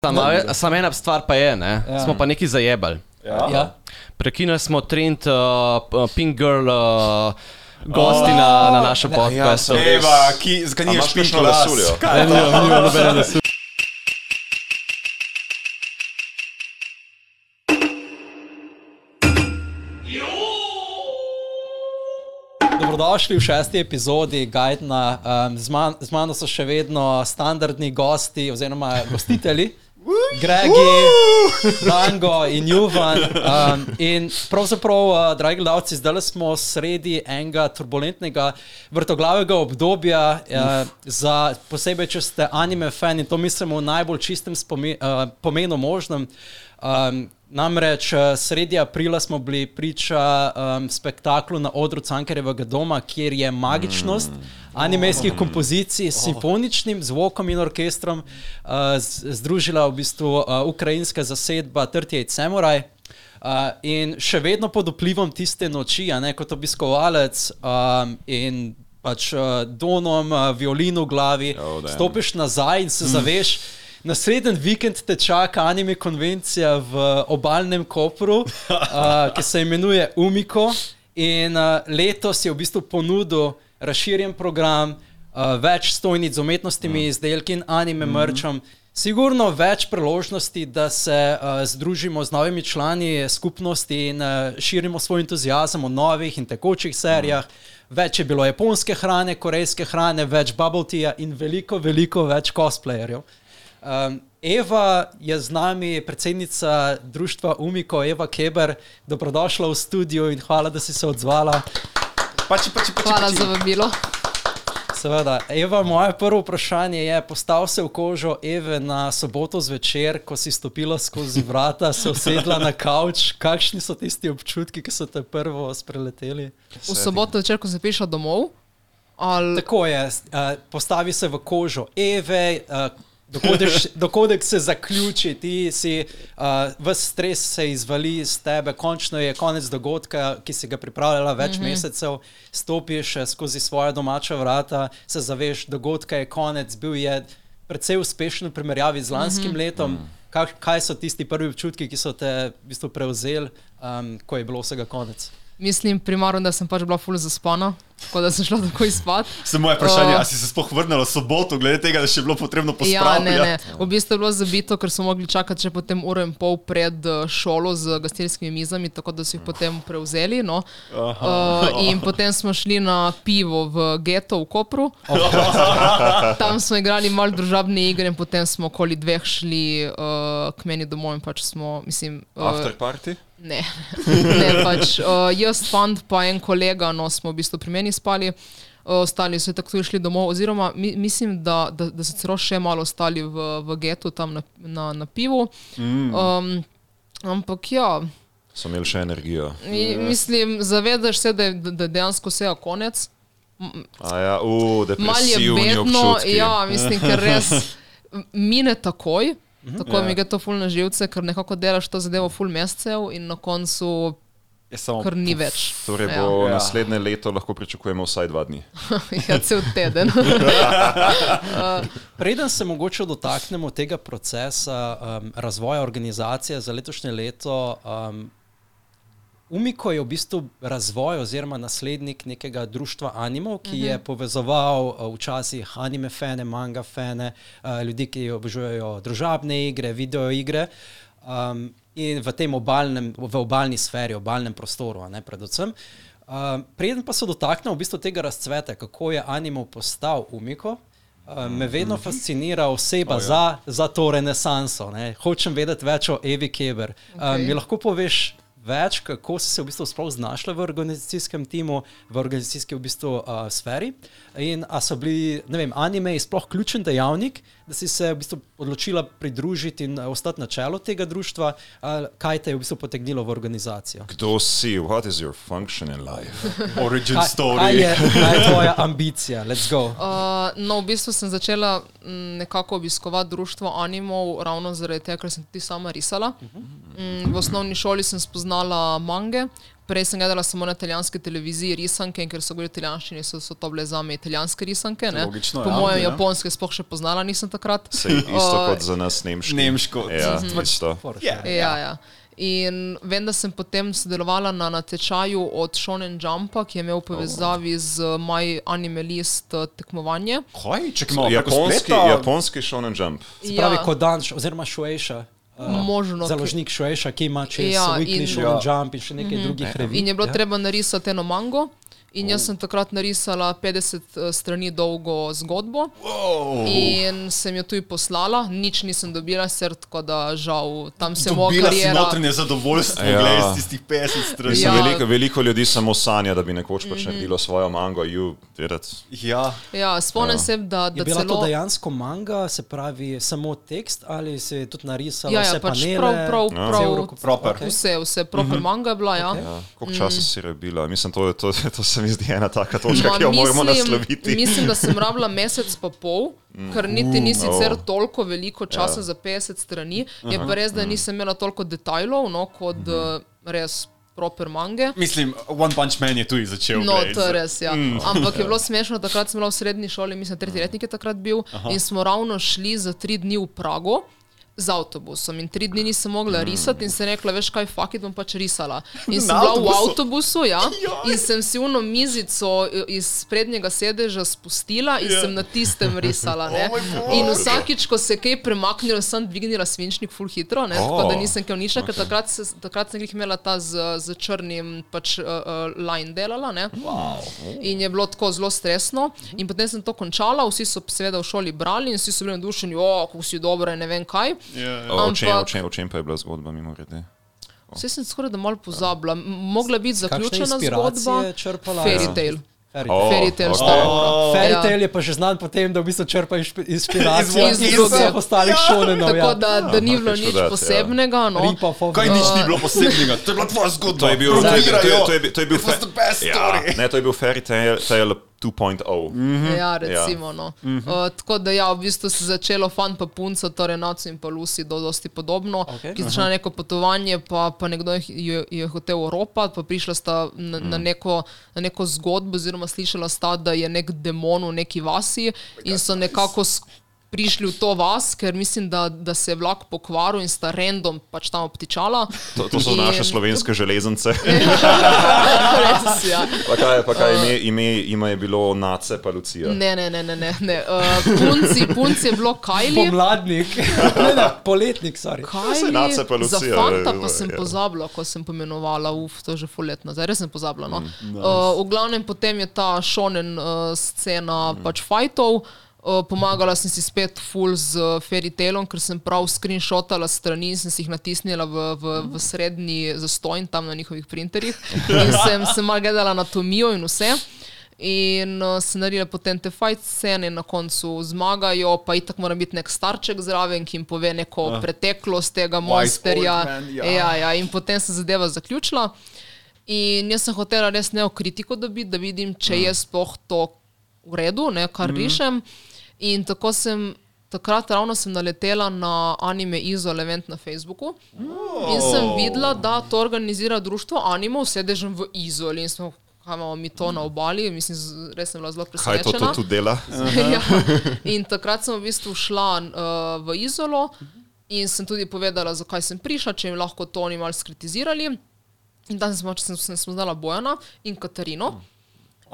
Samo sam ena stvar pa je, ne? Ja. smo pa neki zajebali. Ja. Ja. Prekinili smo trend uh, Pink Girl uh, gosti na, na našem podkastu. sem- Eva, ki, zakaj A nimaš imaš pišno kakšno las? lasuljo? Kaj je to? Nimam, nimam nobene lasu. Dobrodošli v šesti epizodi Gajdna. Um, z, man, z mano so še vedno standardni gosti oziroma gostitelji. Gregi, Dango in Juvan. Um, in pravzaprav, uh, dragi gledalci, zdaj smo sredi enega turbulentnega vrtoglavega obdobja, uh, za, posebej če ste anime fan in to mislimo v najbolj čistem spomi, uh, pomenu možnem. Um, namreč uh, sredi aprila smo bili priča um, spektaklu na odru Cankarjevega doma, kjer je magičnost mm. animejskih kompozicij s simfoničnim zvokom in orkestrom uh, združila v bistvu uh, ukrajinska zasedba 38 Samurai. Uh, in še vedno pod vplivom tiste noči, ne kot obiskovalec um, in pač uh, donom, uh, violino v glavi, Oh, damn. stopiš nazaj in se zaveš. Naslednji vikend te čaka anime konvencija v obalnem Kopru, uh, ki se imenuje Umiko. In uh, letos je v bistvu ponudil razširjen program, uh, več stojnic z umetnostnimi izdelki in anime mrčom. Sigurno več priložnosti, da se uh, združimo z novimi člani skupnosti in uh, širimo svoj entuzijazem o novih in tekočih serijah. Več je bilo japonske hrane, korejske hrane, več bubble teaja in veliko, veliko več cosplayerjev. Um, Eva je z nami, predsednica društva Umiko, Eva Keber. Dobrodošla v studio in hvala, da si se odzvala. Pači, pači, pači, Hvala pači. za vabilo. Seveda, Eva, moje prvo vprašanje je: postav se v kožo Eve na soboto zvečer, ko si stopila skozi vrata, se usedla na kavč. Kakšni so tisti občutki, ki so te prvo spreleteli? V soboto večer, ko se piše domov, ali Tako je, uh, postavi se v kožo Eve. Uh, Dogodek se zaključi, ti si, uh, ves stres se izvali iz tebe, končno je konec dogodka, ki si ga pripravljala več mm -hmm. mesecev, stopiš skozi svoje domača vrata, se zaveš, dogodka je konec, bil je precej uspešen v primerjavi z lanskim mm -hmm. letom. Kak, kaj so tisti prvi občutki, ki so te v bistvu prevzeli, um, ko je bilo vsega konec? mislim primarno, da sem pač bila full zaspana, tako da sem šla takoj spat. Samo moje vprašanje, Uh, a si se sploh vrnila soboto, glede tega, da še je bilo potrebno Ja, pospravljati? ne, ne. V bistvu je bilo zabito, ker smo mogli čakati še potem uro in pol pred eh, šolo z gostinskimi mizami, tako da so jih potem prevzeli. No. Uh, in potem smo šli na pivo v geto v Kopru. Tam smo igrali malo družabne igre in potem smo okoli dveh šli uh, k meni domov in pač smo, mislim. Uh, After party? Ne, ne pač uh, jaz, fant, pa en kolega, no smo v bistvu pri meni spali, uh, ostali so tako išli domov, oziroma mi, mislim, da, da, da so celo še malo ostali v, v getu tam na, na, na pivu. Mm. Um, ampak ja, So imeli še energijo. mi, mislim, zavedaš se, da je, da je dejansko vse konec. A ja, uh, Mal je bedno, ja, mislim, ker res mine takoj. Mhm. Tako Ja. mi gre to ful na živce, ker nekako delaš to zadevo ful mesecev in na koncu Je samo kar ni več. Torej Ja. bo Ja. naslednje leto lahko pričakujemo vsaj dva dni. ja, cel teden. Preden se mogoče dotaknemo tega procesa um, razvoja organizacije za letošnje leto, um, Umiko je v bistvu razvoj oziroma naslednik nekega društva animov, ki je povezoval uh, včasih anime fane, manga fane, uh, ljudi, ki obožujejo družabne igre, video igre. Um, in v tem obalnem, v obalni sferi, obalnem prostoru, ne predvsem. Um, preden pa se dotaknemo v bistvu tega razcveta, kako je animal postal umiko, um, me vedno fascinira oseba oh, ja. za, za to renesanso. Ne. Hočem vedeti več o Evi Keber. Um, Okej. mi lahko poveš več, kako si se v bistvu sploh znašla v organizacijskem timu, v organizacijski v bistvu, uh, sferi. In a so bili, ne vem, anime sploh ključen dejavnik, da si se v bistvu odločila pridružiti in uh, ostati na čelu tega društva, uh, kaj te je v bistvu potegnilo v organizacijo? Kdo si? What is your function in life? origin Kaj, kaj, story. je, kaj je tvoja ambicija? Let's go. Uh, no, v bistvu sem začela m, nekako obiskovati društvo animov, ravno zaradi tega, ker sem tudi sama risala. Mm, v osnovni šoli sem spoznala poznala mange. Prej sem gledala samo na italijanski televiziji risanke, ker so govorili italijanščini, so, so to bile za me italijanske risanke. Ne? Logično, po ja, mojem, ja. japonske sploh še poznala nisem takrat. Sej isto Uh, kot za nas nemško. Nemško. Ja, Mhm. isto. Ja. Ja, ja. In vem, da sem potem sodelovala na natečaju od Shonen Jumpa, ki je imel povezavi z My Anime List eh, tekmovanje. Kaj? Čakaj malo, Japonski, japonski shonen jump. Se pravi, ja. Kodan, oziroma Šuejša. Uh, Možno, Založnik Šuejša, ki ima čez Ja, ja, Weekly Show Ja. Jump in še nekaj drugih revij. In je bilo ja. treba narisati eno mango. In jaz sem takrat narisala 50 eh, strani dolgo zgodbo in sem jo tudi poslala, nič nisem dobila, ser, tako da žal tam se moja Dobila si karijera. notranje zadovoljstvo, Ja. ja. gledaj, iz tistih 50 strani. Mislim, Ja. ja. veliko, veliko ljudi samo sanja, da bi nekoč pač naredilo svojo mango. Did it. Ja. Ja, spomnim se, da, Je da bila celo. to dejansko manga, se pravi samo tekst ali se je tudi narisala Ja, vse ja, pač panele? prav, prav, Ja. prav, Cel Proper. Okay. Vse, vse proper manga je bila, ja. Ja. Koliko časa si rebila? Mislim, to, je- to, to se mi zdi ena taka točka, Ma, ki jo moramo nasloviti. mislim, da sem rabila mesec pa pol, ker niti ni sicer oh. toliko veliko časa ja. za 50 strani. Je pa res, da nisem imela toliko detajlov, no, kot uh, res proper mange. Mislim, One Punch Man je tudi začel. No, glej, to je res. Ja. Mm. Ampak je bilo smešno, takrat sem bila v srednji šoli, mislim, tretji letnik je takrat bil, Aha. in smo ravno šli za tri dni v Prago. Z avtobusom in tri dni nisem mogla risati, in sem rekla, veš kaj, fakit bom pač risala. In sem bila v avtobusu? ja, in sem si uno mizico iz prednjega sedeža spustila in Ja. sem na tistem risala. Ne? In vsakič, ko se kaj premaknilo, sem dvignila svinčnik full hitro, ne? tako da Oh. nisem kaj nišla, ker takrat, se, takrat sem jih imela ta z, z črnim pač, uh, uh, line delala. Ne? In je bilo tako zelo stresno. In potem sem to končala, vsi so seveda v šoli brali in vsi so bili navdušeni, o, kako si dobra in ne vem kaj. Ja. O čem, o, čem, o čem pa je bila zgodba, mimo grede? Vse sem skoraj da malo pozabila. Mogla biti zaključena zgodba. je črpala? Fairy Ja. tale. Fairy O, tale. Fairy tale ok. stara. O, Fairy Ja. tale je pa že znan po tem, da v bistvu črpa inspiracijo Iz vseh ostalih šonenov. Tako Ja. da, da ni bilo nič ja. posebnega. No. Rip-off-ov. Kaj nič ni bilo posebnega, to je bila tvoja zgodba. To je bil, to je, to je, Provokirajo. to je, bil- to je bil fe- the best ja, story. ne, to je bil Fairy Tale, tale 2.0. Mm. Ja, recimo. No. Uh, tako da, ja, v bistvu se je začelo fan pa punca, torej Nacu in pa Lucy, do, dosti podobno. Okej. Ki so šla na neko potovanje, pa, pa nekdo jih je, je hotel oropati, pa prišla sta na, na, neko, na neko zgodbo, oziroma slišala sta, da je nek demon v neki vasi in so nekako. Prišli v to vas, ker mislim, da, da se je vlak pokvaril in sta random pač tam obtičala. To, to so In- naše slovenske železnice. Res, ja. Pa kaj, pa kaj ime, ime, ime je bilo Nace pa Lucija. Ne, ne, ne, ne. ne, ne. Uh, punci, punci je bilo Kajli. Pomladnik, ne, ne, poletnik, sorry. Saj Nace pa Za Lucija, fanta je, pa sem ja. pozabila, ko sem pomenovala, uf, to je že fuletno, zdaj res sem pozabila. No. Uh, v glavnem potem je ta šonen uh, scena pač fajtov. Uh, pomagala sem si spet full z uh, Fairy Tailom, ker sem prav screenshotala strani in sem si jih natisnila v, v, v srednji zastojn tam na njihovih printerjih. In sem, sem malo gledala anatomijo in vse. In uh, se naredila potem te fight scene, in na koncu zmagajo, pa itak mora biti nek starček zraven, ki jim pove neko uh. preteklost tega monsterja. man, ja. ja, ja, in potem se zadeva zaključila. In jaz sem hotela res neokritiko dobiti, da vidim, če je sploh to v redu, ne, kar rišem. In tako sem. Takrat ravno sem naletela na anime Izol event na Facebooku in sem videla, da to organizira društvo Animo, sedežem v Izoli in smo, kaj imamo mi to na obali, mislim, res sem bila zelo Kaj to, to presenečena. tu dela? ja. In takrat sem v bistvu šla uh, v Izolo in sem tudi povedala, zakaj sem prišla, če jim lahko to oni malo skritizirali. In sem, pač- sem, sem spoznala Bojana in Katarino.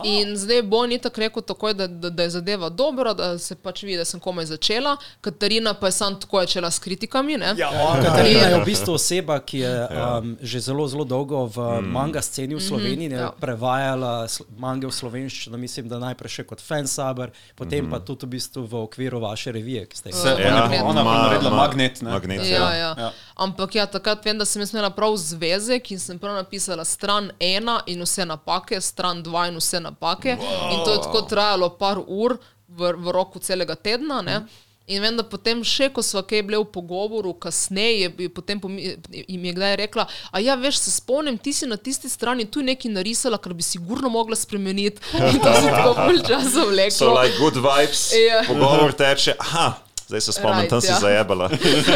In zdaj Bojan je tako rekel, takoj, da, da, da je zadeva dobra, da se pač vidi, da sem komaj začela. Katarina pa je sam tako začela s kritikami. Ne? Ja, Katarina In- je v bistvu oseba, ki je um, že zelo, zelo dolgo v manga sceni v Sloveniji, mm -hmm, ja. prevajala mange v slovenščino, mislim, da najprej še kot fansaber, potem pa tudi v bistvu v okviru vaše revije, ki ste jih Se, Ja, ona, magnet. ona pa je naredila ma- magnet. Ne? Magnet, Ja, ja. ja. Ja. Ampak ja, takrat vem, da sem imela prav zvezek in sem prav napisala stran ena in vse napake, stran dva in vse napake. Wow. In to je tako trajalo par ur v, v roku celega tedna. Ne? In vem, da potem še, ko smo kaj bili v pogovoru, kasneje, je, potem jim je kdaj rekla, a ja, veš, se spomnim, ti si na tisti strani tu nekaj narisala, kar bi sigurno mogla spremeniti. In to se tako pol časa vleklo. So like good vibes, Ja. pogovor teče, aha, Zdaj se spomnim, Right, tam si ja. zajebala.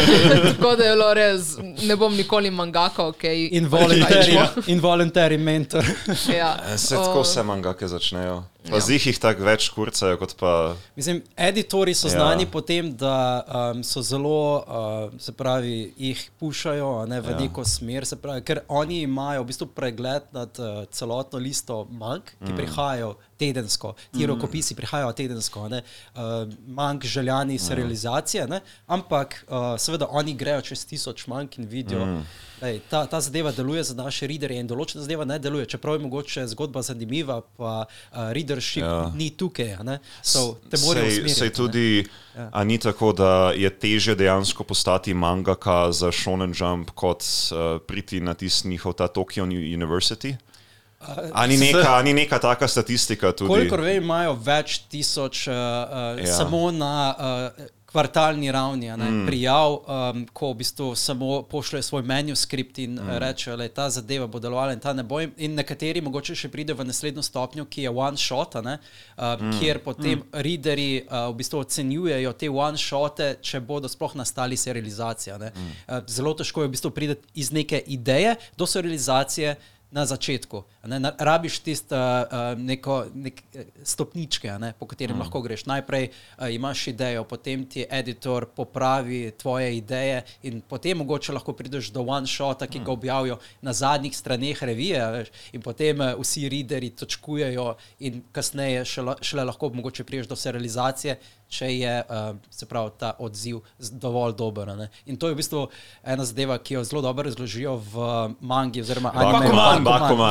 Tako da je bilo res, ne bom nikoli mangaka, ok. Involuntary, involuntary mentor. Ja. Se tako vse mangake začnejo. Pa ja. zih jih tako več kurcajo, kot pa. Mislim, editori so Ja. znani po tem, da um, so zelo, uh, se pravi, jih pušajo ne, v Ja. ja. neko smer, se pravi, ker oni imajo v bistvu pregled nad uh, celotno listo mank, ki mm. prihajajo tedensko, ti rokopisi prihajajo tedensko, ne, uh, mank željani serializacije, ne, ampak uh, seveda oni grejo čez tisoč mank in vidijo. Mm. Lej, ta, ta zadeva deluje za naše readerje in določena zadeva ne deluje, čeprav je mogoče zgodba zanimiva, pa uh, readership Ja. ni tukaj. ne. So, te morajo Sej, sej ne. tudi, ja. a ni tako, da je teže dejansko postati mangaka za Shonen Jump, kot uh, priti na tisti njihov ta Tokyo University? A ni neka, a ni neka taka statistika tudi? Kolikor vem, imajo več tisoč uh, uh, ja. samo na uh, kvartalni ravni ne, mm. prijav, um, ko v bistvu samo pošljejo svoj manuskript in mm. rečejo, da ta zadeva bo delovala in ta ne bo. In nekateri mogoče še pridejo v naslednjo stopnjo, ki je one shot, ne, uh, mm. kjer potem mm. readerji uh, v bistvu ocenjujejo te one shote, če bodo sploh nastali serializacija. ne. Mm. Uh, zelo težko je v bistvu priti iz neke ideje do serializacije na začetku. Ne, na, rabiš tisto uh, neko nek, eh, stopničke, ne, po katerem mm. lahko greš. Najprej uh, imaš idejo, potem ti editor popravi tvoje ideje, in potem mogoče lahko prideš do one shota, ki ga objavijo na zadnjih straneh revije, veš, in potem uh, vsi readerji točkujejo, in kasneje šele, šele lahko mogoče priješ do serializacije. Če je uh, se pravi, ta odziv dovolj dober. a ne. In to je v bistvu ena zadeva, ki jo zelo dobro razložijo v uh, mangi, oziroma Bakuman, Bakuman.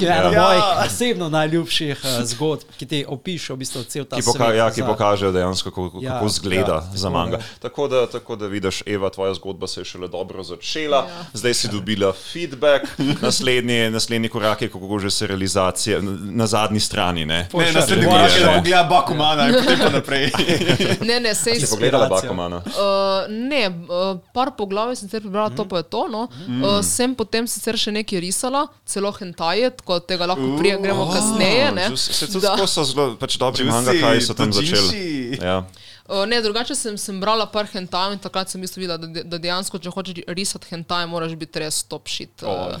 Ja, ena Ja. mojih osebno najljubših uh, zgodb, ki ti opišejo v bistvu cel ta Ki, poka svet ja, ki za- pokažejo dejansko, kako, Ja, kako zgleda ja, za manga. da. Tako da, tako da vidiš, Eva, tvoja zgodba se je šele dobro začela, Ja. zdaj si dobila feedback, naslednji, naslednji korak je, kako že se realizacija na zadnji strani. Ne? Ne, naslednji korak je, da pogleda Bakumana in potem pa naprej. Ne, ne, sej Si pogledala Inspiracija. Bakumana? Uh, ne, uh, par poglavij sem sicer prebrala, to pa je to. No. Uh, sem potem sicer še nekaj risala, celo hentaje, tako tega lahko prije, gremo kasneje. Ne. Juicy- Se tudi tako so zelo pač dobri manga, kaj so tam začeli. Ja. Uh, ne, drugače sem, sem brala par hentajev in takrat sem videla, da, da dejansko, če hočeš risati hentaje, moraš biti res top shit. Uh,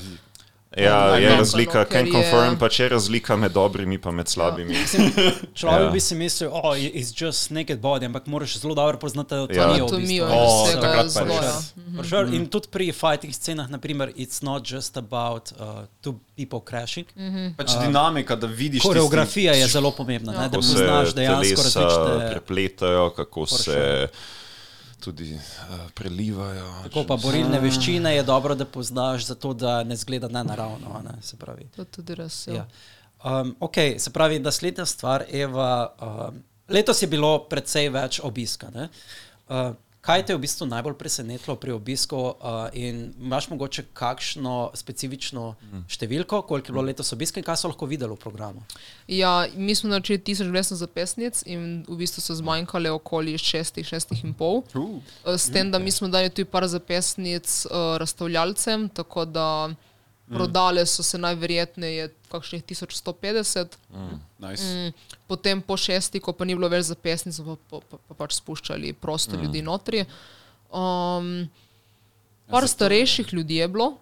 Ja, Oh, je razlika, no, can je- confirm, pa če je razlika med dobrimi in med slabimi. Človek Ja. bi si mislil, da oh, je just naked body, ampak moraš zelo dobro poznati Ja. avtomijo. Anatomijo v. Ja. For Sure. In tudi pri fighting scenah, naprimer, it's not just about uh, two people crashing. Mm -hmm. Pač dinamika, da vidiš. Koreografija je zelo pomembna, ne, da Kako se poznaš dejansko telesa različne. prepletajo, kako For se sure. Tudi uh, prelivajo. Tako pa borilne veščine je dobro, da poznaš, zato da ne zgleda nenaravno. a Ne, se pravi. To je tudi res. Ja. Ja. Um, ok, se pravi, naslednja stvar, Eva. Um, letos je bilo precej več obiska. ne. Uh, kaj te je v bistvu najbolj presenetilo pri obisku uh, in imaš mogoče kakšno specifično številko, koliko je bilo letos obiska in kaj so lahko videli v programu? Ja, mi smo naročili 1200 zapestnic in v bistvu so zmanjkale okoli 6, 6 in pol. Uh. Eh, S tem, da mi smo dali tudi par zapestnic uh, razstavljalcem, tako da prodale so se najverjetneje kakšnih 1150. Nice. Mm, potem po šesti, ko pa ni bilo več zapestnic, so pa, pa, pa, pa pač spuščali prosto ljudi notri. Um, par starejših ljudi je bilo.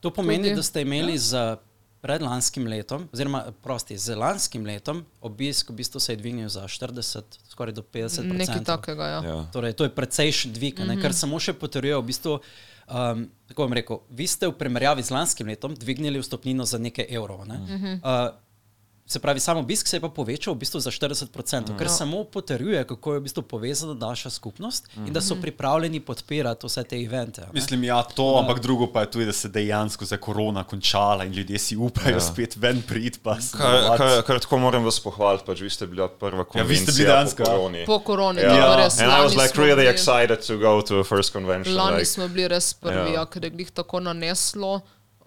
To pomeni, Tudi. da ste imeli z predlanskim letom, oziroma prosti, z lanskim letom obisk v bistvu se je dvignil za 40, skoraj do 50 Nekaj takega. Ja. Ja. Torej, to je precejšen dvig, mm -hmm. kar samo še potrjuje, v bistvu, um, tako bom rekel, vi ste v primerjavi z lanskim letom dvignili vstopnino za nekaj evrov. Ne? Mm -hmm. uh, se pravi, samo obisk se je pa povečal v bistvu za 40%, mm. kar samo potrjuje, kako je v bistvu povezana naša skupnost mm in da so pripravljeni podpirati vse te evente. ne. Mislim, ja, to, ampak drugo pa je tudi, da se dejansko za korona končala in ljudje si upajo ja. spet ven. Pa Kar, kar, kar tako moram vas pohvaliti, pač vi ste bila prva Ja, vi ste konvencija bili dejansko, po ja. koroni. Po koroni, Ja. je res. And I was like really bili- excited to go to a first convention. Lani like, smo bili res prvi, Ja. ja. ker je glih tako naneslo.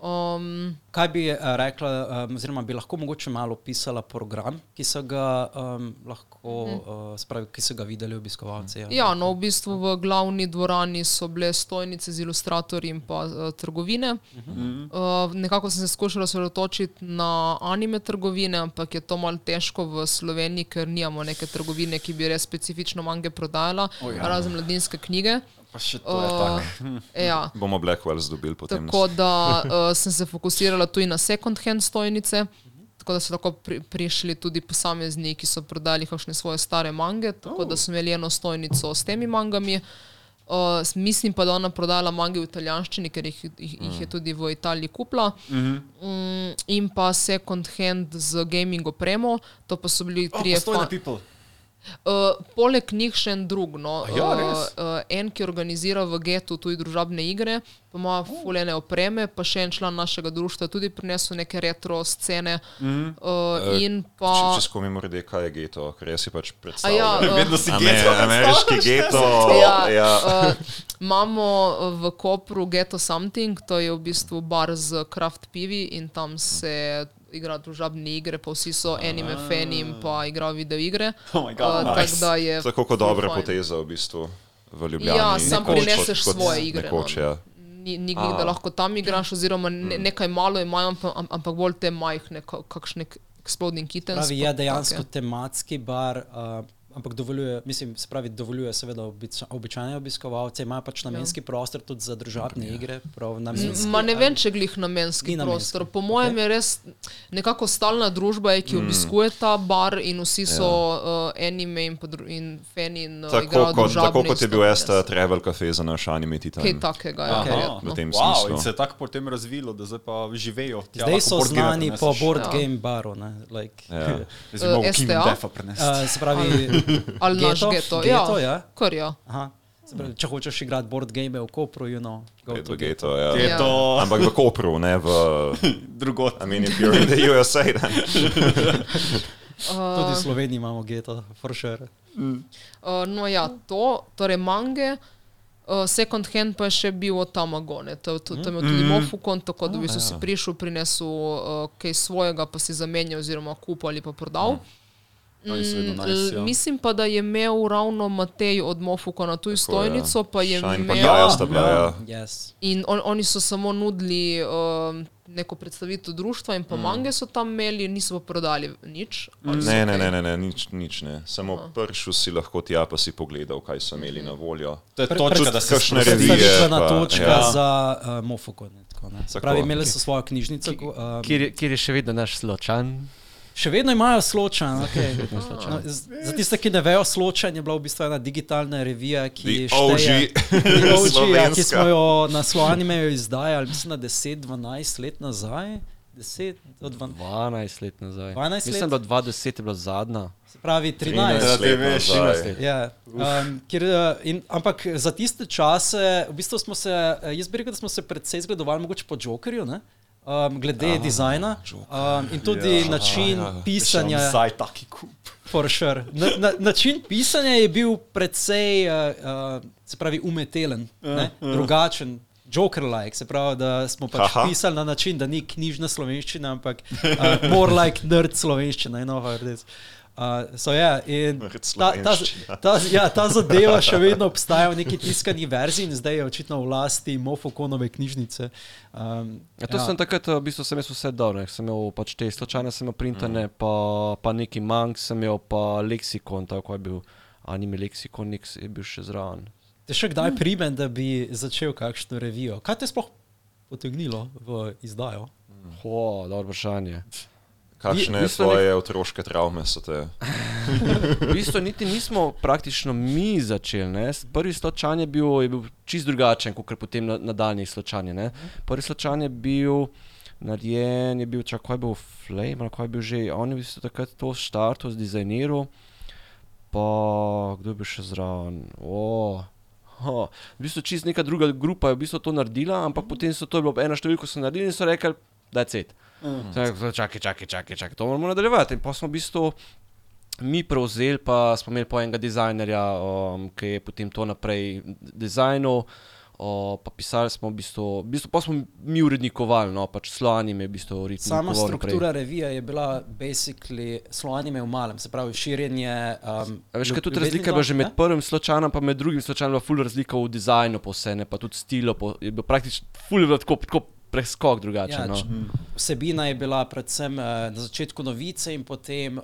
Um, Kaj bi uh, rekla, um, oziroma bi lahko mogoče malo opisala program, ki so ga um, lahko, uh, spravi, ki so ga videli obiskovalci? Ja. ja, no, v bistvu v glavni dvorani so bile stojnice z ilustratorji in pa uh, trgovine. Uh, nekako sem se skušala osredotočiti na anime trgovine, ampak je to malo težko v Sloveniji, ker nimamo neke trgovine, ki bi res specifično mange prodajala, ja. razen mladinske knjige. Pa še to je Uh, tako. ja. Bomo Blackwells dobili potem. Tako da uh, sem se fokusirala tudi na second-hand stojnice. Tako da so tako pri, prišli tudi posamezniki, ki so prodali kakšne svoje stare mange, tako da so imeli eno stojnico s temi mangami. Uh, mislim pa, da ona prodala mange v italijanščini, ker jih, jih, jih je tudi v Italiji kupila. Mm, in pa second hand z gaming opremo, to pa so bili trije Postojna fa- people. Uh, poleg njih še en drug. No. A ja, res? uh, uh, en, ki organizira v getu tudi družabne igre, pa ima fulene opreme, pa še en član našega društva tudi prinesel neke retro scene. Mm. Uh, in pa. Če, če skomi reči, kaj je geto, ker jaz si pač ja, predstavljam. uh, Vedno si geto. ameriški geto. Ja, ja. uh, imamo uh, v Kopru Ghetto Something, to je v bistvu bar z kraft pivi in tam se igra družabne igre, pa vsi so anime fani in pa igrajo video igre. Oh God, uh, nice. tako da je Tako dobra fajn. poteza v bistvu v Ljubljani. Ja, sam Nekoč prineseš svoje igre. Nekoč, no. ja. Ni, ni glih, da lahko tam igraš, oziroma ne, nekaj malo imajo, ampak, bolj te majhne, ka- kakšne Exploding Kittens. Pravi, je dejansko take. tematski bar, uh, ampak dovoljuje, mislim, se pravi, dovoljuje seveda običa, običajne obiskovalce, ima pač namenski ja. prostor tudi za družabne igre. Prav, namenski, Ma ne vem, če glih namenski Ni namenski. prostor. Po mojem je res nekako stalna družba, je, ki obiskuje ta bar in vsi so uh, anime in, in fani in uh, Tako igrajo kot, tako kot je bil Esta. Travel Cafe za naš anime titan. Kaj takega, ja, Ok. verjetno. V tem wow, smislu. in se je tako potem razvilo, da zdaj pa živejo. Tja, Zdaj so znani po board Ja. game baru. Ne, like, Ja. Zdaj mogel Eh, Kingdom STA? Death prenesti. uh, se pravi, Ali naš Geto? geto. Geto, ja, ja. kar ja. aha, se pravi, če hočeš igrati board game v Kopru, you know, go to to Geto. geto, ja. Je Ja. to Ampak v Kopru, ne v. drugot. I mean, if you're in the USA, then. Tudi v Sloveniji imamo Geto, for sure. Uh, no, ja, to, torej mange. Uh, second hand pa je še bil od Tamagone, to, to, to je imel tudi Mofukon, tako da bi ja. si prišel, prinesel uh, kaj svojega, pa si zamenjal, oziroma kupil ali pa prodal. So vedno Mm, nice, l- ja. Mislim pa, da je imel ravno Matej od Mofukona tu stojnico, pa je Shine pa imel. Kaja sta bila, ja. Yes. In on, oni so samo nudili um, neko predstavitev društva, in pa mm. mange so tam imeli, niso pa prodali nič. So Ne, ne, ne, ne, ne nič, nič ne. Samo pršel si lahko tja, pa si pogledal, kaj so imeli na voljo. To je točka, da se kakšne sprosti. revije. Predstavitvena pa, točka ja. za uh. Tako, ne. Tako. pravi, imeli so svojo knjižnico. Um, Kjer, je- kjer je še vedno naš sločan. Še vedno imajo sločan. Okay. No, za tiste, ki ne vejo, sločan je bila v bistvu ena digitalna revija, ki šteje, OG, ja, ki smo jo na slovani izdajali, mislim, da 10-12 let nazaj. 10 do 12, 12 let nazaj. 12 Mislim, let? da 2010 je bila zadnja. se pravi 13. 13 Da te let veš, nazaj. Ja, um, kjer, uh, in, ampak za tiste čase, v bistvu smo se, eh, jaz bi rekel, da smo se predvsej zgledovali mogoče po Jokerju, ne? Um, glede Aha, dizajna um, in tudi ja, način ja, pisanja. Zdaj taki kup. For sure. na, na, način pisanja je bil precej, uh, uh, se pravi, umetelen, ne? drugačen. Joker-like, se pravi, da smo pač Haha. pisali na način, da ni knjižna slovenščina, ampak uh, more like nerd slovenščina. How it is. Uh, so, yeah, in ta, ta, ta, ja, ta zadeva še vedno obstaja v neki tiskani verziji in zdaj je očitno v lasti Mofokonove knjižnice. Um, Ja, to ja. sem takrat, v bistvu sem jaz vse dal, ne. sem imel pač te sločane, sem imel printane, mm. pa, pa neki mank, sem imel pa leksikon, tako je bil anime leksikon, nek je bil še zraven. Te še kdaj primem, da bi začel kakšno revijo? Kaj te sploh potegnilo v izdajo? Ho, dobro vprašanje. Kakšne ste tvoje otroške travme so te? V bistvu niti nismo praktično mi začeli. Ne. Prvi sločan je bil, je bil čist drugačen, kot potem na- nadaljnji sločan. Ne. Prvi sločan je bil narejen, je bil čak, ko je bil Flame, ali ko je bil že, on je v bistvu takrat to štartil, zdizajniral. Pa kdo bil še zraven? Oh. Oh, v bistvu čist neka druga grupa je v bistvu to naredila, ampak potem so to bilo ena številka, ko so naredili in so rekli, da je cet. Čakaj, čakaj, čakaj, čakaj, to moramo nadaljevati. In pa smo v bistvu mi prevzeli, pa smo imeli po enega dizajnerja, um, ki je potem to naprej dizajnil. O, pa pisali smo v bistvu, v bistvu pa smo mi urednikovali, no, pač slovanim je v bistvu urednikovali. Sama naprej. struktura revije je bila basically slovanime v malem, se pravi širjenje. Um, A veš, kaj tudi ljubezni razlika je do- bila že med ja? prvim sločanom in med drugim sločanom, ful razlika v dizajnu, pa vse ne, pa tudi stilu, po, je bil praktično ful je tako, tako preskok drugačen. Ja, no. Vsebina je bila predvsem uh, na začetku novice in potem uh,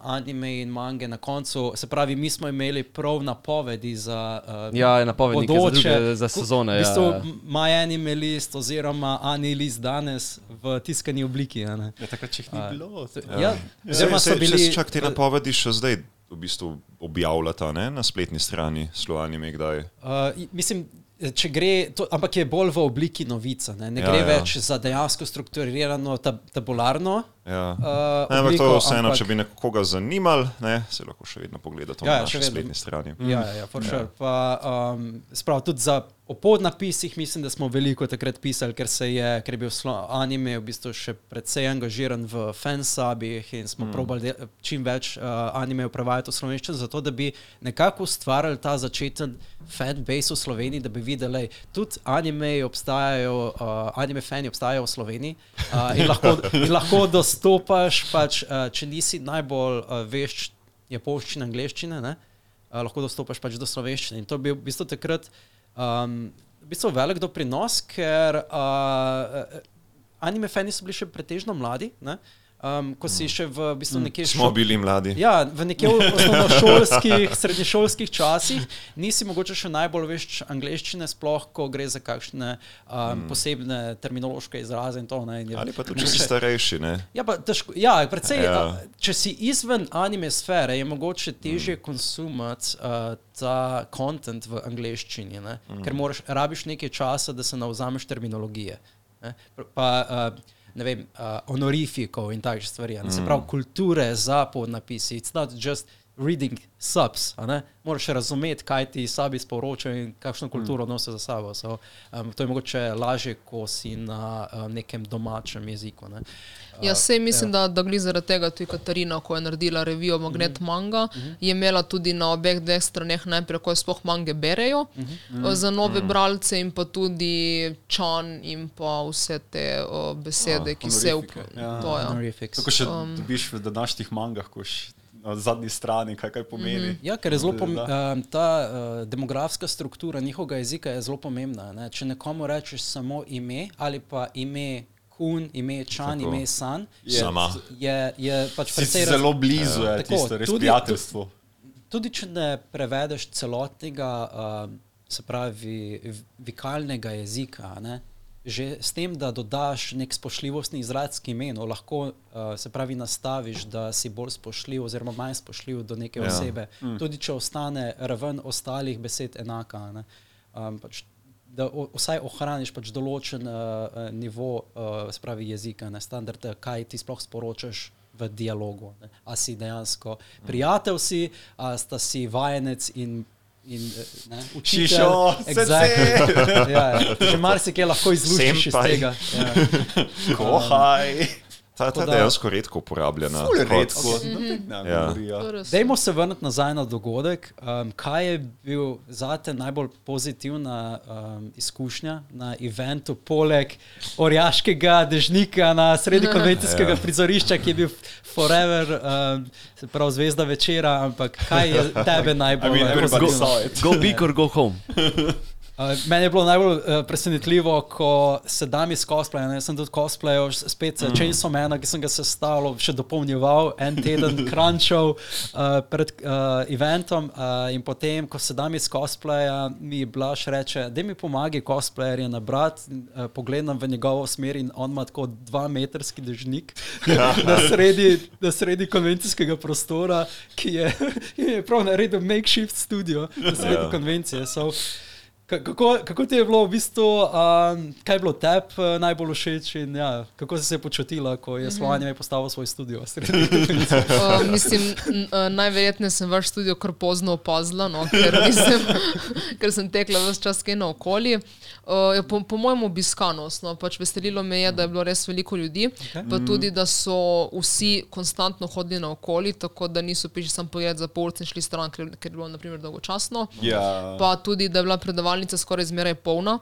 anime in mange na koncu. Se pravi, mi smo imeli prav napovedi za uh, Ja, napovednike za bodoče. druge- za sezone, V bistvu ja, ja. My Anime list oziroma Ani list danes v tiskani obliki. a ne. Ja, takrat, jih ni A, bilo. Ja, oziroma so Se- bili. se Čak te napovedi še zdaj v bistvu objavljata ne? na spletni strani Slovenije, kdaj. Uh, mislim, če gre, to, ampak je bolj v obliki novica. Ne, ne Ja, gre ja. več za dejansko strukturirano, tab tabularno. Ja. Uh, Ne, ampak to obliko, vseeno, ampak- če bi nekoga zanimali, ne, se lahko še vedno pogleda to Ja, ja, ja, na naši vedno. spletni strani. Ja, ja, ja, for sure. Pa, um, sprav, tudi za o podnapisih mislim, da smo veliko takrat pisali, ker, je, ker je bil anime v bistvu še precej angažiran v fansabih in smo mm. probali čim več uh, anime prevajati v slovenščino, zato da bi nekako ustvarjali ta začeten fanbase v Sloveniji, da bi videli, ej, tudi anime obstajajo, uh, anime fani obstajajo v Sloveniji uh, in, lahko, in lahko dostopaš, pač, uh, če nisi najbolj uh, vešč japonščine, angleščine, ne, uh, lahko dostopaš pač do slovenščine. In to je bil v bistvu takrat um, v bistvu velik doprinos, ker uh, anime fani so bili še pretežno mladi, ne, um, ko si še v bistvu nekje Smo bili mladi. Ja, v nekje osnovnošolskih, srednješolskih časih nisi mogoče še najbolj vešč angleščine, sploh ko gre za kakšne um, mm. posebne terminološke izraze in to. Ne, in je Ali pa tudi, če si starejši. Ne? Ja, pa težko, ja, predvsej, Ja. ja. Če si izven anime sfere, je mogoče težje mm. konsumati uh, ta kontent v angleščini, ne? mm. ker moraš, rabiš nekaj časa, da se navzameš terminologije. Ne? Pa, uh, ne vem, uh, honorifikov in takšne stvari. Ne? Se pravi, kulture za podnapisi. It's not just reading subs. a ne? Moraš razumeti, kaj ti sabi sporočajo in kakšno kulturo nosijo za sabo. So, um, to je mogoče lažje, ko si na um, nekem domačem jeziku. Ne? Ja, sej mislim, ja. da, da gli zaradi tega tudi Katarina, ko je naredila revijo Magnet Mhm. Manga, je imela tudi na obeh dveh straneh najprej, ko sploh mange berejo Mhm. o, za nove bralce in pa tudi čan in pa vse te o, besede, ki se honorifique, up... ja. To, ja. Kako še um, dobiš v današnjih mangah, ko še na zadnji strani, kaj, kaj pomeni. Ja, ker je zelo pom, Da. um, ta uh, demografska struktura njihovega jezika je zelo pomembna. Ne? Če nekomu rečeš samo ime ali pa ime kun, ime čan, Tako. ime san, Je- Sama. je, je pač Si precej zelo blizu, je Tako, tisto res tudi- prijateljstvo. Tudi če ne prevedeš celotnega, uh, se pravi, vikalnega jezika, ne, že s tem, da dodaš nek spoštljivostni izraz k imenu, lahko uh, se pravi nastaviš, da si bolj spoštljiv oziroma manj spoštljiv do neke Ja. osebe, mm. tudi če ostane raven ostalih besed enaka. Ne. Um, pač, da o, vsaj ohraniš pač določen uh, nivo uh, se pravi, jezika, ne standard, eh, kaj ti sploh sporočaš v dialogu. Ne. A si dejansko prijatelj, si, a sta si vajenec in. In, ne, učitelj, Šišo, exactly. ja, ja. Že marsikaj lahko izluščiš iz tega. Ja. Kohaj. Ta, ta da- dejansko redko uporabljena. Ful redko. ne Ja. govori, ja. To je res. Dajmo se vrniti nazaj na dogodek. Um, kaj je bil zate najbolj pozitivna um, izkušnja na eventu, poleg orjaškega dežnika na sredi konvencijskega Ja. prizorišča, ki je bil forever, um, se pravi zvezda večera, ampak kaj je tebe I najbolj mean, everybody pozitivno? saw it. Go big or go home. Uh, meni je bilo najbolj uh, presenetljivo, ko se dam iz cosplaya. Ne? Jaz sem tudi cosplayal, spet mm. Chainsaw Man, ki sem ga sestavljal, še dopolnjeval, en teden crunchal uh, pred uh, eventom. Uh, in potem, ko se dam iz cosplaya, mi Blaž reče, da mi pomagi cosplayerje nabrati. Uh, pogledam v njegovo smer in on ima tako dva metrski dežnik na, sredi, na sredi konvencijskega prostora, ki je, je prav naredil makeshift studio na sredi Ja. konvencije. So, Kako, kako ti je bilo v bistvu, um, kaj je bilo tebi uh, najbolj všeč in ja, kako si se počutila, ko je Slovenija postavila svoj studio? Uh, mislim, uh, najverjetneje sem vaš studio kar pozno opazila, no, ker, nisem, ker sem tekla vse čas kaj naokoli. Uh, je po, po mojem obiskanost, no, pač veselilo me je, da je bilo res veliko ljudi, okay. pa tudi, da so vsi konstantno hodili naokoli, tako da niso prišli sam pogled za pol in šli stran, ker, ker je bilo naprimer dolgočasno. Ja. Pa tudi, da je bila predavalnica skoraj zmeraj polna.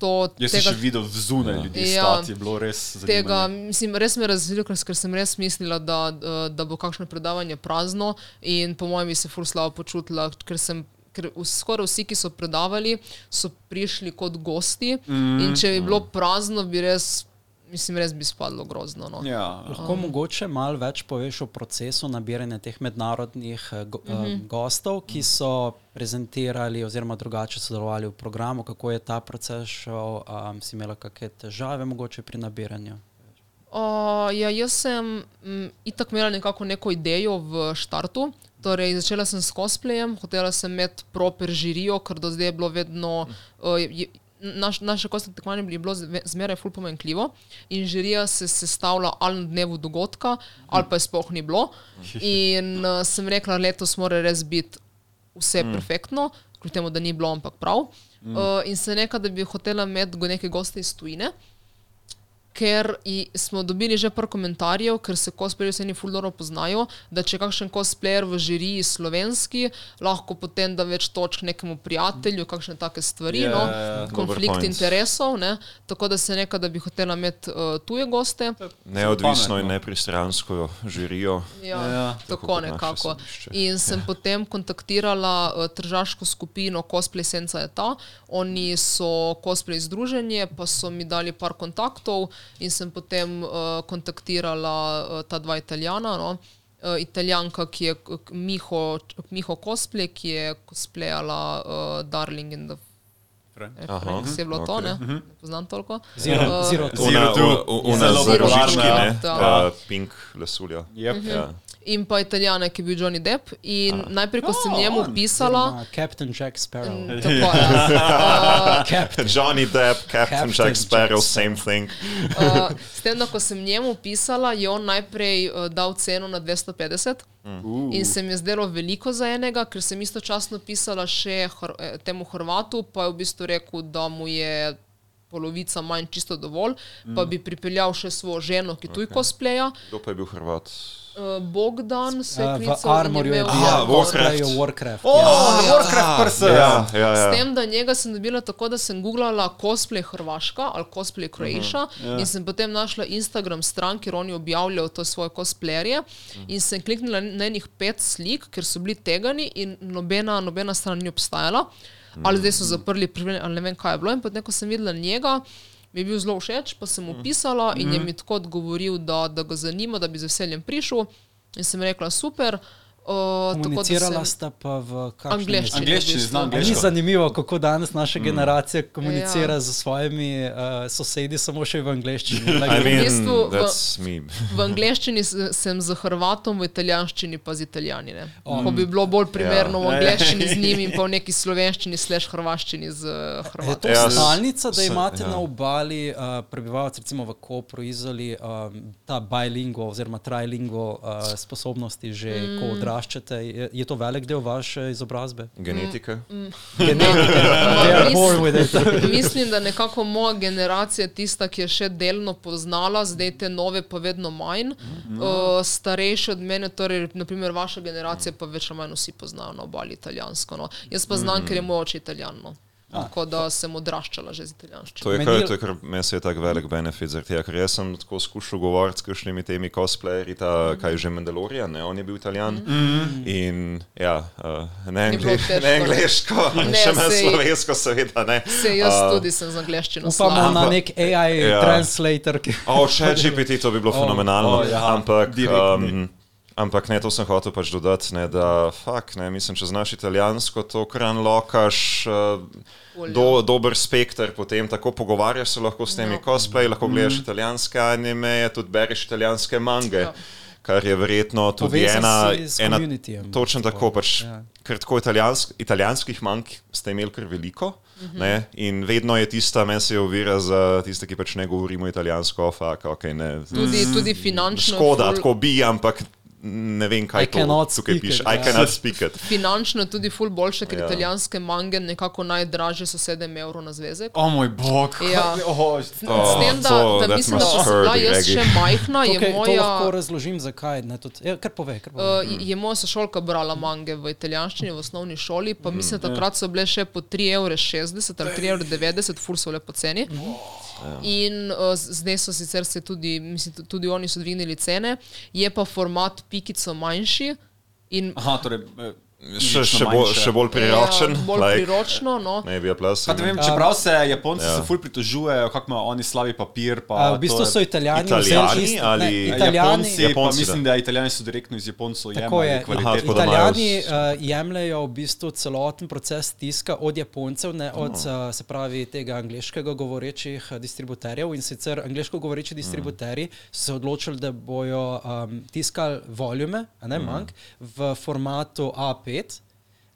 To, Jaz sem tega, še videl zunaj ljudi Ja. stati, je bilo res tega, zanimivo. mislim, res me je razvidel, ker, ker sem res mislila, da, eh, da bo kakšno predavanje prazno in po mojem bi se ful slabo počutila, ker sem. Ker skoraj vsi, ki so predavali, so prišli kot gosti. Mm, in če bi bilo prazno, bi res, mislim, res bi spadlo grozno. No. Ja. Lahko mogoče malo več poveš o procesu nabiranja teh mednarodnih eh, go, uh -huh. gostov, ki so prezentirali oziroma drugače sodelovali v programu, kako je ta proces šel, um, si imela kakšne težave mogoče pri nabiranju. Uh, ja, jaz sem m, itak imela nekako neko idejo v štartu. Torej, začela sem s cosplayem, hotela sem imeti proper žirijo, ker do zdaj je bilo vedno. Uh, je, naš, naše kosne tekmovanje je bilo zmeraj ful pomenkljivo in žirija se sestavlja ali na dnevu dogodka, ali pa je sploh ni bilo. In uh, sem rekla, letos mora res biti vse mm. perfektno, kljub temu, da ni bilo, ampak prav. Mm. Uh, in se nekaj, da bi hotela imeti neke goste iz tujine. Ker smo dobili že par komentarjev, ker se cosplayerji vsi ful dobro poznajo, da če kakšen cosplayer v žiriji slovenski, lahko potem da več točk nekemu prijatelju, kakšne take stvari, Ja, no, ja, ja. konflikt point. interesov, ne, tako da se nekaj, da bi hotela imeti uh, tuje goste. Neodvisno in pametno. nepristransko žirijo. Ja, Ja, ja, tako tako nekako. In sem potem kontaktirala uh, tržaško skupino Cosplay Senca je ta. Oni so cosplay združenje, pa so mi dali par kontaktov in sem potem uh, kontaktirala uh, ta dva italijana. No. Uh, italijanka, ki je Miho, Miho cosplay, ki je cosplayala uh, Darling in the Aha, Franks, je bilo to, ok. ne? ne poznam toliko. Zero, Uh, zero. Zero Una, u- una Zelo z popularna, rožički, ja. ne? Da. Uh, pink lesulja. Yep. Ja. In pa italijane, ki je bil Johnny Depp. In najprej, ko sem njemu pisala, Oziroma Captain Jack Sparrow. tako je. Captain. Johnny Depp, Captain, Captain Jack Sparrow, Jack same thing. Uh, s tem, da ko sem njemu pisala, je on najprej uh, dal ceno na 250. Uh. In se mi je zdelo veliko za enega, ker sem istočasno pisala še Hr eh, temu Hrvatu, pa je v bistvu rekel, da mu je polovica manj čisto dovolj, pa bi pripeljal še svojo ženo, ki tuj cosplaya. Kdo pa je bil Hrvat? Uh, Bogdan se je Uh, v Armorju imel- cosplay Warcraft. Warcraft. Oh, ja. Warcraft person. Ja, ja, S ja. tem, da njega sem dobila tako, da sem googlala cosplay Hrvaška ali cosplay Croatia uh -huh, yeah. in sem potem našla Instagram stran, kjer oni objavljajo to svoje cosplayerje uh -huh. in sem kliknila na enih pet slik, ker so bili tegani in nobena, nobena stran ni obstajala. Ali zdaj so zaprli, ali ne vem kaj je bilo. In potem, ko sem videla njega, mi je bil zelo všeč, pa sem mu pisala in je mi tako odgovoril, da, da ga zanima, da bi z veseljem prišel. In sem rekla, super. Da Komunicirala sem- sta pa v Angleščini. Angleščini, v bistvu. znam A Ni angleško. zanimivo, kako danes naša generacija komunicira Ja. z svojimi uh, sosedi, samo še v angleščini. I Like, mean, bistvu v- that's me. V angleščini s- sem z Hrvatom, v italijanščini pa z italijani. ne. Ko bi bilo bolj primerno v Ja. angleščini z njimi in pa v neki slovenščini, slash hrvaščini z je Hrvatom. to Ja, stalnica, da se- imate ja. na obali uh, prebivalce, recimo v Kopru, Izoli, um, ta bilingual oziroma trilingual uh, sposobnosti že, mm. ko odraščate. Je, je to velik del vaše izobrazbe? Genetika. Genetika. Are born with it. Mislim, da nekako moja generacija je tista, ki je še delno poznala, zdaj te nove pa vedno manj. Uh, starejši od mene, torej naprimer vaša generacija, pa več ali manj vsi poznajo na obali italijansko. No. Jaz pa znam, ker je moj oče italijan. No. Tako da sem odraščala že z To italijanščino. je, Meni kar, je- to je kar meni se je tak velik benefit, zaradi tega, ker jaz sem tako skušal govoriti s kakšnimi temi cosplayerji, ta, kaj je že Mandalorian, ne? on je bil italijan. Mm -hmm. In ja, uh, ne, angli, ne angliško, Ne, še manj slovensko, seveda ne. Se jaz Uh, tudi sem z angliščino Upamo na nek AI Ja. translator. Ki... O, če GPT, to bi bilo fenomenalno. o, ja, ampak, direktni. um, ampak ne, to sem hotel pač dodati, ne, da fakt, ne, mislim, če znaš italijansko, to kran lokaš. Uh, Do, dober spekter, potem tako pogovarjaš se lahko s temi no. cosplay, lahko gledaš italijanske anime, tudi bereš italijanske mange, ja. kar je verjetno tudi Povezan ena. ena točno tako, pač, Ja. ker tako italijansk, italijanskih mang ste imeli kar veliko. Mm -hmm. In vedno je tista, meni se je ovira za tiste, ki pač ne govorimo italijansko, fak, ok, ne. Tudi, tudi finančno. Škoda, ful- tako bi, ampak ne vem, kaj I cannot to, tukaj speak piše. it, I ja. cannot speak it. Finančno je tudi ful boljše, ker Ja. ja. italijanske mange nekako najdražje so 7 evrov na zvezek. O moj bog. Ja. Oh, S tem, da, to- da mislim, da če sem bila jaz še majhna, je Tukaj, to lahko moja, razložim, zakaj. Ne, tudi, ja, kar pove, kar pove. uh, je moja sošolka brala mange v italijanščini v osnovni šoli, pa mislim, da takrat so bile še po 3,60 evra ali 3,90 evra, ful so bile poceni. In uh, zdaj so sicer se tudi, mislim, tu- tudi oni so dvignili cene, je pa format pikico manjši. In Aha, torej. Eh, Še, še, bolj, še bolj priročen. Ja, bolj like, priročno. No. Maybe a plus. Pa, ne vem, Um, čeprav se Japonci ja. ja. ful pritožujejo, kako imajo oni slabi papir. Pa, A, v bistvu so italijani Italijani isto- ali- ne, Ja, italijani, Japonci, Japonci, pa mislim, da italijani so direktno iz Japoncev Tako je. Aha, kvaliteto. tako Italijani uh, jemljajo v bistvu celoten proces tiska od Japoncev, ne od uh, se pravi tega angliškega govorečih uh, distributerjev. In sicer angliško govoreči distributerji so se odločili, da bojo um, tiskali volume, a ne manj, v formatu A5.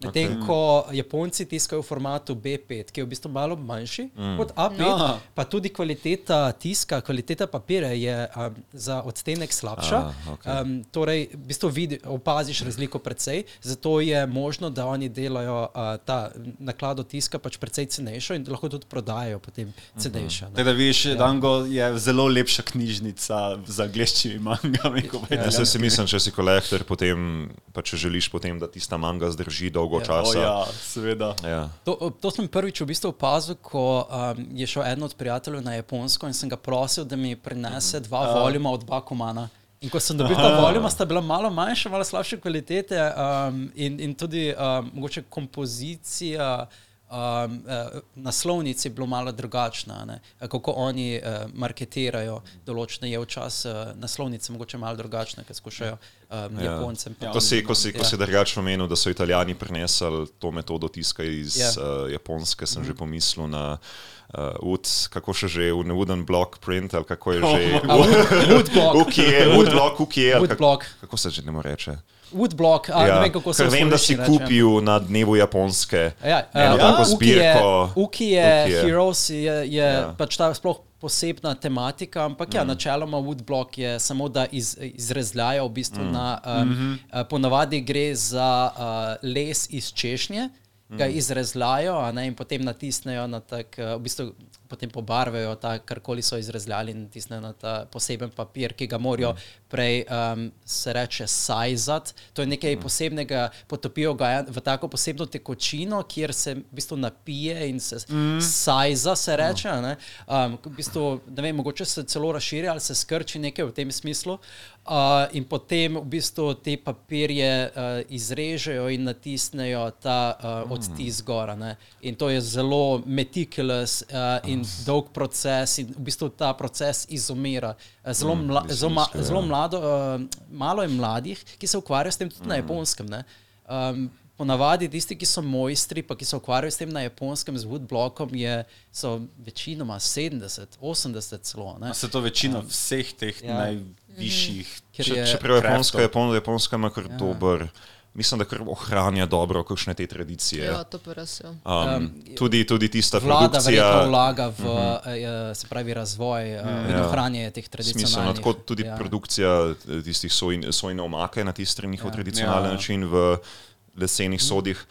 Medtem okay. ko Japonci tiskajo v formatu B5, ki je v bistvu malo manjši mm. kot A5, Aha. pa tudi kvaliteta tiska, kvaliteta papirja je um, za odstenek slabša. Ah, okej. um, torej, v bistvu vidi, opaziš razliko precej, zato je možno, da oni delajo uh, ta naklado tiska pač precej cenejšo in da lahko tudi prodajajo potem cenejšo. ne. Tako da vidiš, ja. Dango je zelo lepša knjižnica za angliščini mangami. kot pa Ja, se si italijanskimi. mislim, če si kolektor, potem, pa če želiš potem, da tista manga zdrži dolgo Ja. O, časa. ja, seveda. Ja. To, to sem prvič v bistvu opazil, ko um, je šel eden od prijateljev na Japonsko in sem ga prosil, da mi prinese dva uh. voluma od Bakumana. In ko sem dobil ta voluma, sta bila malo manjša, malo slabše kvalitete um, in, in tudi um, mogoče kompozicija. Um, uh, naslovnic je bilo malo drugačna, ne? kako oni uh, marketirajo določene je včasih uh, naslovnice, mogoče malo drugačne, ker skušajo um, Ja. Japoncem. Ja, Ko si, ko si, ko Ja. si drugače omenil, da so italijani prenesli to metodo tiska iz Ja. uh, Japonske, sem mm. že pomislil na uh, ud, kako še že, v wooden block print ali kako je že. A, wood. Ukije, woodblock, ukije. ali Woodblock. Kako, kako se že ne more reče? Woodblock, a, ja, ne vem, kako se ker vem, da si reče. kupil na dnevu Japonske Ja, eno ja, tako Uki zbirko. Je, Uki je, Uki je. Heroes je, je Ja. ja. pač ta sploh posebna tematika, ampak ja, načeloma Woodblock je samo, da iz, izrezljajo v bistvu mm. na, um, mm -hmm. ponavadi gre za uh, les iz češnje, ga izrezljajo a ne, in potem natisnejo na tak, uh, v bistvu potem pobarvajo ta, karkoli so izrezljali in natisnejo na ta poseben papir, ki ga morajo prej, um, se reče, sajzat. To je nekaj posebnega, potopijo ga v tako posebno tekočino, kjer se v bistvu napije in se mm. sajza, se reče. a Ne? Um, v bistvu, ne vem, mogoče se celo razširi ali se skrči nekaj v tem smislu. Uh, in potem v bistvu te papirje uh, izrežejo in natisnejo ta uh, odtis gora. Ne? In to je zelo meticulous uh, in dolg proces, in v bistvu ta proces izumira. Uh, Zelo, mla, zelo, ma, zelo mlado, uh, malo je mladih, ki se ukvarjajo s tem tudi na japonskem. ne. Um, Ponavadi tisti, ki so mojstri, pa ki se ukvarjajo s tem na japonskem, z woodblockom, je, so večinoma 70, 80 celo. Ne? Se to večina vseh teh Ja. najvišjih. Ker Če, je- čeprav Japonska, craftov. Japon, Japonska ima kar ja. dober, mislim, da kar ohranja dobro kakšne te tradicije. Ja, to pa res. Ja. Um, tudi, tudi tista Vlada produkcija. vlaga v uh -huh. se pravi, razvoj uh, in Ja. ohranjanje teh Smiselno, tradicionalnih. tako tudi ja. produkcija eh, tistih soj, sojne omake na tisti njihov ja. tradicionalen Ja. ja. način v lesenih sodih.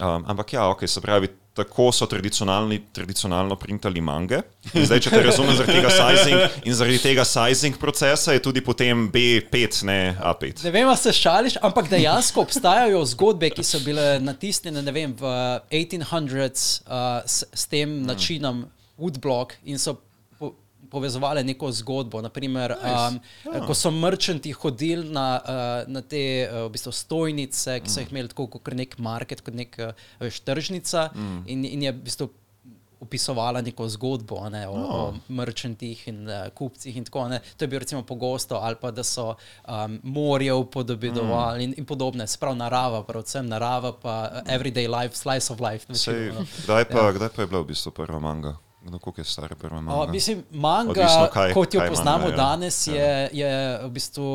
Um, ampak ja, ok, se pravi, tako so tradicionalno printali mange. Zdaj, če te razumem, zaradi tega sizing in zaradi tega sizing procesa je tudi potem B5, ne A5. Ne vem, ali se šališ, ampak dejansko obstajajo zgodbe, ki so bile natisnjene ne vem, v 1800s uh, s, s tem načinom woodblock in so po, povezovali neko zgodbo. Naprimer, um, Ja. ko so merčanti hodili na, uh, na te uh, v bistvu stojnice, ki so jih imeli tako kot nek market, kot nek uh, veš, tržnica Mm. in, in je v bistvu opisovala neko zgodbo ne, o, No. o merčantih in uh, kupcih. In tako, ne. to je bilo recimo pogosto, ali pa da so um, morje upodobidovali mm. in, in podobne. Sprav narava, predvsem narava, pa uh, everyday life, slice of life. Sej, no. kdaj, pa, ja. kdaj pa je bila v bistvu prva manga? No, koliko je stara prva manga? O, mislim, manga, Odvisno, kaj- kot jo kaj poznamo manga je. danes, Ja. je, je v bistvu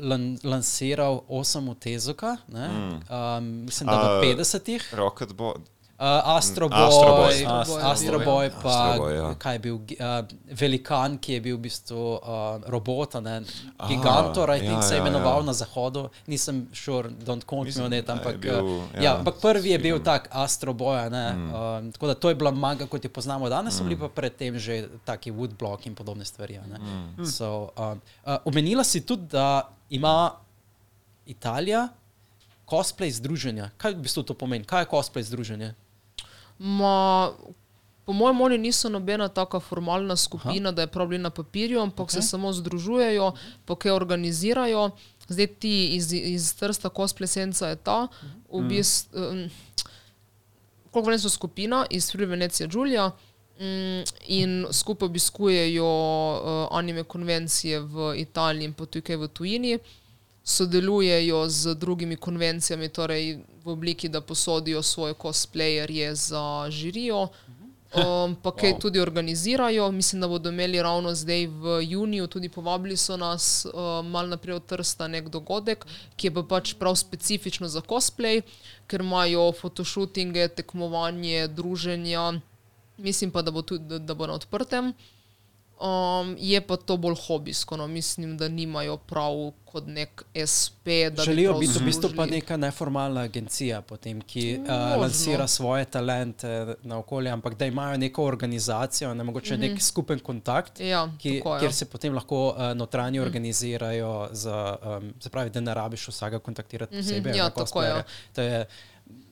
lan, lansiral Osamu Tezuka, ne? um, mislim, da v 50-ih. Rocket Bo Uh, Astro Boy, Astro Boy. Astro Boy, Astro Astro Boy. Boy pa Astro Boy, ja. kaj je bil, uh, velikan, ki je bil v bistvu uh, robot, a ne, Gigantor, I ja, think se je ja, imenoval ja. na zahodu, nisem sure, don't quote me Mislim, on it, ampak, bil, uh, ja, ja, ampak prvi je bil tak Astro Boy, a ne, Mm. uh, tako da to je bila manga, kot jo poznamo danes, so bili pa predtem že taki woodblock in podobne stvari. ne. Mm. So, um, uh, omenila si tudi, da ima Italija cosplay združenja. Kaj v bistvu to pomeni? Kaj je cosplay združenje? Ma, po mojem, oni niso nobena taka formalna skupina, Aha. da je prav na papirju, ampak okay. se samo združujejo, pa kaj organizirajo. Zdaj ti iz, iz Trsta cosplay senca je ta, v bistvu, um, koliko vem, so skupina iz Free Venecija Giulia. Mm, In skupaj obiskujejo uh, anime konvencije v Italiji in pa tukaj v tujini, sodelujejo z drugimi konvencijami, torej v obliki, da posodijo svoje cosplayerje za žirijo, um, pa kaj wow. tudi organizirajo. Mislim, da bodo imeli ravno zdaj v juniju, tudi povabili so nas uh, malo naprej od Trsta nek dogodek, ki je pa pač prav specifično za cosplay, ker imajo fotoshootinge, tekmovanje, druženja. Mislim pa, da bo, tudi, da, da bo na odprtem. Um, je pa to bolj hobijsko, no. mislim, da nimajo prav kot nek SP. bi Želijo prav biti v bistvu pa neka neformalna agencija, potem, ki uh, Možno. lansira svoje talente na okolje, ampak da imajo neko organizacijo, ne mogoče mm -hmm. nek skupen kontakt, Ja, ki, tako je. kjer se potem lahko uh, notranji mm. organizirajo, za, um, se pravi, da ne rabiš vsega kontaktirati Mhm, posebej. ja, tako je. To je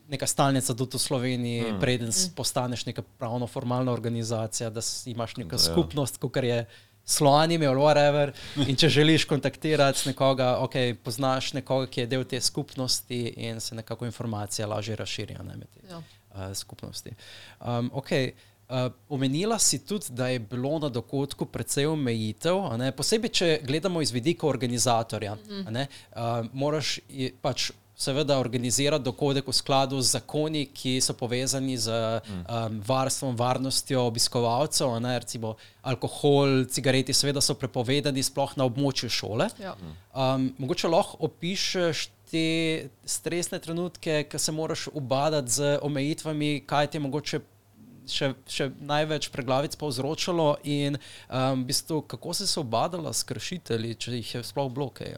neka stalnica tudi v Sloveniji, mm. preden mm. postaneš neka pravno formalna organizacija, da imaš neko ja. skupnost, kot je. Sloanim ali whatever. In če želiš kontaktirati nekoga, ok, poznaš nekoga, ki je del te skupnosti, in se nekako informacije lažje razširijo ne, med te Ja. uh, skupnosti. Um, okay. Uh, omenila si tudi, da je bilo na dogodku precej omejitev, a ne, posebej, če gledamo iz vidika organizatorja. Mm. Ne, uh, moraš je, pač seveda organizirati dogodek v skladu z zakoni, ki so povezani z um, varstvom, varnostjo obiskovalcev. Ne, recimo alkohol, cigareti, seveda so prepovedani sploh na območju šole. Ja. Um, mogoče lahko opišeš te stresne trenutke, ki se moraš ubadati z omejitvami, kaj ti je mogoče še, še največ preglavic povzročalo, in um, v bistvu, kako si se ubadala s kršitelji, če jih je sploh blokej.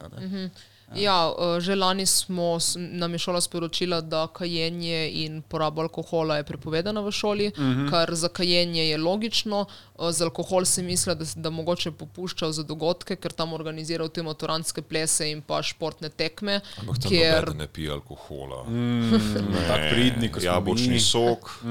Ja, eh, že lani smo, nam je šola sporočila, da kajenje in poraba alkohola je prepovedana v šoli, uh -huh. kar za kajenje je logično. Eh, Za alkohol se misli, da, da mogoče popuščajo za dogodke, ker tam organizirajo te motorantske plese in pa športne tekme. Ampak tam Kjer, ne pije alkohola. Tako pridni, kot smo Jabolčni mi. sok.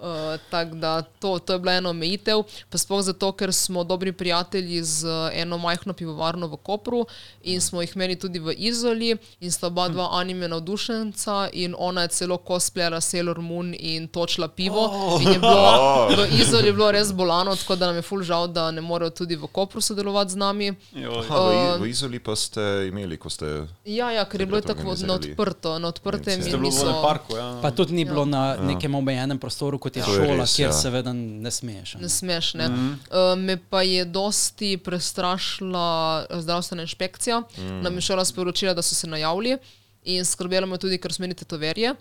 Uh, Tako da to, to je bila ena omejitev, pa sploh zato, ker smo dobri prijatelji z eh, eno majhno pivovarno v Kopru in smo jih imeli tudi v Izoli in sta oba dva anime navdušenca in ona je celo cosplayala Sailor Moon in točila pivo. Oh. In je bilo, v Izoli je bilo res bolano, tako da nam je ful žal, da ne morejo tudi v Kopru sodelovati z nami. Aha, v, I- v Izoli pa ste imeli, ko ste. Ja, ja ker je bilo tako na odprto, na odprtem in niso. parku, ja. Pa tudi ni bilo na nekem omejenem prostoru, kot je je šola, res, kjer ja. seveda ne smeš. ne. Ne smeš. Ne? Mm. Uh, me pa je dosti prestrašila eh, zdravstvena inšpekcija. Mm. Nam je šola sporočila, da so se najavili in skrbela me tudi, ker smo imeli tetoverje.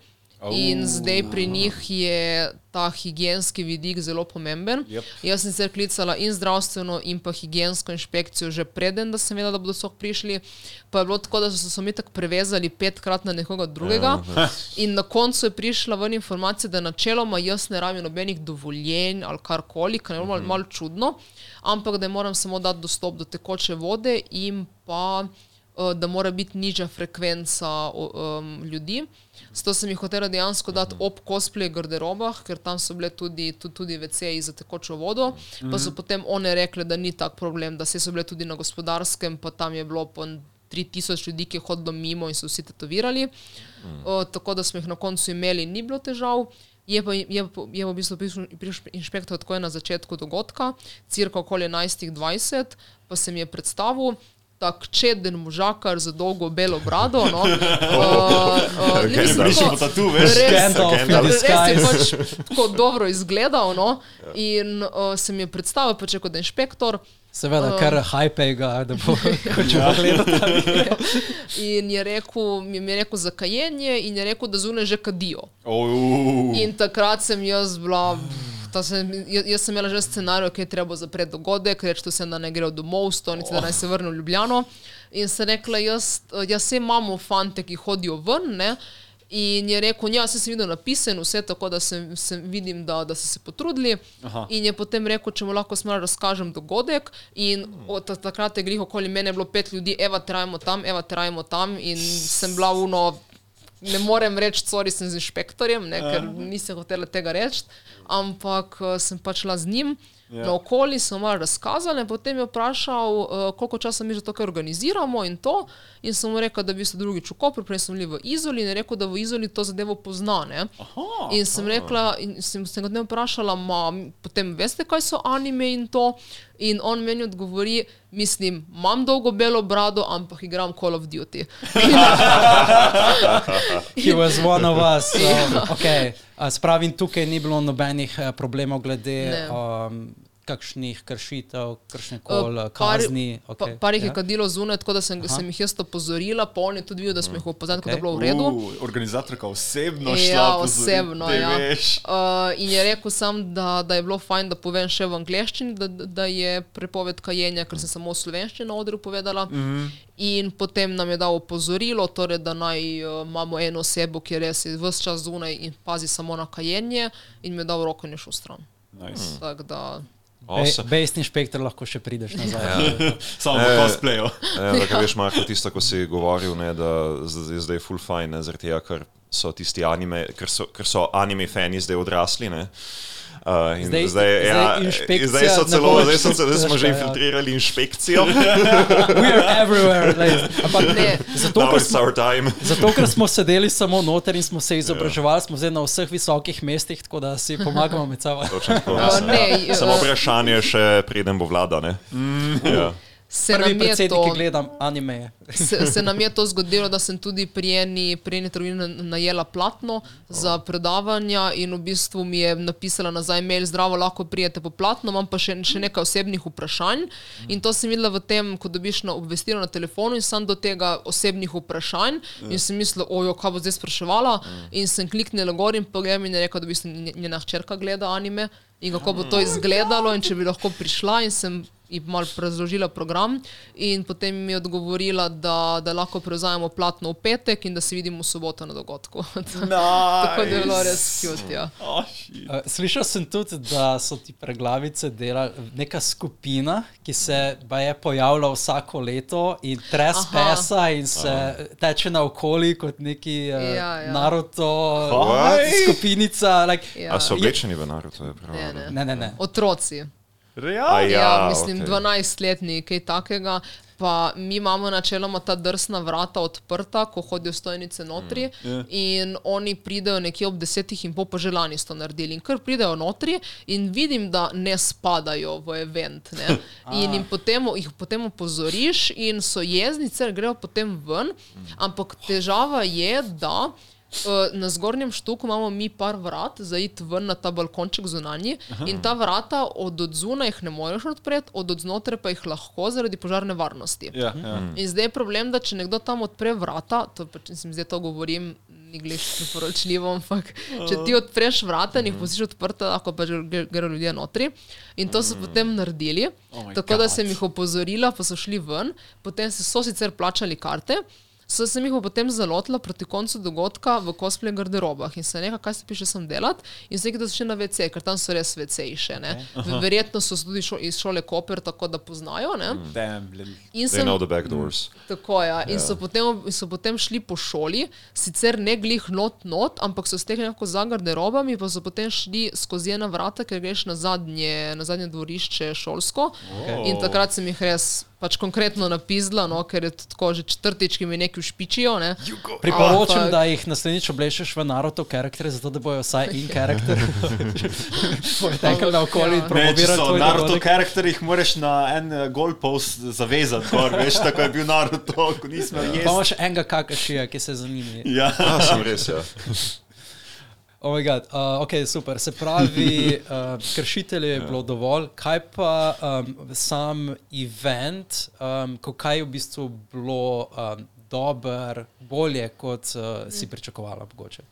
In zdaj pri njih je ta higijenski vidik zelo pomemben. Yep. Jaz sem se klicala in zdravstveno, in pa higijensko inšpekcijo že preden, da sem vedela, da bodo so prišli. Pa je bilo tako, da so se mi tako prevezali petkrat na nekoga drugega. Ja, in na koncu je prišla ven informacija, da načeloma jaz ne rabim nobenih dovoljenj ali karkoli, kar je malo, malo čudno, ampak da moram samo dati dostop do tekoče vode in pa da mora biti nižja frekvenca o- um, ljudi. Zato sem jih hotela dejansko dati ob cosplay garderobah, ker tam so bile tudi, tudi, tudi WC-ji za tekočo vodo. Pa so potem one rekle, da ni tak problem, da se so bile tudi na gospodarskem, pa tam je bilo po 3000 ljudi, ki je hodilo mimo in so vsi tetovirali. Uh, tako da smo jih na koncu imeli, ni bilo težav. Je pa, je, je pa v bistvu prišel, inšpektor takoj na začetku dogodka, cirka okoli 11.20, pa se mi je predstavil. Tak čeden možakar za dolgo belo brado. No. Uh, uh, mislim, Mišljimo tako- tatu, veš? res- Gandalf in Gandalf. Res je pač tako dobro izgledal. No? In uh, se mi je predstavil, pač kot inšpektor, Seveda, kar hajpe ga, da bo hoče pogledati. In je rekel, mi je rekel za kajenje in je rekel, da zunaj že kadijo. Oh, In takrat sem jaz bila. ta Sem, jaz, sem imela že scenarij, ki je treba zapreti dogodek, reči, da se da ne gre domov, stonice, da naj se vrne v Ljubljano. In sem rekla, jaz, jaz se imamo fante, ki hodijo ven. Ne? In je rekel, ja, se sem videl napisan, vse tako, da sem, sem vidim, da, da so se potrudili. Aha. In je potem rekel, če mu lahko smar razkažem dogodek. In od ta- takrat je glih okoli mene bilo pet ljudi, eva, trajamo tam, eva, trajamo tam. In sem bila uno, ne morem reči, sorry, sem z inšpektorjem, ne, ker nisem hotela tega reči, ampak eh, sem pač šla z njim. Ja. Na okoli so malo razkazali, potem je vprašal, uh, koliko časa mi že to organiziramo in to. In sem mu rekel, da bi se drugič v Kopru, prej smo bili v Izoli in je rekel, da v Izoli to zadevo pozna. Ne? Aha, In sem rekla, in sem, sem ga dne vprašala, ma, potem veste, kaj so anime in to. In on meni odgovori, mislim, imam dolgo belo brado, ampak igram Call of Duty. He was one of us. So, okay. A, Spravim, tukaj ni bilo nobenih eh, problemov glede um, kakšnih kršitev, kakšne koli Eh, par- kazni. Pa, Okay. par jih je ja. kadilo zunaj, tako da sem, sem jih jaz opozorila, pa on je tudi videl, da smo jih opozorili, okay. da je bilo v redu. Uh, organizatorka osebno šla. Ja, opozoriti, osebno. te Ja. veš. Uh, in je rekel sam, da, da je bilo fajn, da povem še v angleščini, da, da je prepoved kajenja, ker sem samo v slovenščini na odru povedala. Mm -hmm. In potem nam je dal opozorilo, torej, da naj uh, imamo eno osebo, ki je res vse čas zunaj in pazi samo na kajenje, in mi je dal roko in je šel stran. Nice. Tako da. Awesome. Bejst inšpektor lahko še prideš nazaj. Samo v Eh, cosplayu. Ja, da, veš, Marko, tisto, ko si govoril, ne, da je zdaj full fine, ne, zaradi tega, ker so tisti anime, ker so, ker so anime fani zdaj odrasli. Ne. Uh, in Zdaj- zdaj, zdaj ja, inšpekcija zdaj so celo, zdaj so celo, zdaj smo že ja. infiltrirali inšpekcijo. We are everywhere. Like, ampak Ne. zato, ker smo, our time. zato, ker smo sedeli samo noter in smo se izobraževali, smo zdaj na vseh visokih mestih, tako da si pomagamo med sabo. Točno tako, Uh, ja. ne, Samo vprašanje še preden bo vlada. Ne? Ja. Se Prvi nam je to. gledam anime. se, se nam je to zgodilo, da sem tudi pri eni, pri eni trgovini na- najela platno za predavanja in v bistvu mi je napisala nazaj mail, zdravo, lahko prijete po platno, imam pa še, še nekaj osebnih vprašanj. In to sem videla v tem, ko dobiš na obvestilo na telefonu in sem do tega osebnih vprašanj in sem mislila, ojo, kaj bo zdaj spraševala. In sem kliknila gor in pogledam in je rekla, da v bistvu nje- njena hčerka gleda anime in kako bo to izgledalo in če bi lahko prišla in sem in malo razložila program, in potem mi je odgovorila, da, da lahko prevzamemo platno v petek in da se vidimo v soboto na dogodku. Tako da je bilo res cute. Ja. Oh, shit. Uh, Slišal sem tudi, da so ti preglavice delali neka skupina, ki se je pojavlja vsako leto in tres Aha. pesa in se teče naokoli kot neki uh, Ja, ja. Naruto Kaj? skupinica. Like, Ja. A so oblečeni v Naruto? je prav, Ne, ne. Ne, ne, ne. Otroci. A Real? Ja, Ja, mislim, okej. 12-letni, kaj takega. Pa mi imamo načeloma ta drsna vrata odprta, ko hodijo stojnice notri, mm, ja. in oni pridejo nekje ob desetih in pol, pa že lani so naredili. In kar pridejo notri, in vidim, da ne spadajo v event. Ne? In jim potem, jih potem opozoriš, in so jezni, ker grejo potem ven. Ampak težava je, da. Na zgornjem štuku imamo mi par vrat za iti ven na ta balkonček zunanji in ta vrata od odzunaj jih ne moreš odpreti, od odznotraj pa jih lahko zaradi požarne varnosti. Ja, ja. In zdaj je problem, da če nekdo tam odpre vrata, to pač mislim, zdaj to govorim, ni gliš priporočljivo, ampak če ti odpreš vrata in jih pustiš odprta, lahko pa že gre- grejo ljudje notri. In to so potem naredili, Oh tako da God. sem jih opozorila, pa so šli ven, potem so sicer plačali karte. So se mi jih potem zalotila proti koncu dogodka v cosplay garderobah in se nekaj, kaj se piše sem delati, in se da so šli na WC, ker tam so res WC-ji še. ne. Verjetno so tudi šo, iz šole Koper, tako da poznajo. Ne? Damn, little. In They sem, know the back doors. Tako je. Ja. In so potem, so potem šli po šoli, sicer ne glih not, not, ampak so stekli nekako za garderobami, pa so potem šli skozi ena vrata, ker greš na zadnje, na zadnje dvorišče šolsko. Okay. In takrat sem jih res pač konkretno napisala, no, ker je tako že četrtič, ki mi nekaj špičijo. Ne. Priporočam, Ampak- da jih naslednjič oblečeš v Naruto karaktere, zato da bojo vsaj in karakter. Bojo tekli naokoli in Ja. Promovirali so tvoj Naruto dogodek. karakter, jih moraš na en uh, goalpost zavezati, gor, veš, tako je bil Naruto, ko nismo Pa jesti. imaš enega kakašija, ki se zanima. Ja. Ja, sem res. Ja. Oh my God. uh, ok, super. Se pravi, uh, kršitelje je bilo dovolj. Kaj pa um, sam event, um, ko kaj je v bistvu bilo um, dober, bolje, kot uh, si pričakovala, mogoče?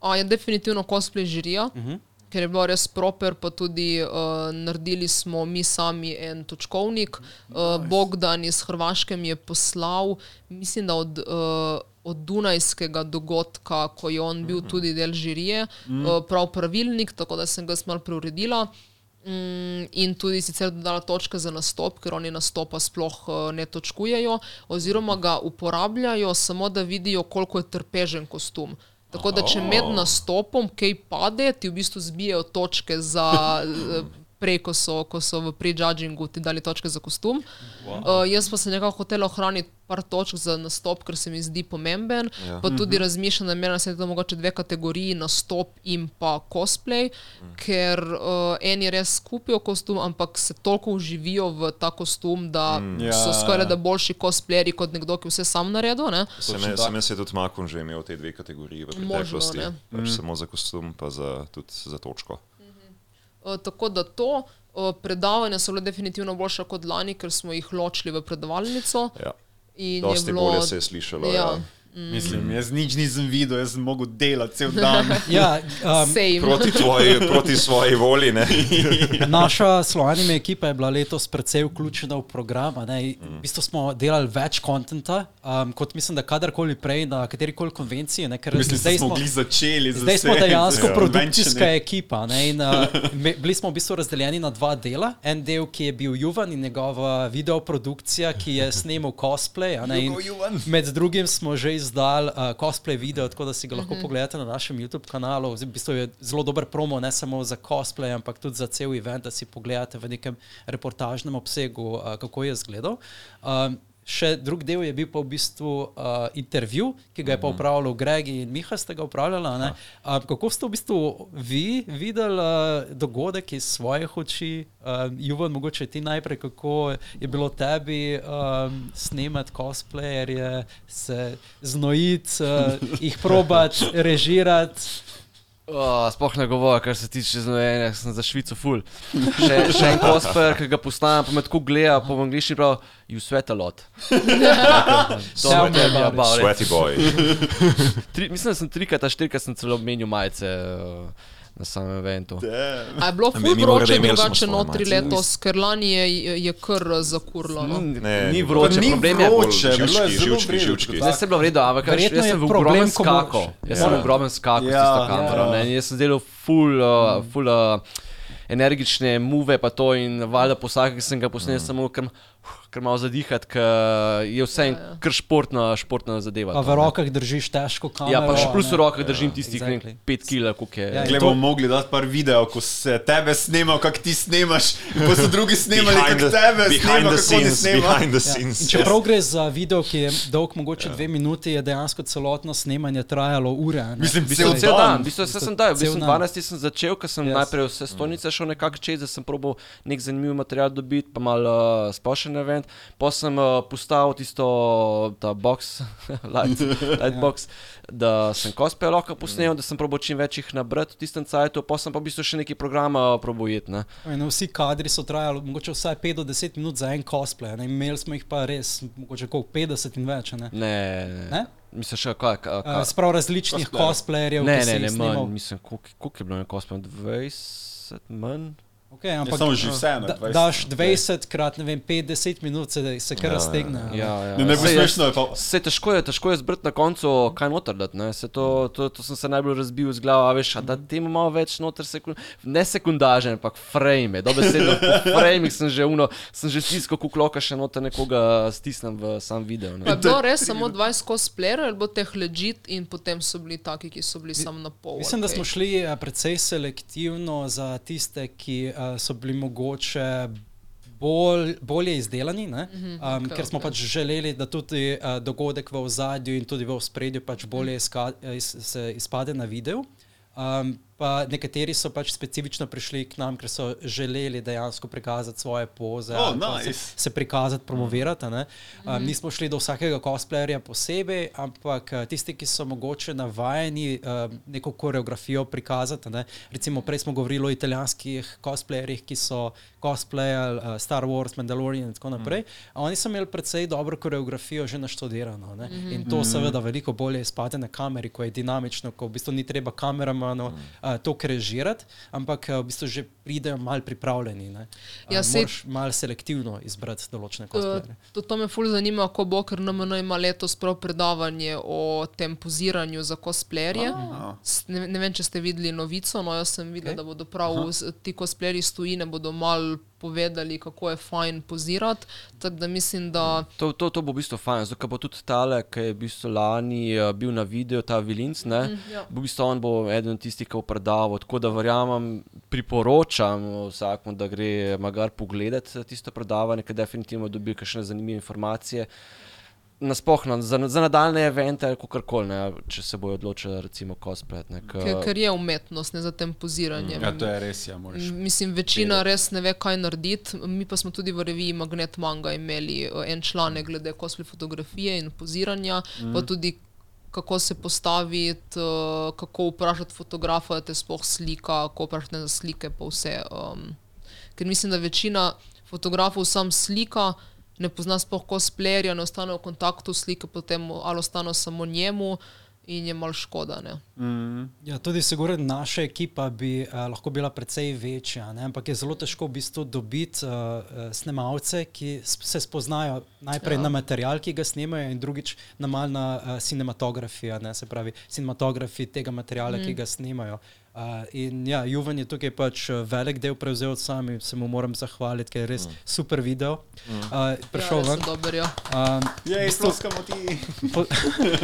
A, je definitivno cosplay žirija, uh -huh. Ker je bilo res proper, pa tudi uh, naredili smo mi sami en točkovnik. Uh, Bogdan iz Hrvaške mi je poslal, mislim, da od. Uh, Od Dunajskega dogodka, ko je on bil tudi del žirije, mm. prav pravilnik, tako da sem ga malo preuredila. Mm, in tudi sicer dodala točke za nastop, ker oni nastopa sploh uh, ne točkujejo, oziroma ga uporabljajo samo, da vidijo, koliko je trpežen kostum. Tako da, če med nastopom kaj pade, ti v bistvu zbijajo točke za. Prej, ko so, ko so v prejudgingu ti dali točke za kostum. Wow. Uh, jaz pa sem nekako hotel ohraniti par točk za nastop, ker se mi zdi pomemben. Ja. Pa tudi mm -hmm. razmišljam, da imajo na svetu mogoče dve kategoriji, nastop in pa cosplay, mm. ker uh, eni res kupijo kostum, ampak se toliko uživijo v ta kostum, da mm. so ja. skoraj da boljši cosplayeri kot nekdo, ki vse sam naredil. Sem, sem jaz tudi Makon že imel te dve kategoriji v preteklosti. Pač mm. Samo za kostum, pa za, tudi za točko. Uh, tako da to uh, predavanje so bile definitivno boljše kot lani, ker smo jih ločili v predavalnico. Ja. Dosti bilo, bolje se je slišalo. Ja. Ja. Mm. Mislim, jaz nič nisem videl, jaz sem mogel delati cel dan. ja, um, proti, tvoji, proti svoji volji. Naša slovena ekipa je bila letos precej vključena v program. Mm. V bistvu smo delali več konta, um, kot mislim, da kadarkoli prej na kateri koli konvenciji. Ne, mislim, zdaj smo bili začeli. Zdaj smo dejansko ja, produkcijska ekipa. Ne, in, uh, bili smo v bistvu razdeljeni na dva dela. En del, ki je bil Juvan in njegova videoprodukcija, ki je snimal cosplay. Ne, med drugim smo že izdal uh, cosplay video, tako da si ga lahko uh mhm. -huh. pogledate na našem YouTube kanalu. V bistvu je zelo dober promo, ne samo za cosplay, ampak tudi za cel event, da si pogledate v nekem reportažnem obsegu, uh, kako je izgledal. Um, Še drug del je bil pa v bistvu uh, intervju, ki ga je pa mhm. upravljal Greg in Miha, ste ga upravljali. Uh, kako ste v bistvu vi videli uh, dogodek iz svojih oči, uh, Juvan, mogoče ti najprej, kako je bilo tebi um, snemati cosplayerje, se znojiti, uh, jih probati, režirati. Oh, Sploh ne govori, kar se tiče znojenja, sem za Švico ful. Še, še en kosper, ki ga postavim, pa me tako gleda, po angliščini pravi, you sweat a lot. To je ja, bilo sweaty boy. Tri, mislim, da sem trikrat, štirikrat sem celo menil majice. Uh, na samem eventu. A je bilo ful vroče, drugače notri letos, ker lani je, je kar zakurlo. No? Ne, ni vroče, ni problem je vroče, bilo je živčki, živčki. Zdaj se je bilo vredo, ampak jaz sem v ogromnem skaku. Jaz sem v ogromnem skaku s tisto kamero. Jaz sem delal ful, uh, ful uh, energične muve pa to in valjda po vsakem, sem ga posnel, samo ker kar malo zadihati, ker je vse en ja, ja. kar športna, športna zadeva. Pa v rokah držiš težko kamero. Ja, pa še plus v rokah držim ja, tistih exactly. 5 kg, koliko je. Ja, Glej, bomo mogli dati par video, ko se tebe snema, kak ti snemaš, pa so drugi snemali, kak tebe snema, kako ti snema. Ja. Čeprav gre za video, ki je dolg mogoče ja. dve minuti, je dejansko celotno snemanje trajalo ure. Ne? Mislim, cel, cel dan. Mislim, se sem dal, mislim, 12 sem začel, ker sem yes. najprej vse stolnice šel nekako čez, da sem probal nek zanimiv material dobiti, pa malo uh, splošen event. Pa sem uh, postavil tisto, ta box, light, light box, da sem kospe lahko posnel, da sem probo čim več jih nabrati v tistem cajtu, pa sem pa v bistvu še neki programa probojet. No, vsi kadri so trajali mogoče vsaj 5 do 10 minut za en cosplay, ne? imeli smo jih pa res, mogoče koliko 50 in več. Ne, ne. ne? Mislim, še kaj. Ka, ka. Uh, Sprav različnih cosplayerjev. Ne, ne, ne, manj, mislim, koliko je bilo na cosplay? 20 manj. Okay, ampak, samo že vse. Da, daš 20 krat, ne vem, 50 minut, se, se kar ja, raztegne. Ja, ja. Ne, ne bo smešno. Se težko je, težko je zbrati na koncu, kaj noter dati. To, to, to sem se najbolj razbil z glavo, veš, da temu malo več noter, sekund, ne sekundaže, ampak frame. Dobesedno po frame sem že uno, sem že stiskal kukloka, še noter nekoga stisnem v sam video. Je bilo res samo 20 cosplayer, ali bo teh legit in potem so bili taki, ki so bili samo na pol. Mislim, da smo šli eh, precej selektivno za tiste, ki eh, uh, so bili mogoče bolj, bolje izdelani, um, mm -hmm, ker smo okay. pač želeli, da tudi uh, dogodek v ozadju in tudi v spredju pač bolje izka, iz, se izpade na videu. Um, pa nekateri so pač specifično prišli k nam, ker so želeli dejansko prikazati svoje poze, Oh, nice. se, se prikazati, promovirati. ne. Um, nismo šli do vsakega cosplayerja posebej, ampak eh, tisti, ki so mogoče navajeni um, neko koreografijo prikazati. Ne. Recimo, prej smo govorili o italijanskih cosplayerjih, ki so cosplayali uh, Star Wars, Mandalorian in tako naprej. A Oni so imeli precej dobro koreografijo že naštudirano. Ne. In to seveda veliko bolje izpade na kameri, ko je dinamično, ko v bistvu ni treba kameramanu uh, to krežirati, ampak uh, v bistvu že pridejo mal pripravljeni. Ne. Uh, Ja, moraš mal selektivno izbrati določene Uh, cosplayerje. to, to me ful zanima, ko bo, ker NMN ima letos prav predavanje o tem poziranju za cosplayerje. S- Ne, ne vem, če ste videli novico, no jaz sem videla, Ok. okay. da bodo prav s- ti cosplayerji iz tujine bodo mal povedali, kako je fajn pozirati. Tako da mislim, da To, to, to bo v bistvu fajn, zato bo tudi tale, ki je v bistvu lani uh, bil na videu, ta Vilinc, ne, mm, ja. v bistvu on bo eden tistih, ki bo predaval. Tako da verjamem, priporočam vsakmu, da gre magar pogledat eh, tisto predavanje, ker definitivno dobi kakšne zanimive informacije. Nasplošno, za, za nadaljne evente ali kakorkoli, ne, če se bojo odločili, recimo, cosplay. Ne, k, ker, ker je umetnost, ne za tem poziranjem. Ja, to je res, ja, moraš. Mislim, večina res ne ve, kaj narediti. Mi pa smo tudi v reviji Magnet Manga imeli eh, en članek glede cosplay fotografije in poziranja, mm. pa tudi kako se postaviti, eh, kako vprašati fotografa, da te sploh slika, kako vprašati za slike, pa vse. Um, ker mislim, da večina fotografov sam slika. Ne pozna sploh cosplayerja, ne ostane v kontaktu s slike, potem ali ostane samo njemu, in je mal škoda. Ne? Ja, tudi sigurno naša ekipa bi uh, lahko bila precej večja, ne? ampak je zelo težko v bistvu dobiti uh, snemalce, ki se spoznajo najprej ja. na material, ki ga snemajo, in drugič na mal na uh, cinematografijo, ne? se pravi cinematografi tega materiala, mm. ki ga snemajo. Uh, in ja, Juven je tukaj pač eh, velik del prevzel sam in se mu moram zahvaliti, ker je res mm. super video. Mm. Uh, prišel ja, ven. dober, ja. Um, Je, v bistvu- izploskamo ti. po,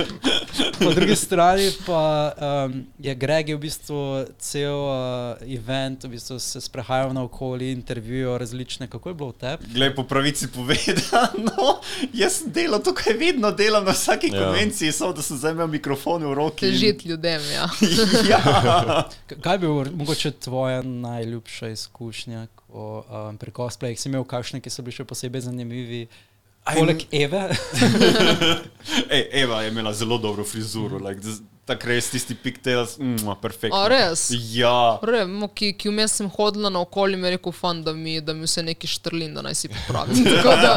po drugi strani pa um, je Greg je v bistvu cel uh, event, v bistvu se sprehajal naokoli, intervjuval različne, kako je bilo v tebi. Glej, po pravici povedano, jaz delal tukaj, vedno delam na vsaki Ja. konvenciji, samo da sem zdaj imel mikrofon v roki. in- Težiti ljudem. Ja. ja. Kaj bi bilo mogoče tvoja najljubša izkušnja ko, um, pri cosplayih? Si imel kakšne, ki so bili še posebej zanimivi? Poleg Eve, Ej, Eva je imela zelo dobro frizuro, like, tako res tisti pigtails, mm, perfektno. A res? Ja. Re, mo, ki, ki vmes sem hodila na okolje, mi je rekel, fan, da, mi, da mi vse neki štrlin, da naj si popravim. Da,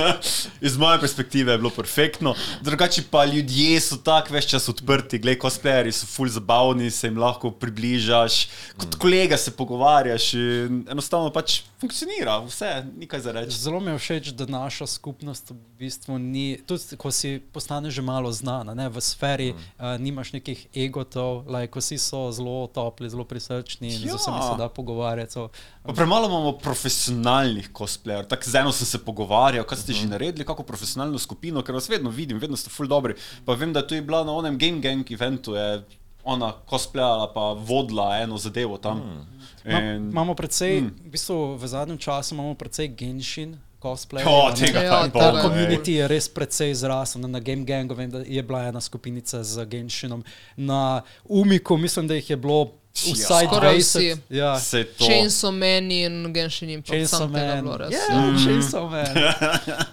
Iz moje perspektive je bilo perfektno. Drugače pa ljudje so tako več čas odprti, gledaj, cosplayeri so full zabavni, se jim lahko približaš, kot kolega se pogovarjaš in enostavno pač funkcionira, vse, nikaj za reči. zelo mi je všeč, da naša skupnost v bistvu ni, tudi ko si postaneš že malo znana, ne, v sferi mm. uh, nimaš nekih egotov, like, vsi so zelo topli, zelo prisrčni in Ja. z vsemi se da pogovarjati. So, Pa premalo imamo profesionalnih cosplayerjev. Tako z eno sem se pogovarjal, kaj ste že naredili, kako profesionalno skupino, ker vas vedno vidim, vedno ste full dobri. Pa vem, da tu je bila na onem Game Gang eventu, je ona cosplayala pa vodila eno zadevo tam. Ma, In- imamo precej, mm. v bistvu v zadnjem času imamo precej Genshin. Cosplay, O, tega Ja, tam tega Ta bolj. je. komunity je res precej zrasel. Na Game Gangu vem, da je bila ena skupinica z Genshinom. Na Umiku mislim, da jih je bilo vsaj Skoraj 20. vsi. Ja. Chainsaw Man in Genshin Impact. Chainsaw Man. bilo res. Ja, Ja. Chainsaw Man.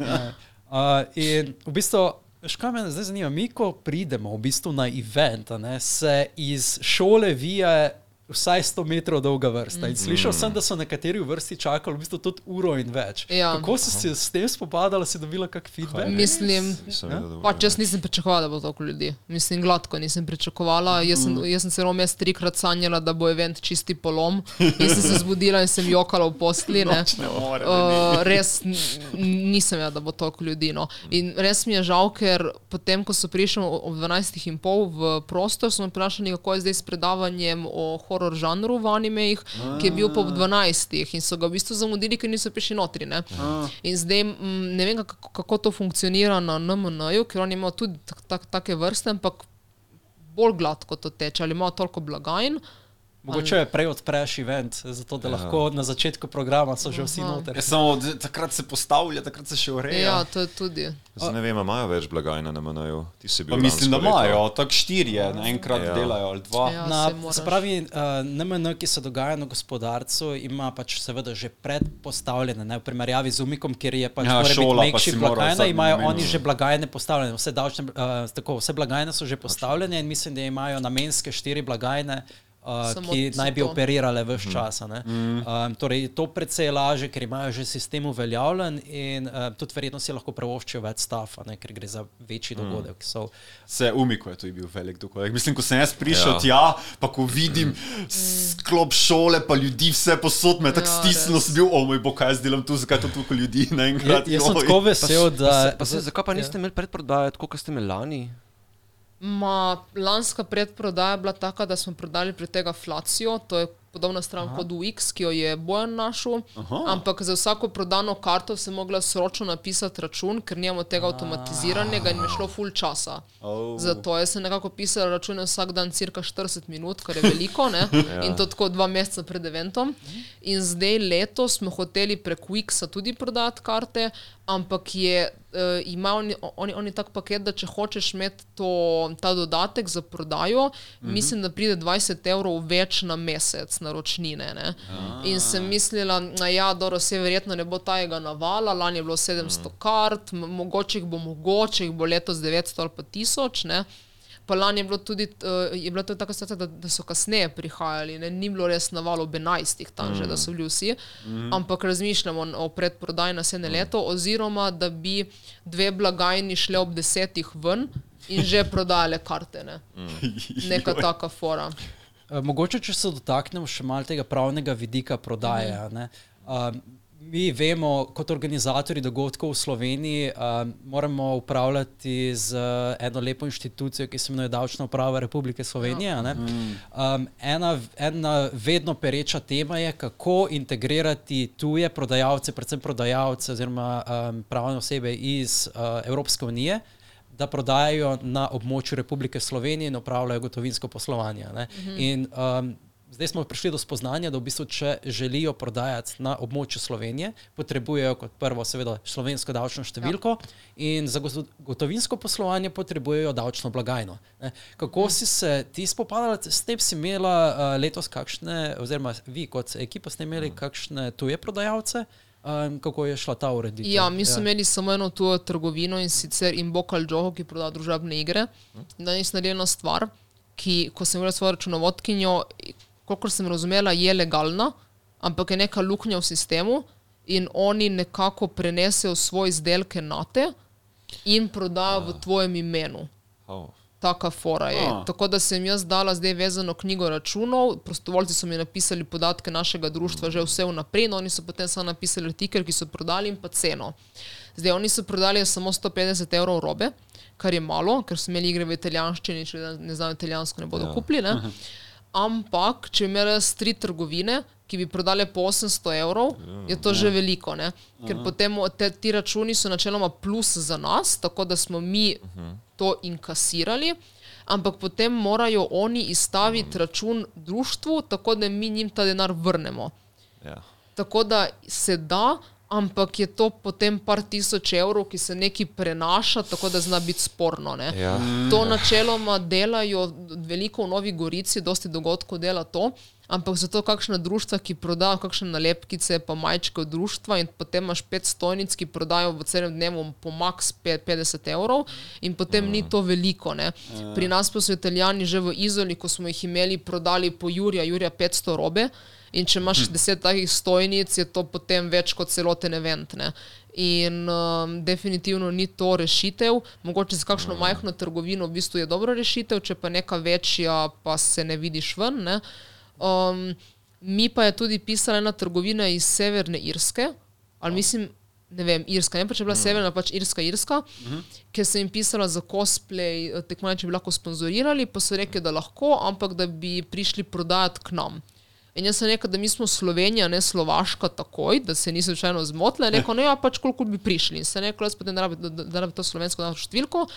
ja. uh, in v bistvu, veš, kaj me zdaj zanima, mi, ko pridemo v bistvu na event, a ne, se iz šole vije vsaj 100 metrov dolga vrsta. In slišal sem, da so nekateri v vrsti čakali v bistvu tudi uro in več. Ja. Kako si se s tem spopadala, si dobila kak feedback? Mislim, vedel, da bo- Pač jaz nisem pričakovala, da bo toliko ljudi. Mislim, gladko nisem pričakovala. Jaz sem, jaz sem celo mes trikrat sanjala, da bo event čisti polom. In sem se zbudila in sem jokala v postli. ne. Uh, res nisem vedela, da bo toliko ljudi. No. In res mi je žal, ker potem, ko so prišli ob 12.30 v prostor, so me vprašali, kako je zdaj s predavanjem o horror žanru v animejih, ki je bil pa ob 12. in so ga v bistvu zamudili, ker niso prišli notri. Ne. In zdaj mm, ne vem, kako, kako to funkcionira na NMN-ju, ker oni imajo tudi tak, tak, take vrste, ampak bolj gladko to teče, ali imajo toliko blagajn. Mogoče je prej odpreš event, zato da Ja. lahko na začetku programa so že vsi Aha. noter. Ja, samo takrat se postavlja, takrat se še ureja. Ja, to je tudi. Zdaj ne vem, a imajo več blagajne na MNU. Pa mislim, da imajo, tako štirje, naenkrat Ja. delajo ali dva. Ja, Na, saj moraš. se pravi, uh, NMN, ki se dogaja na gospodarcu, ima pač seveda že predpostavljene, ne, v primerjavi z umikom, kjer je pač Ja, šola, pa moral blagajna, zadnje imajo oni že blagajne postavljene, vse, davčne, uh, tako, vse blagajne so že postavljene in mislim, da imajo namenske štiri blagajne. Uh, Samo ki naj bi to. operirale Mhm. vse čas. Um, torej, to precej laže, ker imajo že sistem uveljavljen in uh, tudi verjetno si lahko prevoščijo več stafa, ne, ker gre za večji Mhm. dogodek. So, Se umiko je to bil velik dogodek. Mislim, ko sem jaz prišel Ja. ja. tja, pa ko vidim sklop šole, pa ljudi vse posod, me tako Ja, stisnilo, sem bil, o moj bog, kaj jaz delam tu, zakaj je to toliko ljudi naenkrat. jaz sem joj." tako vesel, Pa, da. se, pa se, zakaj pa niste imeli predprodaje, tako kot ste imeli lani? Ma, lanska predprodaja je bila taka, da smo prodali pri tega Flacijo, to je podobna stran Aha. kot UX, ki jo je Bojan našel. Aha. Ampak za vsako prodano karto sem mogla sročno napisati račun, ker nimamo tega avtomatiziranega in mi je šlo full časa. Oh. Zato jaz sem nekako pisala račune vsak dan, cirka 40 minut, kar je veliko, ne? in to tako dva meseca pred eventom. In zdaj letos smo hoteli prek Wixa tudi prodati karte, ampak je, uh, ima oni, oni, oni tak paket, da če hočeš imeti to, ta dodatek za prodajo, mm -hmm. mislim, da pride 20 evrov več na mesec naročnine. Ne? In sem mislila, da ja, dobro, se verjetno ne bo tajega navala, lani je bilo 700 kart, m- mogoče jih bo mogoče, jih bo letos 900 ali pa 1000. Ne? Pa lani je, bilo tudi, uh, je tudi taka situacija, da, da so kasneje prihajali, ne? ni bilo res navalo ob 11. tam že, da so bili vsi, mm. ampak razmišljamo o predprodaji naslednje mm. leto, oziroma da bi dve blagajni šle ob 10. ven in že prodajale karte. Ne? Neka taka fora. Eh, Mogoče, če se dotaknemo še malo tega pravnega vidika prodaje. a ne. Mi vemo, kot organizatori dogodkov v Sloveniji, um, moramo upravljati z eh, eno lepo inštitucijo, ki se imenuje Davčna uprava Republike Slovenije. a ne. Um, ena, ena vedno pereča tema je, kako integrirati tuje prodajalce, predvsem prodajalce oziroma um, pravne osebe iz uh, Evropske unije da prodajajo na območju Republike Slovenije in opravljajo gotovinsko poslovanje. Uh -huh. In um, zdaj smo prišli do spoznanja, da v bistvu, če želijo prodajati na območju Slovenije, potrebujejo kot prvo, seveda, slovensko davčno številko, ja. in za goto- gotovinsko poslovanje potrebujejo davčno blagajno. Ne. Kako -huh. si se ti spopadala s tem, si imela uh, letos kakšne, oziroma vi kot ekipa ste imeli kakšne tuje prodajalce? Um, kako je šla ta ureditev? Ja, mi smo imeli samo eno tujo trgovino in sicer Imbokal Joho, ki prodaja družabne igre. In danes naredila ena stvar, ki, ko sem imela svojo računovodkinjo, kolikor sem razumela, je legalna, ampak je neka luknja v sistemu in oni nekako prenesejo svoje izdelke na te in prodajo v tvojem imenu. Taka fora je. A. Tako da sem jaz dala zdaj vezano knjigo računov, prostovoljci so mi napisali podatke našega društva že vse vnaprej, no oni so potem samo napisali artikel, ki so prodali in pa ceno. Zdaj oni so prodali samo 150 evrov robe, kar je malo, ker so imeli igre v italijanščini, če ne znajo italijansko, ne bodo ja. kupili. Ne? Ampak, če jaz tri trgovine, ki bi prodale po 800 evrov, je to že veliko. Ne? Ker potem o- te, ti računi so načeloma plus za nas, tako da smo mi to inkasirali. Ampak potem morajo oni izstaviti račun društvu, tako da mi njim ta denar vrnemo. Ja. Tako da se da, ampak je to potem par tisoč evrov, ki se neki prenaša, tako da zna biti sporno. Ne? Ja. To načeloma delajo veliko v Novi Gorici, dosti dogodkov dela to, ampak zato kakšna društva, ki prodajo kakšne nalepkice, pa majčke od društva in potem imaš pet stojnic, ki prodajo v celem dnevu po max pe- 50 evrov in potem ni to veliko. Ne. Pri nas pa so italijani že v Izoli, ko smo jih imeli, prodali po Jurija, Jurija 500 robe. In če imaš deset takih stojnic, je to potem več kot celoten event. Ne? In um, definitivno ni to rešitev. Mogoče za kakšno majhno trgovino v bistvu je dobra rešitev, če pa neka večja, pa se ne vidiš ven. Ne? Um, mi pa je tudi pisala ena trgovina iz Severne Irske, ali mislim, ne vem, Irska, ne pa če je bila Severna, pač Irska, Irska, ker sem jim pisala za cosplay, eh, tekmovanje, če bi lahko sponzorirali, pa so rekli, da lahko, ampak da bi prišli prodajati k nam. In jaz sem rekel, da mi smo Slovenija, ne Slovaška, takoj, da se niso slučajno zmotili. In rekel, no ja, pač koliko bi prišli. In sem rekel, jaz potem da rabi, da, da, da rabi to slovensko našo številko.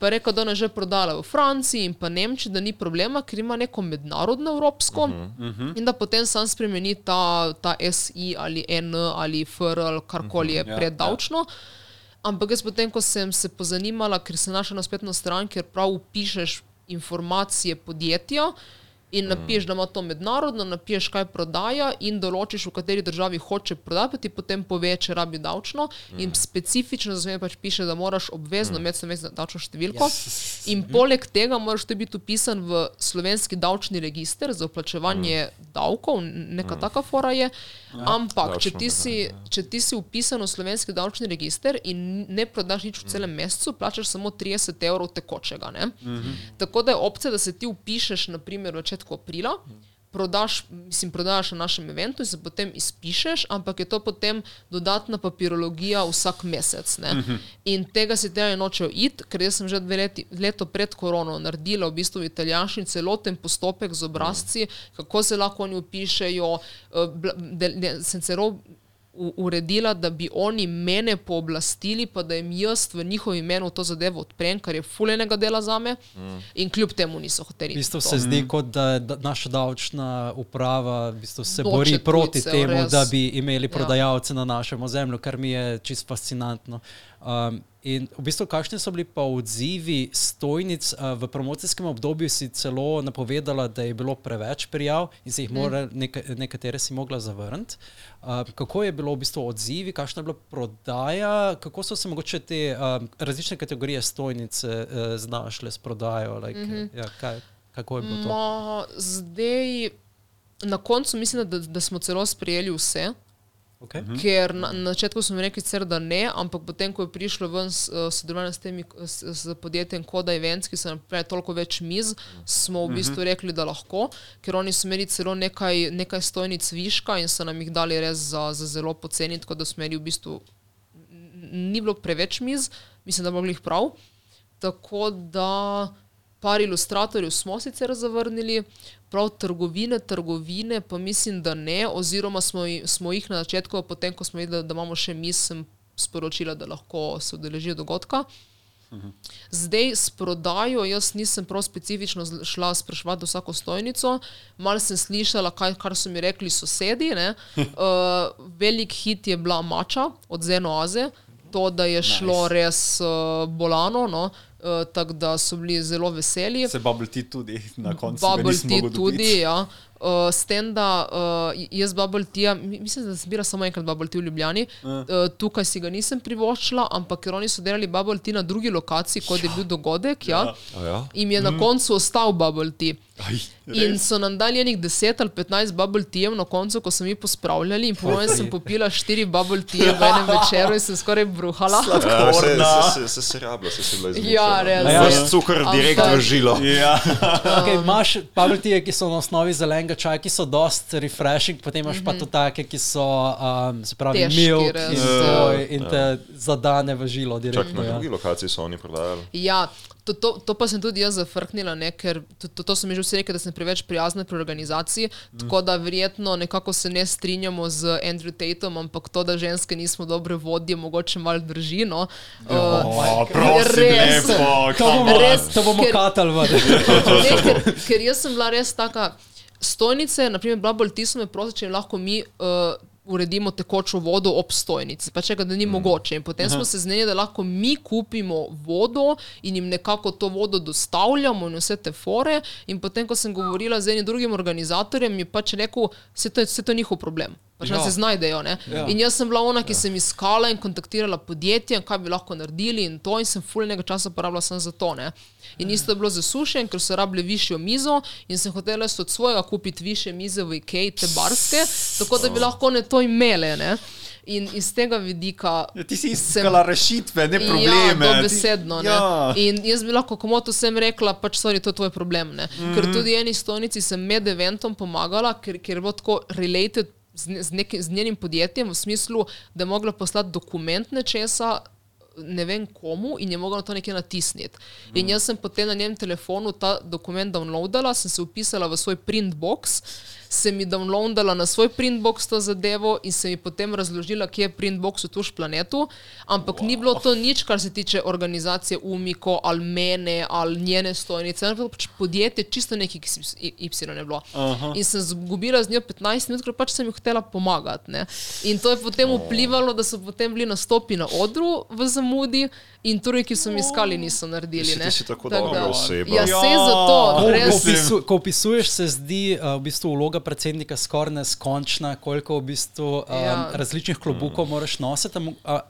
Pa je rekel, da ona že prodala v Franciji in pa Nemčiji, da ni problema, ker ima neko mednarodno evropsko. Uh -huh. In da potem sam spremeni ta, ta SI ali N ali FR ali karkoli je ja, preddavčno. Ampak jaz potem, ko sem se pozanimala, ker sem našla na spletno stran, kjer prav upišeš informacije podjetja in napišeš, da ima to mednarodno, napišeš, kaj prodaja in določiš, v kateri državi hoče prodati, ti potem pove, če rabi davčno. In specifično za sebe pač piše, da moraš obvezno imeti slovensko davčno številko. In poleg tega moraš tudi biti upisan v slovenski davčni register za vplačevanje davkov, neka taka fora je. Ampak, če ti, si, če ti si upisan v slovenski davčni register in ne prodaš nič v celem mesecu, plačaš samo 30 evrov tekočega. ne. Tako da je opcija, da se ti upišeš, naprimer, v začetku aprila. Prodaš, mislim, prodaš na našem eventu in se potem izpišeš, ampak je to potem dodatna papirologija vsak mesec. Ne? In tega si tega nočejo iti, ker jaz sem že dve leti, leto pred korono naredila v bistvu v italijanščini celoten postopek z obrazci, kako se lahko oni upišejo. eh, de- de- Sem celo uredila, da bi oni mene pooblastili, pa da jim jaz v njihovem imenu to zadevo odprem, kar je fulenega dela za me. Mm. In kljub temu niso hoteli. V bistvu to. se zdi, kot da, naša davčna uprava v bistvu se Noče bori proti tujcev, temu, res. da bi imeli Ja. prodajalce na našem ozemlju, kar mi je čisto fascinantno. Um, in v bistvu, kakšni so bili pa odzivi stojnic? V promocijskem obdobju si celo napovedala, da je bilo preveč prijav in si jih mora, neka, nekatere si mogla zavrniti. Kako je bilo v bistvu odzivi, kakšna je bila prodaja, kako so se mogoče te različne kategorije stojnice uh, znašle s prodajo? Like, mm -hmm. ja, kaj, kako je bilo to? Ma, zdaj, na koncu mislim, da, da smo celo sprejeli vse. Okay. Mm. Ker na, na začetku smo rekli, sicer, da ne, ampak potem, ko je prišlo ven s- eh, sodelovanje s temi s, s podjetjem Koda Events, ki so nam pripravili toliko več miz, smo v bistvu rekli, da lahko, ker oni so imeli celo nekaj, nekaj stojnic viška in so nam jih dali res za, za zelo poceni, tako da smo imeli v bistvu ni bilo preveč miz, mislim, da mogli jih prav. Tako da par ilustratorjev smo sicer zavrnili, prav trgovine, trgovine pa mislim, da ne, oziroma smo, smo jih na začetku, potem ko smo videli, da imamo še mis, sem sporočila, da lahko se udeležijo dogodka. Zdaj s prodajo, jaz nisem prav specifično šla spraševati vsako stojnico, malo sem slišala, kaj, kar so mi rekli sosedi. Uh, velik hit je bila mača od Zenoaze, to, da je šlo Nice. res uh, bolano, no? Uh, tako da so bili zelo veseli. Se bubble tea tudi na koncu. Bubble tea mogel tudi, ja. Uh, s tem, da uh, jaz bubble tea, mi- mislim, da sem bila samo enkrat bubble tea v Ljubljani, uh, tukaj si ga nisem privoščila, ampak ker oni so delali bubble tea na drugi lokaciji, kot je bil dogodek, ja, A ja? in je na koncu ostal bubble tea. Aj, In res? so nam dali enih 10 ali 15 bubble teajev na koncu, ko smo mi pospravljali, in po mojem sem popila 4 bubble teaje v enem večeru in sem skoraj bruhala. Ja, se, Sladkorna. se, se, se, se rabla, se si bila izmišljena. Ja, res. Ja, Ves cukor direkt Ampak- v žilo. Ja, Okay, imaš bubble tea, ki so na osnovi zelenega čaja, ki so dost refreshing, potem imaš pa tudi take, ki so, um, se pravi, Težki, milk res. in, to, in te zadane v žilo Čak direktno. na Ja. drugi lokaciji so oni prodajali. Ja, to, to, to pa sem tudi jaz zafrknila, ne, ker to, to, to so mi že vsi rekli, da sem preveč prijazna pri organizaciji, mm. tako da verjetno nekako se ne strinjamo z Andrew Tatom, ampak to, da ženske nismo dobre vodje, mogoče malo drži. No. o, Uh, prosim, res. lepo. To bomo, Res, to bomo ker- katali ker, ker jaz sem bila res taka. Stojnice, naprimer, so me prosili, če jim lahko mi uh, uredimo tekočo vodo ob stojnici. Pa če ga da ni mm. mogoče. In potem smo se zmenili, da lahko mi kupimo vodo in jim nekako to vodo dostavljamo in vse te fore. In potem, ko sem govorila z enim drugim organizatorjem, je pač rekel, vse to je, vse to njihov problem. Pač ja. Ja. se znajdejo. Ja. Ja. In jaz sem bila ona, ki sem iskala in kontaktirala podjetja, kaj bi lahko naredili in to, in sem fulnega časa porabila sem za to. Ne. In isto je bilo za sušen, ker so rabili višjo mizo in sem hotela od svojega kupiti više mize v IKEA, te barske, tako da bi lahko ne to imele. Ne. In iz tega vidika. Ja, ti si sem- iskala rešitve, ne probleme. Ja, Ti- dobesedno. Ja. Ja. In jaz bi lahko komoto vsem rekla, pač sorry, to je tvoj problem. Mm -hmm. Ker tudi eni stojnici sem med eventom pomagala, ker, ker je bilo tako related z, z, nekim, z njenim podjetjem v smislu, da je mogla poslati dokument nečesa ne vem komu in je mogla to nekje natisniti. In jaz sem potem na njem telefonu ta dokument downloadala, sem se upisala v svoj printbox, sem mi downloadala na svoj printbox to zadevo in sem mi potem razložila, kje je printbox v tuš planetu, ampak wow. ni bilo to nič, kar se tiče organizacije Umiko ali mene ali njene stojnice, ampak pač podjetje čisto neki Y je bilo. Aha. In sem zgubila z njo 15 minut, ker pač sem jih hotela pomagati. Ne? In to je potem vplivalo, da so potem bili nastopi na odru v zamudi. In tudi, ki so mi iskali, niso naredili. Si- ne. ti si tako dobra oseba. Ja, Ja. se zato, Ko, res. ko, opisu, ko opisuješ, se zdi uh, v bistvu vloga predsednika skoraj neskončna, koliko v bistvu, um, Ja. različnih klobukov moraš nositi. a-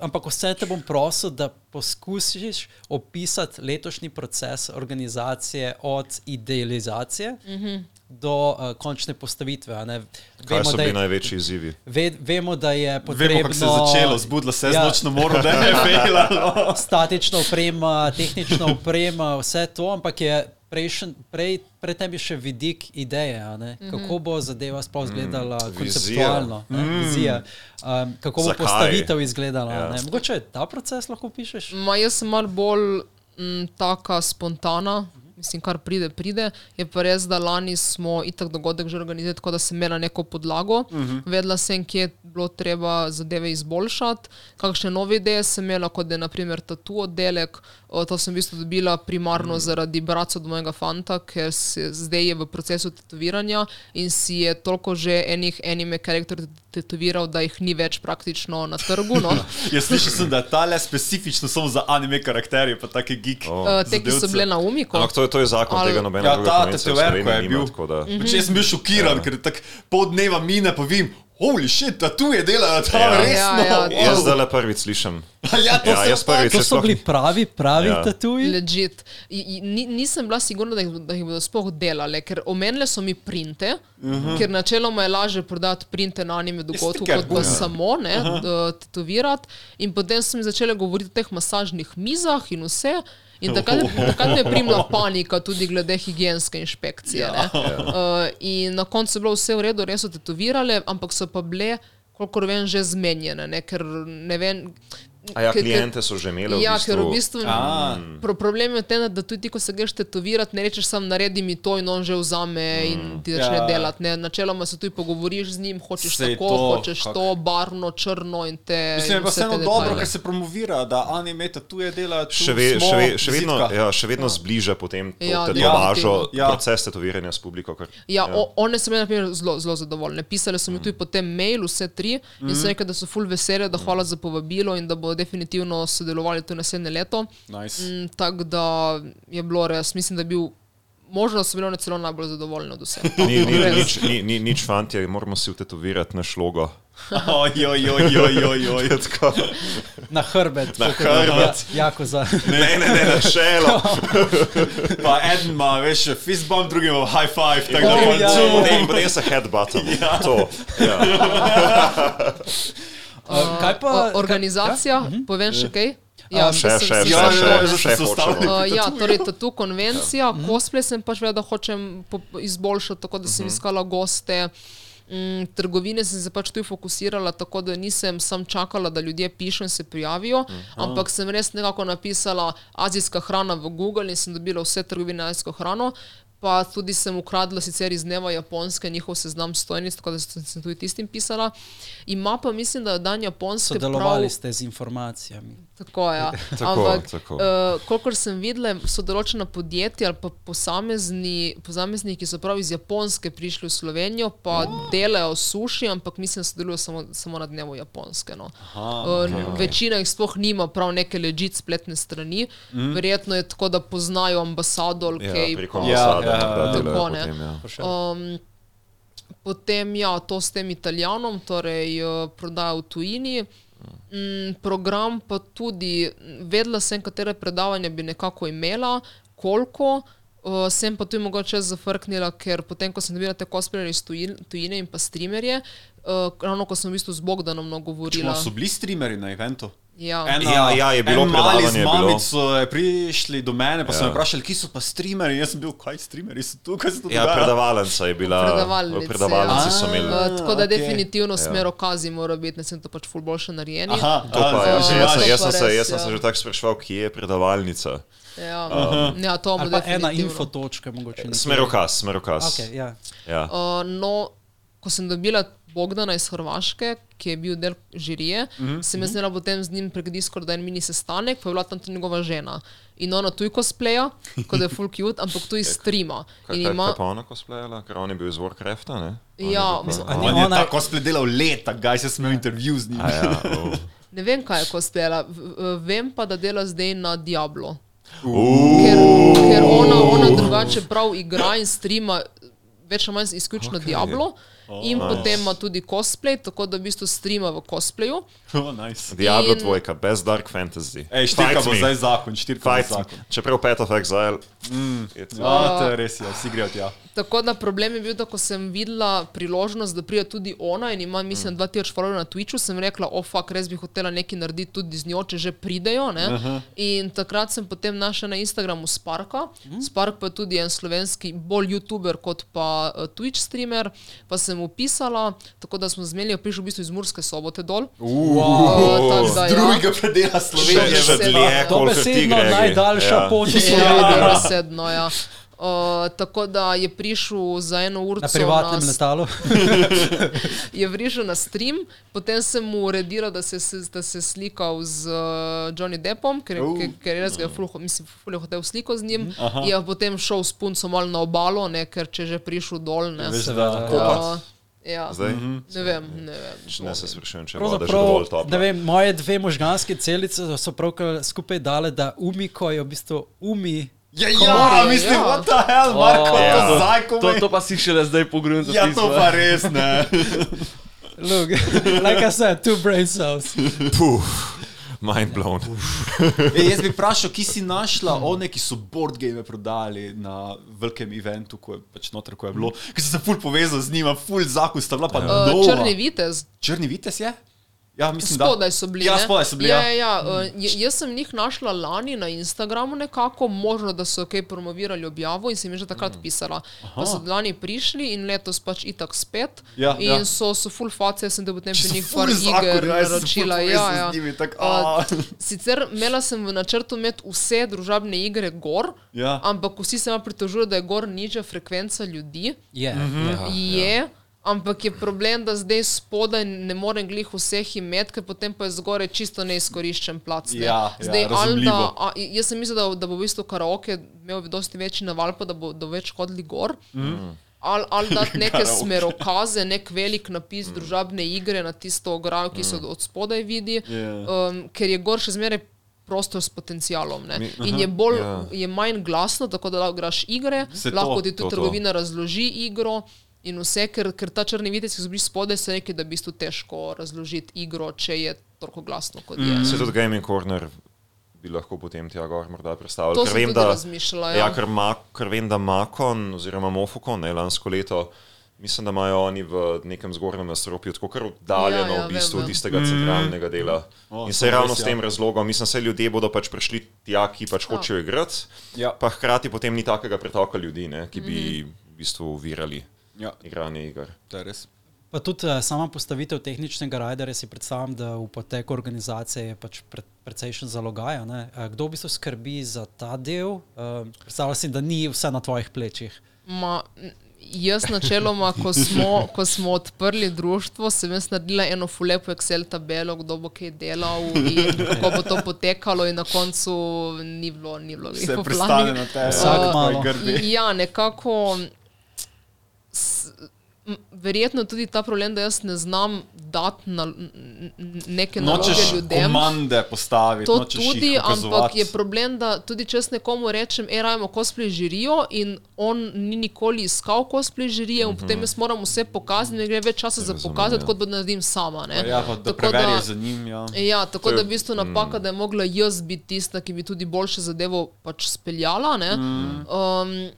Ampak vse te bom prosil, da poskusiš opisati letošnji proces organizacije od idealizacije mm -hmm. do uh, končne postavitve. a ne. Kaj so bili največji izzivi? ve, vemo, da je potrebno. Vemo, kako se je začelo, zbudila se je Ja. z nočno moro, da je fejla. statična oprema, tehnična oprema, vse to, ampak je prejšen, prej, pred tem je še vidik ideje, a ne? kako bo zadeva sploh izgledala mm, konceptualno, mm. vizija, um, kako bo Zakaj? postavitev izgledala. Ja. Ja. Mogoče ta proces lahko pišeš? Ma, jaz sem malo bolj m, taka spontana. Mislim, kar pride, pride. Je pa res, da lani smo itak dogodek že organizirali, tako da sem imela neko podlago. Uh -huh. Vedela sem, kje je bilo treba zadeve izboljšati, kakšne nove ideje sem imela, kot je naprimer tatu oddelek. O, to sem v bistvu dobila primarno uh -huh. zaradi brata od mojega fanta, ker se, zdaj je v procesu tetoviranja in si je toliko že enih anime karakterjev tetoviral, da jih ni več praktično na trgu. No. Jaz slišal sem, da je ta le specifično samo za anime karakterje, pa take geek. O. Uh, te, ki so bile na umiku. Ampak to, je- to je zakon, Ali- tega nobena Ja, ta Sloveniji je nima, bil. tako da- Pač jaz sem bil šokiran, ja. ker tako pol dneva mine, pa vim, holy shit, da tu je delajo, ta Ja. ja. resno. Ja, ja, Jaz zdaj le prvič slišim. ja, to Ja, prvič To so sploh- bili pravi, pravi Ja. ja. tatuji. Legit. Ni, nisem bila sigurna, da jih, da jih bodo sploh delali, ker omenile so mi printe, uh -huh. ker načeloma je lažje prodati printe na anime dogodku, kot pa book. samo ne, uh -huh. tetovirati. In potem so mi začele govoriti o teh masažnih mizah in vse. In takrat, takrat me je primila panika tudi glede higijenske inšpekcije. Ja. Uh, in na koncu je bilo vse v redu, res so tetovirale, ampak so pa bile, kolikor vem, že zmenjene, ne, ker ne vem. A ja, kliente so že imeli v Ja, bistvu. ker v bistvu pro, problem je v tem, da tudi ti, ko se greš tetovirati, ne rečeš sam naredi mi to in on že vzame in ti začne Ja. ja. delati. Ne. Načeloma se tudi pogovoriš z njim, hočeš Sej tako, to, hočeš kak- to, barvno, črno in te. Mislim, je in pa vse vseeno dobro, ker se promovira, da anime tuje delajo. tu Še, ve, smo, še, ve, še, vedno, ja, še vedno zbliža potem to Ja, tetovažo, definitivno. Ja. proces tetoviranja s publiko. Kar, Ja, ja. one so bile na primer zelo, zelo zadovoljne. Pisali so mi tudi potem mail, vse tri, in so rekli, da so full vesele, da hvala za povabilo in da bo definitivno sodelovali tu naslednje leto. Nice. Mm, Tako da je bilo res, mislim, da je bil, možno so bile one celo najbolj zadovoljne od vseh. Ni, ni, nič, ni, ni, nič fantje, moramo si vtetovirati naš logo. Oj, oj, oj, oj, oj, oj. Tako. Na hrbet. Na hrbet. Ja, jako za. Ne, ne, ne, na čelo. Pa eden ima, veš, fist bump, drugi ima high five, tako da Oh, bo ja. Potem, potem se headbuttom. To. Ja. Uh, kaj pa? O, organizacija, ja? povem še kaj? A, saj Še, sem- še, sem- še, Ja, še, ja, ja, še, že še so hočemo. ustavili. Uh, ja, torej konvencija, cosplay sem pač vedela, da hočem izboljšati, tako da sem iskala goste. Mm, trgovine sem se pač tu fokusirala, tako da nisem sam čakala, da ljudje pišejo in se prijavijo, ampak sem res nekako napisala azijska hrana v Google in sem dobila vse trgovine azijsko hrano. Pa tudi sem ukradla sicer iz dneva Japonske njihov seznam stojnic, tako da sem, sem tudi tistim pisala. Ima pa mislim, da je dan Japonske Sodelovali prav, ste z informacijami. Tako. Ja. Tako, Ampak, tako. Uh, kolikor sem videla, so določena podjetja ali pa posamezni, posamezniki, ki so prav iz Japonske prišli v Slovenijo, pa delajo suši, ampak mislim, da sodelujo samo, samo na dnevu Japonske. No. Aha, uh, večina jih sploh nima prav neke ležit spletne strani. Mm. Verjetno je tako, da poznajo ambasador, Ja, ki preko Ja, ambasade, ja, ja. delajo Tako, ne. potem, ja. Um, potem, ja, to s tem italijanom, torej uh, prodaja v tujini. Mm, program pa tudi, vedela sem, katere predavanja bi nekako imela, koliko. Uh, sem pa tudi mogoče zafrknila, ker potem, ko sem dobila te cosplayerje iz tujin, tujine in pa streamerje, uh, ravno ko sem v bistvu z Bogdanom Čemo, govorila. so bili streamerji na eventu? Ja. Ena, Ja, ja, je bilo mali z mamico je prišli do mene, pa so Ja. me vprašali, kje so pa streamerji. Jaz sem bil, kaj streamerji so tu, kaj se tu Ja, predavalnica je bila. Predavalnice, v predavalnici ja. so imeli. A, Uh, tako da okej. definitivno smer okazi mora biti, ne sem to pač ful boljše narejeni. Aha, To pa, ja, že jaz, jaz, sem se, jaz sem ja. se že tako spraševal, kje je predavalnica. Ja, ja to bo ena infotočka, mogoče. Smerokaz, smerokaz. Okay, ja. Ja. Uh, no, ko sem dobila Bogdana iz Hrvaške, ki je bil del žirije, mm Mhm. -hmm. sem jaz imela potem z njim prek Discorda en mini sestanek, pa je bila tam tudi njegova žena. In ona tuj cosplaya, kot je full cute, ampak tuj streama. Kaj, In kaj, ima, kaj pa ona cosplayala, ker on je bil iz Warcrafta, ne? On Ja, je mislim, ni On je ona- tako spledelal leta, gaj se smel intervju z njim. A ja, oh. ne vem, kaj je cosplayala, vem pa, da dela zdaj na Diablo. Uh, Ker, ker ona, ona drugače prav igra in streama več ali manj izključno okay. Diablo. In nice. potem ima tudi cosplay, tako da v bistvu streama v cosplayu. Oh, nice. Diablo In- dvojka, bez Dark Fantasy. Ej, štirka bo zdaj zakon, štirka bo Fight me. zakon. Čeprav Path of Exile. Mm. Ja, to je res, ja, vsi grejo tja. Tako da problem je bil, da ko sem videla priložnost, da pride tudi ona in ima, mislim, 2000 followerjev na Twitchu, sem rekla, o, fak, res bi hotela nekaj narediti tudi z njo, če že pridejo. Ne? In takrat sem potem našla na Instagramu Sparka. Spark pa je tudi en slovenski, bolj YouTuber kot pa uh, Twitch streamer. Pa sem mu pisala, tako da smo zmenili, prišel v bistvu iz Murske sobote dol. Uh, tako da, ja. Drugega predela Slovenije. Še, še Slovenije. dlje, koliko ti Dobesedno gre. najdaljša ja. pot v Ja, Sloveniji. dobesedno, ja. Uh, tako da je prišel za eno uro Na privatnem letalu. je vrižil na stream, potem sem mu urediral, da se, se, da se slikal z uh, Johnny Deppom, ker, Uh. ker, ker je res ga je ful, mislim, ful je hotel sliko z njim. Je pa potem šel s punco malo na obalo, ne, ker če je že prišel dol. Ne, Veš, Seveda, da- uh, ja, Zdaj, ne vem, ne vem. ne se sprašujem, če je dovolj topla. vem, moje dve možganske celice so pravkar skupaj dale, da umiko je v bistvu umi. Ja, Komorje, ja, mislim, ja. what the hell, Marko, Ja. to zdaj To, komaj. to pa si šele zdaj pogledal. Ja, to pa res ne. Look, like I said, two brain cells. Puh, mind blown. Ej, jaz bi vprašal, ki si našla one, ki so board game prodali na velikem eventu, ko je pač noter, ko je bilo, ki sem se ful povezal z njima, ful zakon sta bila pa Uh, nova. črni vitez. Črni vites je? Ja, mislim, da. Spodaj so bili. Ja, spodaj so bili. Ja, Ja, ja, ja. uh, j- Jaz sem njih našla lani na Instagramu, nekako, možno da so kaj promovirali objavo in sem jim že takrat Mm. pisala. Pa so lani prišli in letos pač itak spet. Ja, in ja. so, so full face, jaz sem te potem pri njih par iger ja, naročila. Ja, ja. njimi, tako, Uh, a. Sicer imela sem v načrtu imeti vse družabne igre gor, Ja. ampak vsi se me pritožujejo, da je gor nižja frekvenca ljudi. Je, Mhm. je. Je, ampak je problem, da zdaj spodaj ne morem glih vseh imeti, ker potem pa je zgoraj čisto neizkoriščen plac. Ne. Ja, ja, zdaj, ali razumljivo. da, a, jaz sem mislil, da, da bo v bistvu karaoke imel dosti večji naval, pa da bo da bo več hodili gor. Mm. Ali, ali dati neke smerokaze, nek velik napis mm. družabne igre na tisto ograjo, ki se od, od spodaj vidi, Ja. um, ker je gor še zmeraj prostor s potencialom. Ne? In je, bolj, Ja. je manj glasno, tako da lahko igraš igre, Se to, lahko ti to, tudi to. trgovina razloži igro. In vse, ker, ker ta črni videc, ki so bili spodaj, se reki, da je v bistvu težko razložiti igro, če je toliko glasno kot je. Se tudi Gaming Corner bi lahko potem tja gor morda predstavili. To ker sem vem, tudi da, razmišljala, ja. Ja, ker, ma, ker vem, da Makon oziroma Mofokon, ne lansko leto, mislim, da imajo oni v nekem zgornjem nastropju tako kar oddaljeno Ja, ja, v bistvu vem, od vem. tistega centralnega dela. O, In to se ravno res, s tem ja. razlogom, mislim, da ljudje bodo pač prišli tja, ki pač hočejo igrati, Ja. pa hkrati potem ni takega pretoka ljudi, ne, ki bi v bistvu uvirali Ja, igranje iger. to je res. Pa tudi uh, sama postavitev tehničnega rajderja si predstavljam, da v poteku organizacije je pač pre, precejšen zalogaj. Uh, kdo v bistvu skrbi za ta del? Uh, predstavljam si, da ni vse na tvojih plečih. Ma, jaz načeloma, ko smo, ko smo odprli društvo, sem jaz naredila eno fulepo Excel tabelo, kdo bo kaj delal in kako bo to potekalo in na koncu ni bilo, ni bilo. pristane planih. na tebe. Vsak malo. grbi. Ja, nekako. Verjetno tudi ta problem, da jaz ne znam dati na, neke naloge Nočeš ljudem. komande postaviti, To tudi, ampak je problem, da tudi če jaz nekomu rečem, e, rajmo cosplay žirijo in on ni nikoli iskal cosplay žirije, in potem jaz moram vse pokazati, ne gre več časa za pokazati, ja. kot da naredim sama. Ne? Ja, pa da Tako preveriš za njim. Ja. Ja, tako je- da v bistvu napaka, da je mogla jaz biti tista, ki bi tudi boljše zadevo pač speljala. ne. Um,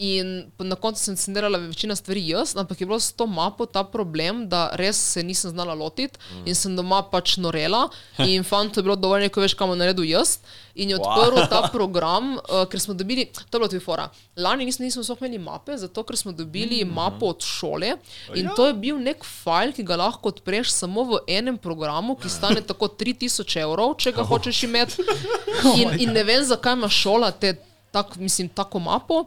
In na koncu sem scenirala večina stvari jaz, ampak je bilo s to mapo ta problem, da res se nisem znala lotiti in sem doma pač norela. In fantu je bilo dovolj, ko veš, kam bom naredil jaz. In je odprl ta program, uh, ker smo dobili, to je bilo tudi fora. Lani nismo, nismo sploh imeli mape, zato ker smo dobili mapo od šole in to je bil nek file, ki ga lahko odpreš samo v enem programu, ki stane tako 3000 evrov, če ga hočeš imeti. In, in ne vem, zakaj ima šola te, tak, mislim, tako mapo.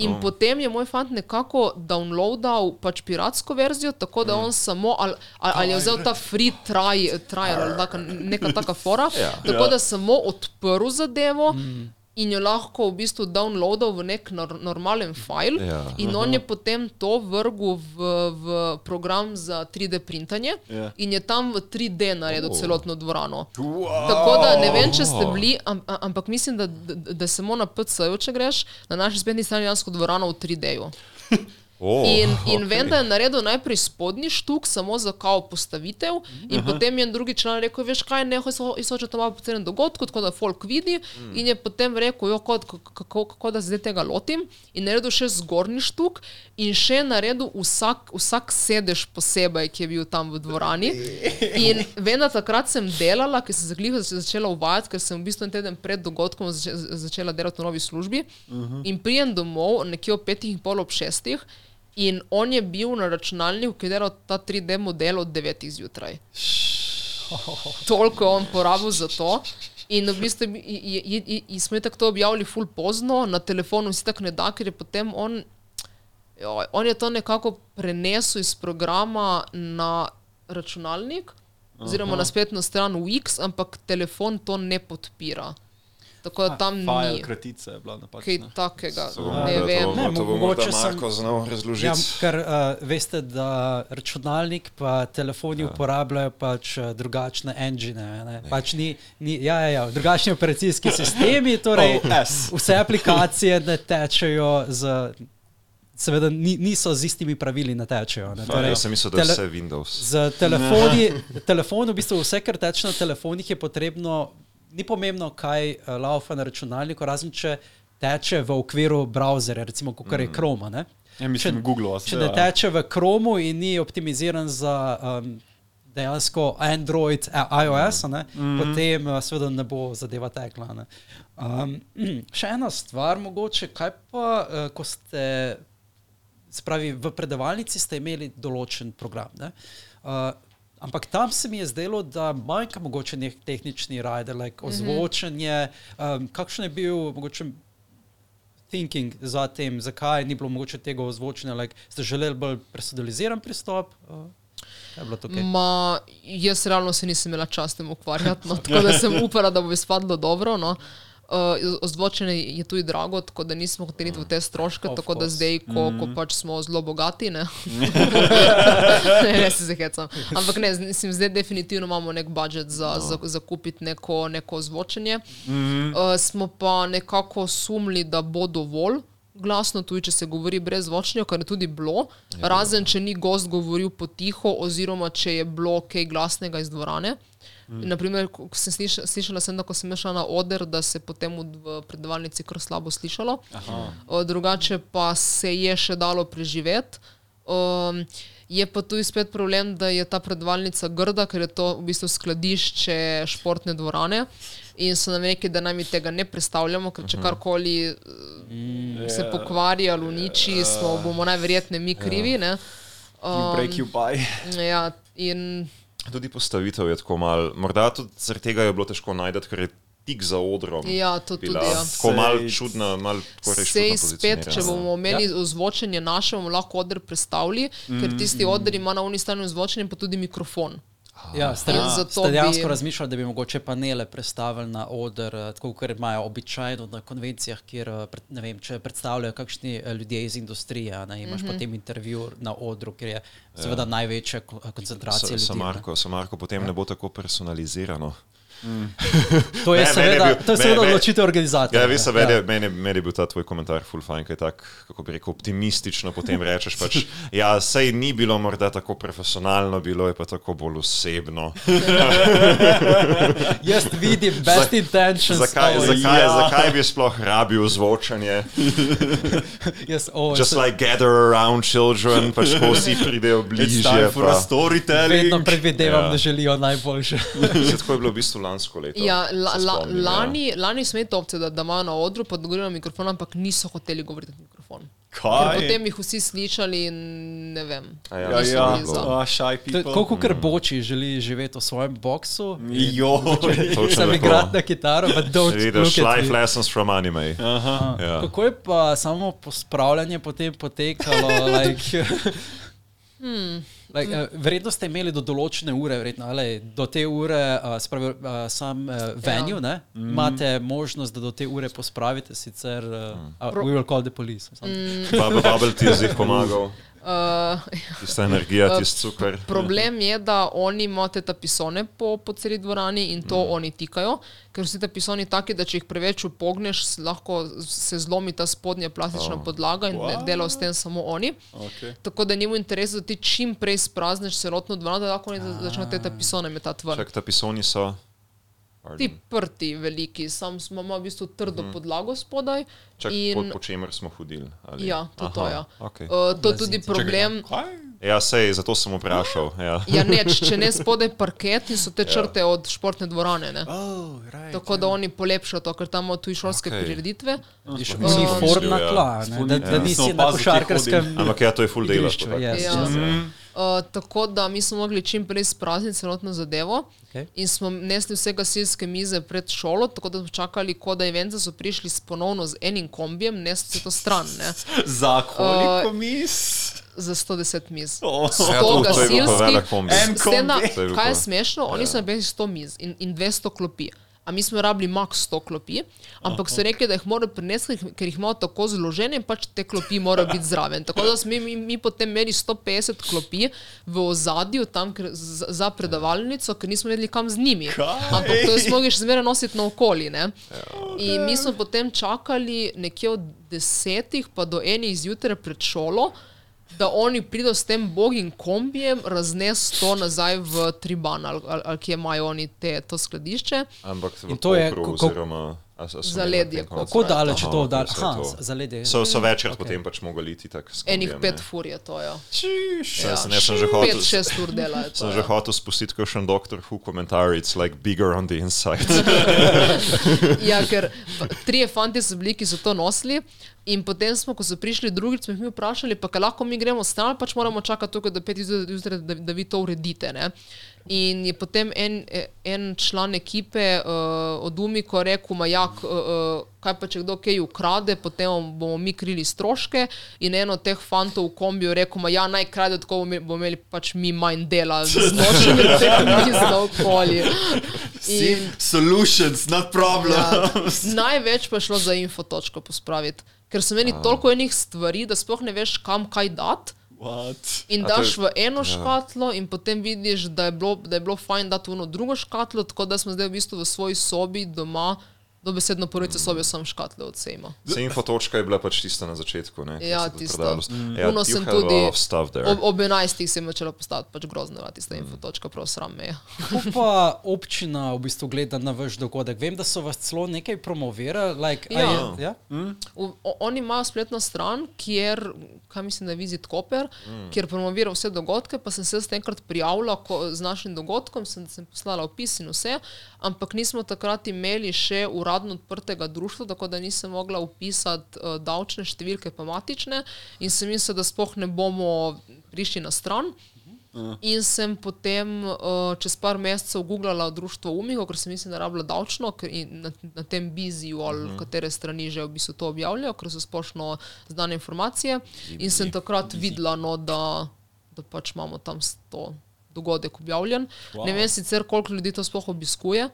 In oh. potem je moj fant nekako downloadal pač piratsko verzijo, tako da on samo ali, ali, ali je vzel ta free try, trial ali taka, neka taka fora, ja. tako da samo odprl zadevo. Mm. In jo lahko v bistvu downloadal v nek nor normalen file, Ja. in on je potem to vrgel v, v program za 3D printanje, Ja. in je tam v 3D naredil Oh. celotno dvorano. Wow. Tako da ne vem, če ste bili, am, ampak mislim, da, da, da samo na PC-ju, če greš, na naši spletni strani dejansko dvorano v 3D-ju. Oh, In, in okej. vem, da je naredil najprej spodnji štuk, samo za kao postavitev, in potem je en drugi član rekel: Veš kaj, ne hoče to malo po celem dogodku, tako da folk vidi. In je potem rekel: Jo, kot, kako, kako da zdaj tega lotim. In naredil še zgornji štuk, in še naredil vsak, vsak sedež posebej, ki je bil tam v dvorani. In vem, da takrat sem delala, ker sem zagliho začela uvajati, ker sem v bistvu en teden pred dogodkom zače, začela delati v novi službi. In prijem domov nekje ob petih in pol ob šestih. In on je bil na računalniku, ki je delal ta 3D model od 9 zjutraj. Toliko je on porabil za to. In v bistvu je- je- je- smo tako to objavili ful pozno, na telefonu si tako ne da, ker je potem on, joj, on je to nekako prenesel iz programa na računalnik, oziroma na spletno stran Wix, ampak telefon to ne podpira. Tako da tam File ni kratica je bila kaj napačna. takega. To bomo- Ne to vem. bomo- Ne, To bo mogoče Marko znal razložiti. Ja, ker uh, veste, da računalnik pa telefoni ja. uporabljajo pač uh, drugačne engine. Ne? Pač ni, ni, ja, ja, ja, drugačni operacijski sistemi, torej Oh, vse aplikacije ne tečejo z. Seveda ni, niso z istimi pravili ne tečejo. Ne? Torej, jaz sem mislil, da je vse Windows. Z telefoni, telefon, v bistvu vse, kar teče na telefonih, je potrebno, ni pomembno, kaj uh, laufa na računalniku, razen če teče v okviru browserja, recimo, kot Mm. je Chrome. Ne? Ja, mislim, Če- Google. Če ne teče v Chromu in ni optimiziran za um, dejansko Android, a- iOS, ne, mm -hmm. potem uh, seveda ne bo zadeva tekla. ne. Um, še ena stvar, mogoče, kaj pa, uh, ko ste, spravi, v predavalnici ste imeli določen program. Ne? Uh, Ampak tam se mi je zdelo, da manjka mogoče nek tehnični rider, like ozvočenje. Um, kakšen je bil mogoče thinking za tem, zakaj ni bilo mogoče tega ozvočenja, like, ste želeli bolj personaliziran pristop? Uh? Okay? Ma, jaz realno se nisem imela čas tem ukvarjati, no, tako da sem upala, da bo izpadlo dobro. No. Uh, ozvočenje je tudi drago, tako da nismo hoteli v te stroške, Of tako da course. zdaj, ko, ko pač smo zelo bogati, ne, ne, ne se zahecam. Ampak ne, mislim, zdaj definitivno imamo nek budžet za, za, za kupiti neko, neko ozvočenje. Uh, smo pa nekako sumili, da bo dovolj. Glasno, tudi če se govori brez zvočnja, kar je tudi bilo, razen če ni gost govoril potiho, oziroma če je bilo kaj glasnega iz dvorane. Mm. Naprimer, sem slišala, slišala sem, da ko sem šla na oder, da se je potem v, predavalnici kar slabo slišalo. O, drugače pa se je še dalo preživeti. Um, je pa tu spet problem, da je ta predavalnica grda, ker je to v bistvu skladišče športne dvorane. In so nam rekli, da naj mi tega ne predstavljamo, ker če karkoli mm, se pokvari ali uniči, smo, bomo najverjetneje mi krivi. ne. You break, you buy. Ja, in Tudi postavitev je tako mal. Morda tudi zaradi tega je bilo težko najti, ker je tik za odrom. Ja, to tudi, bila ja. Tako mal čudna, mal tako reči. Sej čudno spet, če bomo imeli ja. ozvočenje naše, bomo lahko odr predstavili, mm, ker tisti mm. odr ima na unji strani ozvočenje, pa tudi mikrofon. Ja, ste, In zato dejansko bi- razmišljali, da bi mogoče panele predstavili na oder, eh, tako kot imajo običajno na konvencijah, kjer eh, vem, če predstavljajo kakšni eh, ljudje iz industrije. a Ne, imaš mm -hmm. potem intervju na odru, kjer je seveda ja. največja ko- koncentracija Sa- ljudi. ne. Samarko, Samarko potem ja. ne bo tako personalizirano. To je Ne, meni je seveda, bil- to je seveda me- odločitev organizatorja. Ja, veš, ja. meni, je- meni, je- meni je bil ta tvoj komentar full fine, kaj tak, kako bi rekel, optimistično potem rečeš. Pač, ja, sej ni bilo morda tako profesionalno, bilo je pa tako bolj osebno. Jaz vidim best intentions. Zakaj, oh, zakaj, ja. zakaj bi sploh rabil zvočanje? Jaz, oh, Just se- like gather around children, pač ko vsi pridejo bližje. Vedno predvidevam, Ja. da želijo najboljše. se tako je bilo v bistvu lansko leto. Ja, la, la, spomnim, lani, lani smo imeli to opcijo, da, da imajo na odru, pa govorijo na mikrofon, ampak niso hoteli govoriti na mikrofon. Ker Kaj? potem jih vsi slišali in ne vem. A Ja, ja, bili za. a, shy people. Koliko kar boči želi živeti v svojem boksu, Jo, sem tako. igrati na kitaro, pa don't Vidiš, look at life lessons from anime. Aha. Ja. Kako je pa samo pospravljanje potem potekalo? Like, Hmm. Like, uh, verjetno ste imeli do določene ure, verjetno, ali do te ure, uh, spravi, uh, sam uh, venue, ja. imate možnost, da do te ure pospravite, sicer uh, uh, we will call the police. Mm. Bubble ti je zdaj pomagal, Uh, tista energija, tisti cukor. problem je, da oni imajo te tapisone po, po celi dvorani in to mm. oni tikajo, ker so ti tapisoni taki, da če jih preveč upogneš, lahko se zlomi ta spodnja plastična oh. podlaga in wow. delajo s tem samo oni. Okay. Tako da njemu interes, da ti čim prej sprazneš celotno dvorano, da lahko oni za- začnejo te tapisone metati ven. Čak, ta pisoni so. Ti prti, veliki, sam smo imeli v bistvu trdo mm. podlago spodaj. Čak, in, po, po čemer smo hodili. ali? Ja, to, to Aha, ja. okej. Uh, to je tudi problem. Kaj? Ja, sej, zato sem vprašal. Ja. Ja, neč, če ne spodaj parket in so te črte od športne dvorane. Ne? Oh, right. Tako da oni polepšajo to, ker tam imajo tudi šolske okay. prireditve. Uniformna Ja. tla, ne, da, da Ja. nisi na košarkarskem Ampak ja, to je full Ja. Mm. Uh, tako da mi smo mogli čim prej sprazniti celotno zadevo Okej. in smo nesli vse gasilske mize pred šolo, tako da smo čakali, ko da evence so prišli s ponovno z enim kombijem, nesli se to stran, ne, Za koliko Uh, mis? za 110 miz. Oh. Sto Ja, gasilskih, kaj je smešno, oni so naredili 100 miz in, in 200 klopi. A mi smo rabili max 100 klopi, ampak so rekli, da jih morajo prinesti, ker jih imajo tako zložene in pač te klopi morajo biti zraven. Tako da smo mi, mi potem imeli 150 klopi v ozadju tam ker, z, za predavalnico, ker nismo vedeli kam z njimi. Kaj? Ampak to smo mogli še zmeraj nositi na okoli. Ne? In mi smo potem čakali nekje od desetih pa do enih zjutraj pred šolo, da oni pridejo s tem bogim kombijem, raznes to nazaj v Triban, ali, ali, ali kje imajo oni te, to skladišče. Ampak v In to je kako- oziroma, Zaledje? Kako daleč je to to. z- zaledje. So, so večkrat Ok. okay. potem pač mogli iti tako Enih pet fur je to. Ja. Čiš. Ja, sem, jaz sem že hotel, Pet, šest ur dela je to. sem že Ja. hotel spustiti kakšen doktor Who komentar, it's like bigger on the inside. Ja, ker trije fanti so bili, ki so to nosili. In potem smo, ko so prišli drugič, smo jih mi vprašali, pa lahko mi gremo stran, pač moramo čakati tukaj do 5 zjutraj, da, da vi to uredite. Ne? In je potem en, en član ekipe uh, od Umiko rekel, majak, uh, uh, kaj pa če kdo kaj ukrade, potem bomo mi krili stroške. In en od teh fantov v kombiju rekel, ja, naj krade, tako bomo imeli, bomo imeli pač mi manj dela z nočenjem teh miz naokoli. In Solutions, not problems. Največ pa je šlo za infotočko pospraviti, ker so imeli toliko enih stvari, da sploh ne veš, kam kaj dati. What? In daš je- v eno škatlo, in potem vidiš, da je bilo, da je bilo fajn dati v eno drugo škatlo, tako da smo zdaj v bistvu v svoji sobi doma, dobesedno polovice sobe sem škatle odsejma. Se infotočka je bila pač tista na začetku. Ne, Ja, prodajalo. Mm. Ja, Puno you sem tudi. Ob, ob 11. sem začela postati pač grozna, tista infotočka, prav sram me je. Kako pa občina v bistvu gleda na vaš dogodek? Vem, da so vas celo nekaj promovirali. Like, Ja. je, ja? V, o, oni imajo spletno stran, kjer, kaj mislim, da je Visit Koper, mm. kjer promovira vse dogodke, pa sem se enkrat prijavila ko, z našim dogodkom, sem, sem poslala opis in vse, ampak nismo takrat imeli še uradno odprtega društva, tako da nisem mogla upisati uh, davčne številke pa matične in sem mislila, da sploh ne bomo prišli na stran. In sem potem uh, čez par mesecev googlala društvo Umigo, ker sem mislila, da rabila davčno, ker na, na tem biziju ali uh -huh. katere strani že v bistvu to objavljajo, ker so splošno znane informacije. In sem takrat videla, no, da, da pač imamo tam to dogodek objavljen. Wow. Ne vem sicer, koliko ljudi to sploh obiskuje,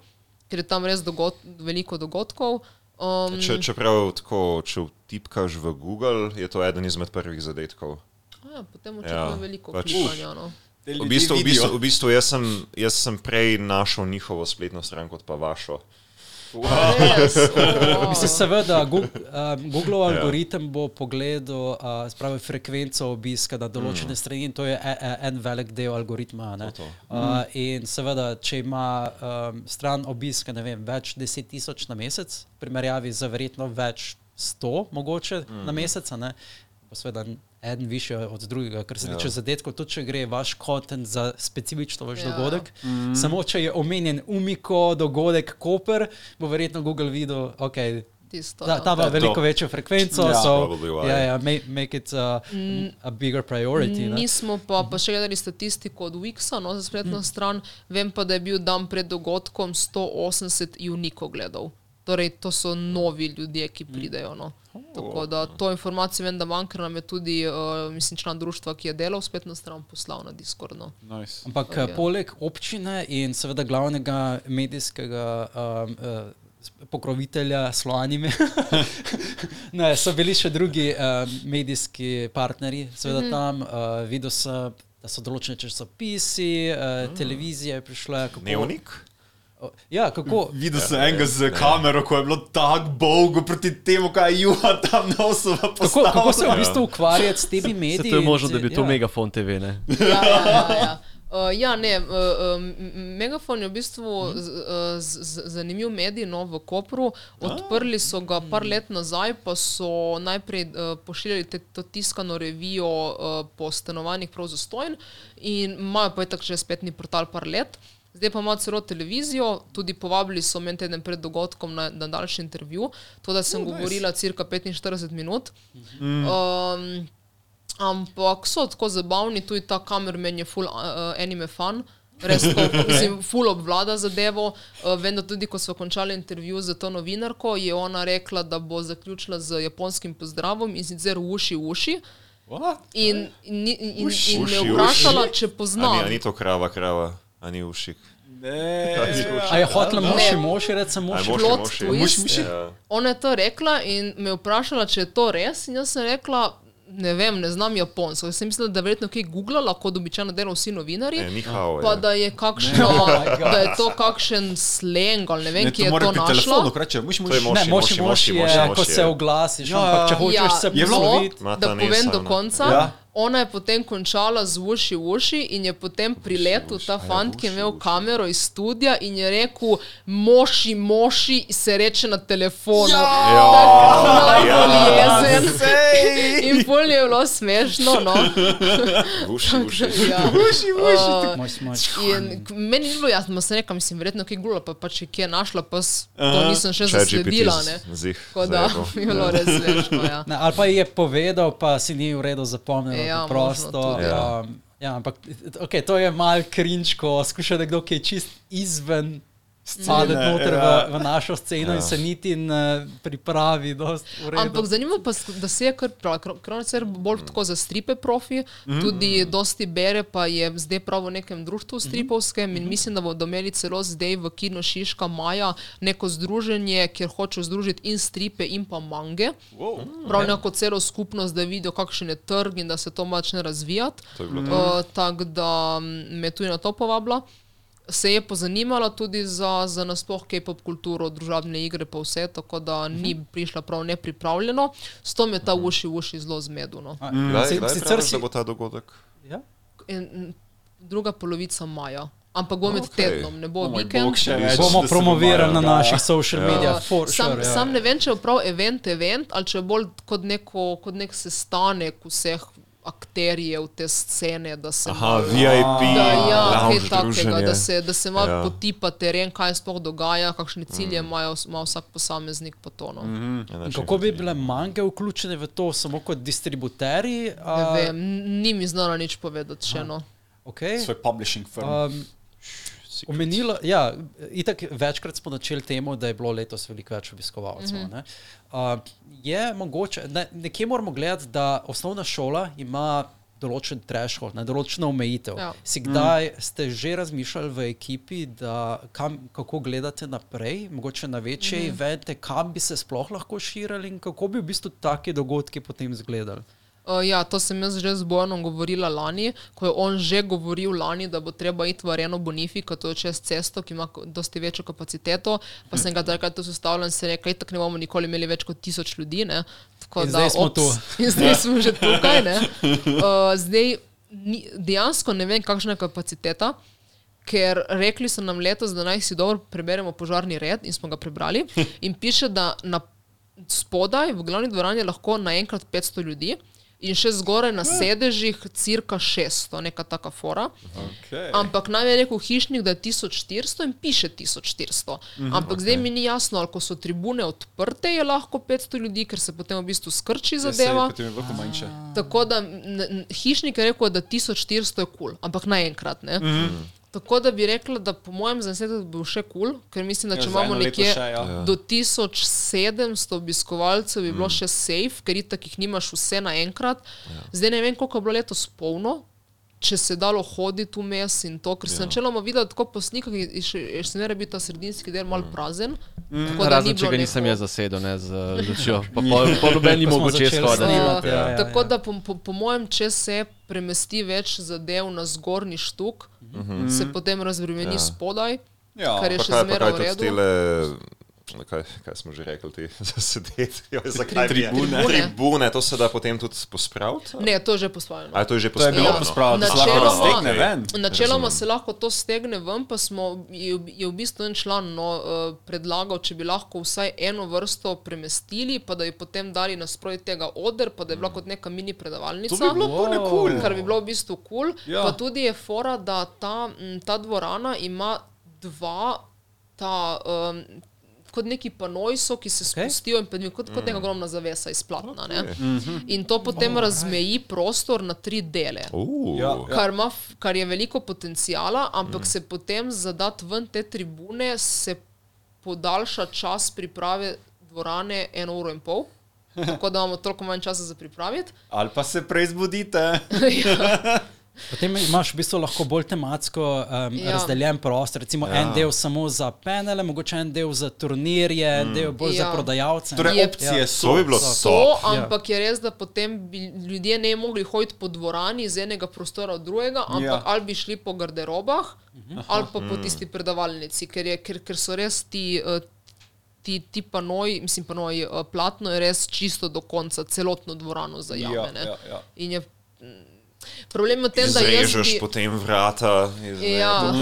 ker je tam res dogod, veliko dogodkov. Um, Če, čeprav tako, če vtipkaš v Google, je to eden izmed prvih zadetkov. ja, potem očitno Ja, ja, veliko pač- klikanja. No. V bistvu, v bistvu, v bistvu jaz, sem, jaz sem prej našel njihovo spletno stran kot pa vašo. Res, o, Mislim, seveda, Google, um, Google Ja. algoritem bo pogledal uh, spravi, frekvenco obiska na določene mm. strani in to je e, e, en velik del algoritma. To, to. Uh, in seveda, če ima um, stran obiska vem, več deset tisoč na mesec, v primerjavi z verjetno več sto, mogoče mm. na mesec, ne, bo seveda en više od drugega, kar se Ja. tiče zadetkov, tudi če gre vaš kontent za specifično vaš Ja. dogodek. Mm. Samo če je omenjen umiko dogodek Koper, bo verjetno Google videl, ok. tisto, Ta, ja. ta ima veliko to. večjo frekvenco, Ja. so, ja, ja, make, make it uh, a bigger priority. ne. Nismo pa, pa še gledali statistiko od Wixa, no, za spletno stran. Vem pa, da je bil dan pred dogodkom 180 unikov gledal. Torej, to so novi ljudje, ki pridejo. No. Tako da to informacijo vem, da manjka nam je tudi, uh, mislim, član društva, ki je delal spletno stran, poslal na Discord. No. Nice. Ampak Ok. okay. poleg občine in seveda glavnega medijskega um, uh, pokrovitelja Sloanime, ne, so bili še drugi um, medijski partnerji, seveda mm -hmm. tam. Uh, videl sem, da so določene časopisi, uh, mm. televizije prišle. Kako, Dnevnik? O, Ja, kako. Videl sem enega z kamero, ko je bilo tako dolgo proti temu, kaj je Juha tam na osoba Kako, kako se v bistvu ukvarjati s temi mediji? Se to je možno, da bi to ja. megafon TV, ne? Ja, ja, ja, ja. Uh, ja, ne, uh, um, Megafon je v bistvu z, uh, z, z, zanimiv medij no, v Kopru. Odprli so ga par let nazaj, pa so najprej uh, pošiljali te, to tiskano revijo uh, po stanovanjih prav za stojn in imajo pa je tako že spletni portal par let. Zdaj pa ima celo televizijo, tudi povabili so me en teden pred dogodkom na, na daljši intervju, to da sem oh, govorila cirka 45 minut. Mm. Um, Ampak so tako zabavni, tudi ta kamermen je full uh, anime fan. Res, tako, mislim, full obvlada zadevo. Uh, vem, da tudi, ko smo končali intervju z to novinarko, je ona rekla, da bo zaključila z japonskim pozdravom in sicer uši, uši. What? In, in, in, in, Uši, in me uši, vprašala, uši. če A ni, poznam. a ni to krava, krava, a ni ušik. Ne. A je hotela Ne. moši, moši, reči je moši. moši, plot moši. twist. Moši, moši. Ja. Ona je to rekla in me vprašala, če je to res. In jaz sem rekla, ne vem, ne znam japonsko. Jaz sem mislila, da je verjetno kaj googlala, kot običajno delajo vsi novinarji. E, ni hao, Pa ja. da je, kakšno, da je to kakšen sleng ali ne vem, Ne, ki to je mora to pri našla. telefonu, reče, muš, To je muš. moši, Ne, moši, moši, moši moši, je, moši ko je. se oglasiš, Ja, ampak če ja. hočeš se Je bilo? posloviti. Ma da ta povem nesa, do no. konca. Ja. Ona je potem končala z uši v uši in je potem priletel ta fant, ki je imel kamero iz studia in je rekel, moši, moši, se reče na telefonu. Najbolj jezen. In pol je bilo smešno. No. Uši, uši. Ja. In meni ni bilo jasno, sem rekla, mislim, verjetno kaj gula, pa, pa če kje našla, pa s- to nisem še zasledila. Tako da zajebo. je bilo res smešno. Ja. Ali pa je povedal, pa si ni v redu zapomnil. Ja, Ja, prosto. tudi, ja. Um, ja, ampak okay, to je mal cringe, ko skuša nekdo, ki je čist izven. Spadati noter ja. v, v našo sceno Ja. in se niti ne pripravi. Ampak zanimivo pa, sk- da se je kar je bolj tako za stripe profi, tudi dosti bere, pa je zdaj prav v nekem društvu stripovskem in mislim, da bodo imeli celo zdaj v Kino Šiška Maja neko združenje, kjer hočejo združiti in stripe in pa mange. Prav neko celo skupnost, da vidijo, kakšen je trg in da se to začne razvijati. To je bilo to. Uh, Tako da mm, me tudi na to povabila. Se je pozanimala tudi za, za nasploh K-pop kulturo, družabne igre, pa vse, tako da ni prišla prav nepripravljeno. S to me ta uši, uši zelo zmeduno. A, Kdaj, kdaj sicer si- bo ta dogodek? Ja? In, druga polovica maja, ampak bo med okay. tednom, ne bo O moj vikend. bog, še več, Bomo promovirali na naših social Ja. medijih. For sam, sure, ja. sam ne vem, če je prav event, event ali če je bolj kot, neko, kot nek sestanek vseh akterjev te scene, da se Aha, malo- VIP, Da, ja, kaj takega, da se, da se malo Ja. potipa teren, kaj se sploh dogaja, kakšne cilje imajo ima vsak posameznik po to. No. Mm. In znači, Kako bi bile mange vključene v to, samo kot distributeri? Ne vem, ni mi znano nič povedati še. No. Okay. Svoj publishing firm. Um, Omenila, ja, itak večkrat smo načeli temu, da je bilo letos veliko več obiskovalcev. Mm -hmm. uh, je mogoče, ne, nekje moramo gledati, da osnovna šola ima določen threshold, ne, določeno omejitev. Ja. Si kdaj mm. ste že razmišljali v ekipi, da kam, kako gledate naprej, mogoče na večje mm. evente, kam bi se sploh lahko širili in kako bi v bistvu taki dogodki potem izgledali? Uh, ja, to sem jaz že z Bojanom govorila lani, ko je on že govoril lani, da bo treba iti v Areno Bonifika, to je čez cesto, ki ima dosti večjo kapaciteto. Pa sem ga takrat tu sestavljal in se rekel, da ne bomo nikoli imeli več kot tisoč ljudi. Ne? Tako In zdaj smo ops. tu. In zdaj smo že tukaj. ne. Uh, zdaj ni, dejansko ne vem, kakšna je kapaciteta. Ker rekli so nam letos, da naj si dobro preberemo požarni red, in smo ga prebrali. In piše, da na spodaj v glavni dvorani je lahko naenkrat 500 ljudi, in še zgoraj na sedežih cirka 600, neka taka fora. Okay. Ampak naj je rekel hišnik, da je 1400 in piše 1400. Ampak zdaj mi ni jasno, ali ko so tribune odprte, je lahko 500 ljudi, ker se potem v bistvu skrči zadeva. Je. Tako da hišnik je rekel, da 1400 je kul, cool, ampak naenkrat. Ne? Mm. -hmm. Tako da bi rekla, da po mojem zanesenju bi bil še kul, cool, ker mislim, da Ja, če za imamo nekje še, ja. do 1700 obiskovalcev, bi Mhm. bilo še safe, ker itak jih nimaš vse naenkrat. Zdaj ne vem, koliko je bilo letos polno. Če se je dalo hoditi vmes in to, ker sem ja. načeloma videl tako po slikah, je še je še ne bi ta sredinski del mal prazen. Mm. Razen če ga nisem jaz zasedel, ne z lučjo. Pa pol, pol noben ni Ko smo mogel čez začeli hoditi. snemati, Uh, ja, ja, tako ja. da po, po, po mojem, če se premesti več zadev na zgornji štuk, uh -huh. se potem razbremeni ja. spodaj, Ja. kar je Pa še zmeraj v redu. Kaj, kaj smo že rekli, ti za sedeti, Joj, zakaj Tribune. Tribune. Tribune, to se da potem tudi pospraviti? Ne, to je že posvojeno. A je to že To je bilo pospravljeno? pospravljeno, da se lahko Načeloma- raztegne ven. Načeloma se lahko to stegne ven, pa smo, je, v- je v bistvu en član no, eh, predlagal, če bi lahko vsaj eno vrsto premestili, pa da bi potem dali nasproti tega oder, pa da je bila kot neka mini predavalnica. To bi bilo wow. kul. kar bi bilo v bistvu kul. Cool. Ja. Pa tudi je fora, da ta, m, ta dvorana ima dva, ta, um, kot neki panoji so, ki se spustijo in pod- kot, kot neka ogromna zavesa iz platna. ne. In to potem razmeji prostor na tri dele. Uh, Ja. Kar, ima, f- kar je veliko potencijala, ampak mm. se potem za dati ven te tribune se podaljša čas priprave dvorane eno uro in pol. Tako da imamo toliko manj časa za pripraviti. Ali pa se prej zbudite. Potem imaš v bistvu lahko bolj tematsko um, Ja. ja. razdeljen prostor, recimo ja. en del samo za penele, mogoče en del za turnirje, mm. en del bolj ja. Ja. za prodajalce. Torej, Je- opcije Ja. so. To bi bilo So. Top. ampak je res, da potem bi ljudje ne mogli hoditi po dvorani iz enega prostora v drugega, ampak Ja. ja. ali bi šli po garderobah ali pa po tisti predavalnici, ker, je, ker, ker so res ti. eh, Ti, ti panoji, mislim, panoji, eh, platno je res čisto do konca, celotno dvorano zajame. Ja, ne. ja, ja. In je mm, problem je v tem, da jaz Izrežeš bi, potem vrata, iz Ja.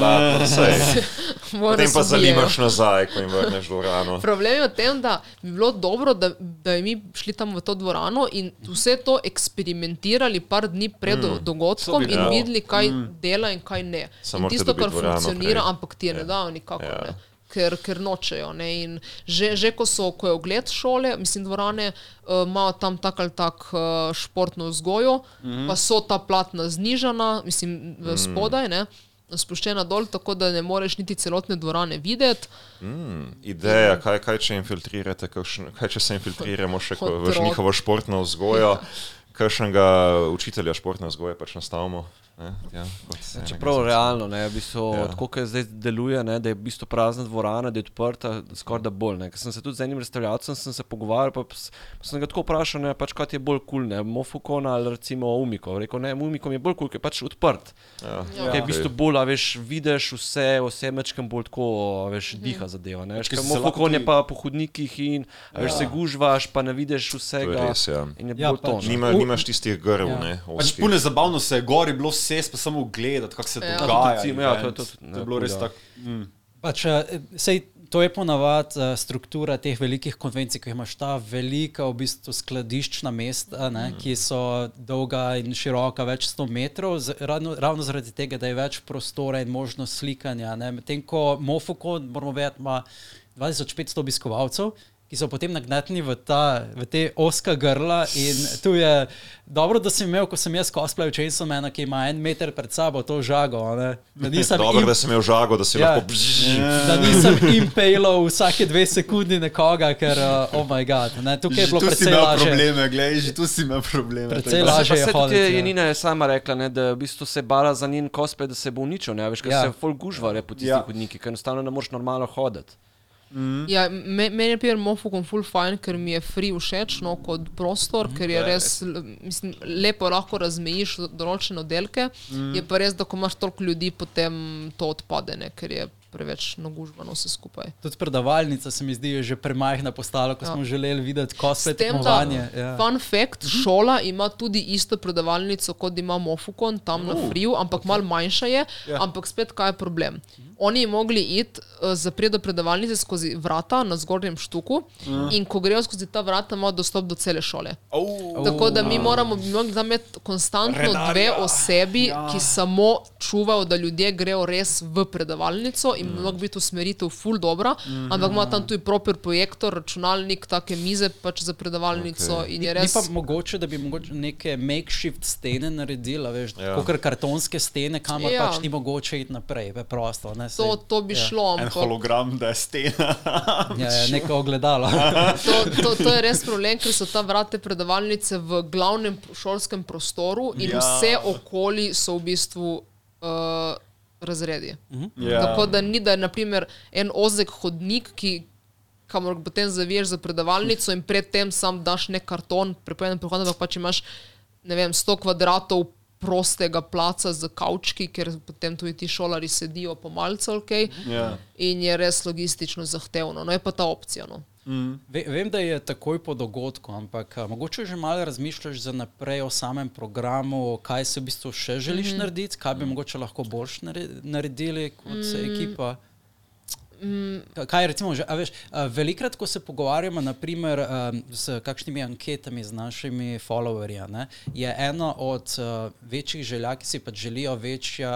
Mora Potem pa zalimaš nazaj, ko jim vrneš dvorano. Problem je v tem, da bi bilo dobro, da, da bi mi šli tam v to dvorano in vse to eksperimentirali par dni pred mm. dogodkom in videli, kaj mm. dela in kaj ne. Samo in tisto, kar funkcionira, prej. ampak ti je ne dajo nikakor. Ja. Ne. Ker, ker nočejo. Ne? In Že, že ko, so, ko je ogled šole, mislim, dvorane uh, imajo tam tak ali tak uh, športno vzgojo, mm -hmm. pa so ta platna znižana, mislim, v spodaj, ne, spuščena dol, tako da ne moreš niti celotne dvorane videti. Mm, ideja, kaj, kaj če infiltrirate, kakšen, kaj če se infiltriramo še v njihovo športno vzgojo, kakšnega učitelja športne vzgoje pač nastavimo. Ne, ja, kot enega Čeprav realno, ne, v bistvu, Ja. ja. tako kot zdaj deluje, ne, da je v bistvu prazna dvorana, da je odprta, skoraj da bolj. Ne. Ker sem se tudi z enim sem se pogovarjal, pa, pa sem ga tako vprašal, ne, pač, kaj je bolj kul, cool, Mofukon ali recimo Umiko. Rekel, ne, Umiko je bolj kul, cool, ker je pač odprt. Ja. Ja. Ker je v bistvu bolj, a veš, vidiš vse, vse mečkam bolj tako, veš, diha zadeva. Ne. Ker Mofukon je pa po hodnikih in a veš, se gužvaš, pa ne vidiš vsega. res, ja. In je Ja, bolj pač. to. ne. Nima, nimaš tistih grv, Ja. ne, Pač puno zabavno se je gori bilo sest, pa samo gledati, kako se Ja. dogaja. Recimo, ja, to tudi, to ne, je bilo res tako. Mm. Pač, eh, sej, to je ponavadi uh, struktura teh velikih konvencij, ko imaš ta velika, v bistvu skladiščna mesta, ne, Mhm. ki so dolga in široka več sto metrov, z, ravno, ravno zaradi tega, da je več prostora in možnost slikanja. ne. Medtem ko Mofoko, moramo vedeti, ima 2500 obiskovalcev. Ki so potem nagneteni v, ta, v te oska grla, in tu je dobro, da sem imel, ko sem jaz cosplay Chainsaw Man, ki ima en meter pred sabo to žago. a Ne? Da nisem Dobro, im- da sem imel žago, da si Ja. lahko. bzz, da nisem impalil vsake dve sekundi nekoga, ker, uh, oh moj bog, ne, tukaj je Že bilo tu si precej imel lažje. probleme, gledaj, že tu si imel probleme. Precej tako da- lažje. Pa je se tudi hoditi, je ja. Janina je sama rekla, ne, da v bistvu se bala za njen cosplay, da se bo uničil, ne, a veš, ker se ful gužvare po tistih hodnikih, ker enostavno ne moreš normalno hoditi. Mm. Ja, me, meni je primer Mofukon full fine, ker mi je free všeč, no, kot prostor, ker je res, l- mislim, lepo lahko razmejiš določene oddelke, mm. je pa res, da ko imaš toliko ljudi, potem to odpade, ne, ker je preveč nagužbano vse skupaj. Tudi predavalnica se mi zdi že premajhna postala, ko Ja. smo želeli videti da, tekmovanje. Ja. fun fact, šola ima tudi isto predavalnico, kot ima Mofukon tam na Friju, ampak malo manjša je. Ja. Ampak spet, kaj je problem? Oni mogli iti uh, zapret do predavalnice skozi vrata na zgornjem štuku in ko grejo skozi ta vrata, imajo dostop do cele šole. Oh, Tako da mi moramo mogli tam imeti konstantno Redarja. dve osebi, ja. ki samo čuvajo, da ljudje grejo res v predavalnico in mm. lahko biti usmeritev ful dobra, mm -hmm. ampak ima tam tudi proper projektor, računalnik, take mize pač za predavalnico okay. in je Ni res. pa mogoče, da bi mogoče neke makeshift stene naredila, veš, Ja. kot kartonske stene, kamor Ja. pač ni mogoče iti naprej, preprosto. Ne, To, to bi ja. šlo, En ampak hologram, da je stena. Ja, ja, neko ogledalo. to, to, to je res problem, ker so ta vrata predavalnice v glavnem šolskem prostoru in ja. vse okoli so v bistvu uh, razredi. Ja. Tako da ni, da je naprimer en ozek hodnik, ki kamor potem zaviješ za predavalnico in predtem sam daš nek karton, prepojen prehod, ampak pač imaš, ne vem, 100 kvadratov prostega placa z kavčki, ker potem tudi ti šolari sedijo po malce, ok, Ja. in je res logistično zahtevno. No je pa ta opcija. No. Ve, vem, da je takoj po dogodku, ampak a, mogoče že malo razmišljaš za naprej o samem programu, kaj se v bistvu še želiš mm narediti, kaj bi mogoče lahko boljš nare- naredili kot mm. ekipa. Ka- Kaj recimo, že, a veš, a, velikrat, ko se pogovarjamo naprimer, um, s kakšnimi anketami z našimi followerji, a ne, je ena od uh, večjih želja, ki si pač želijo večja,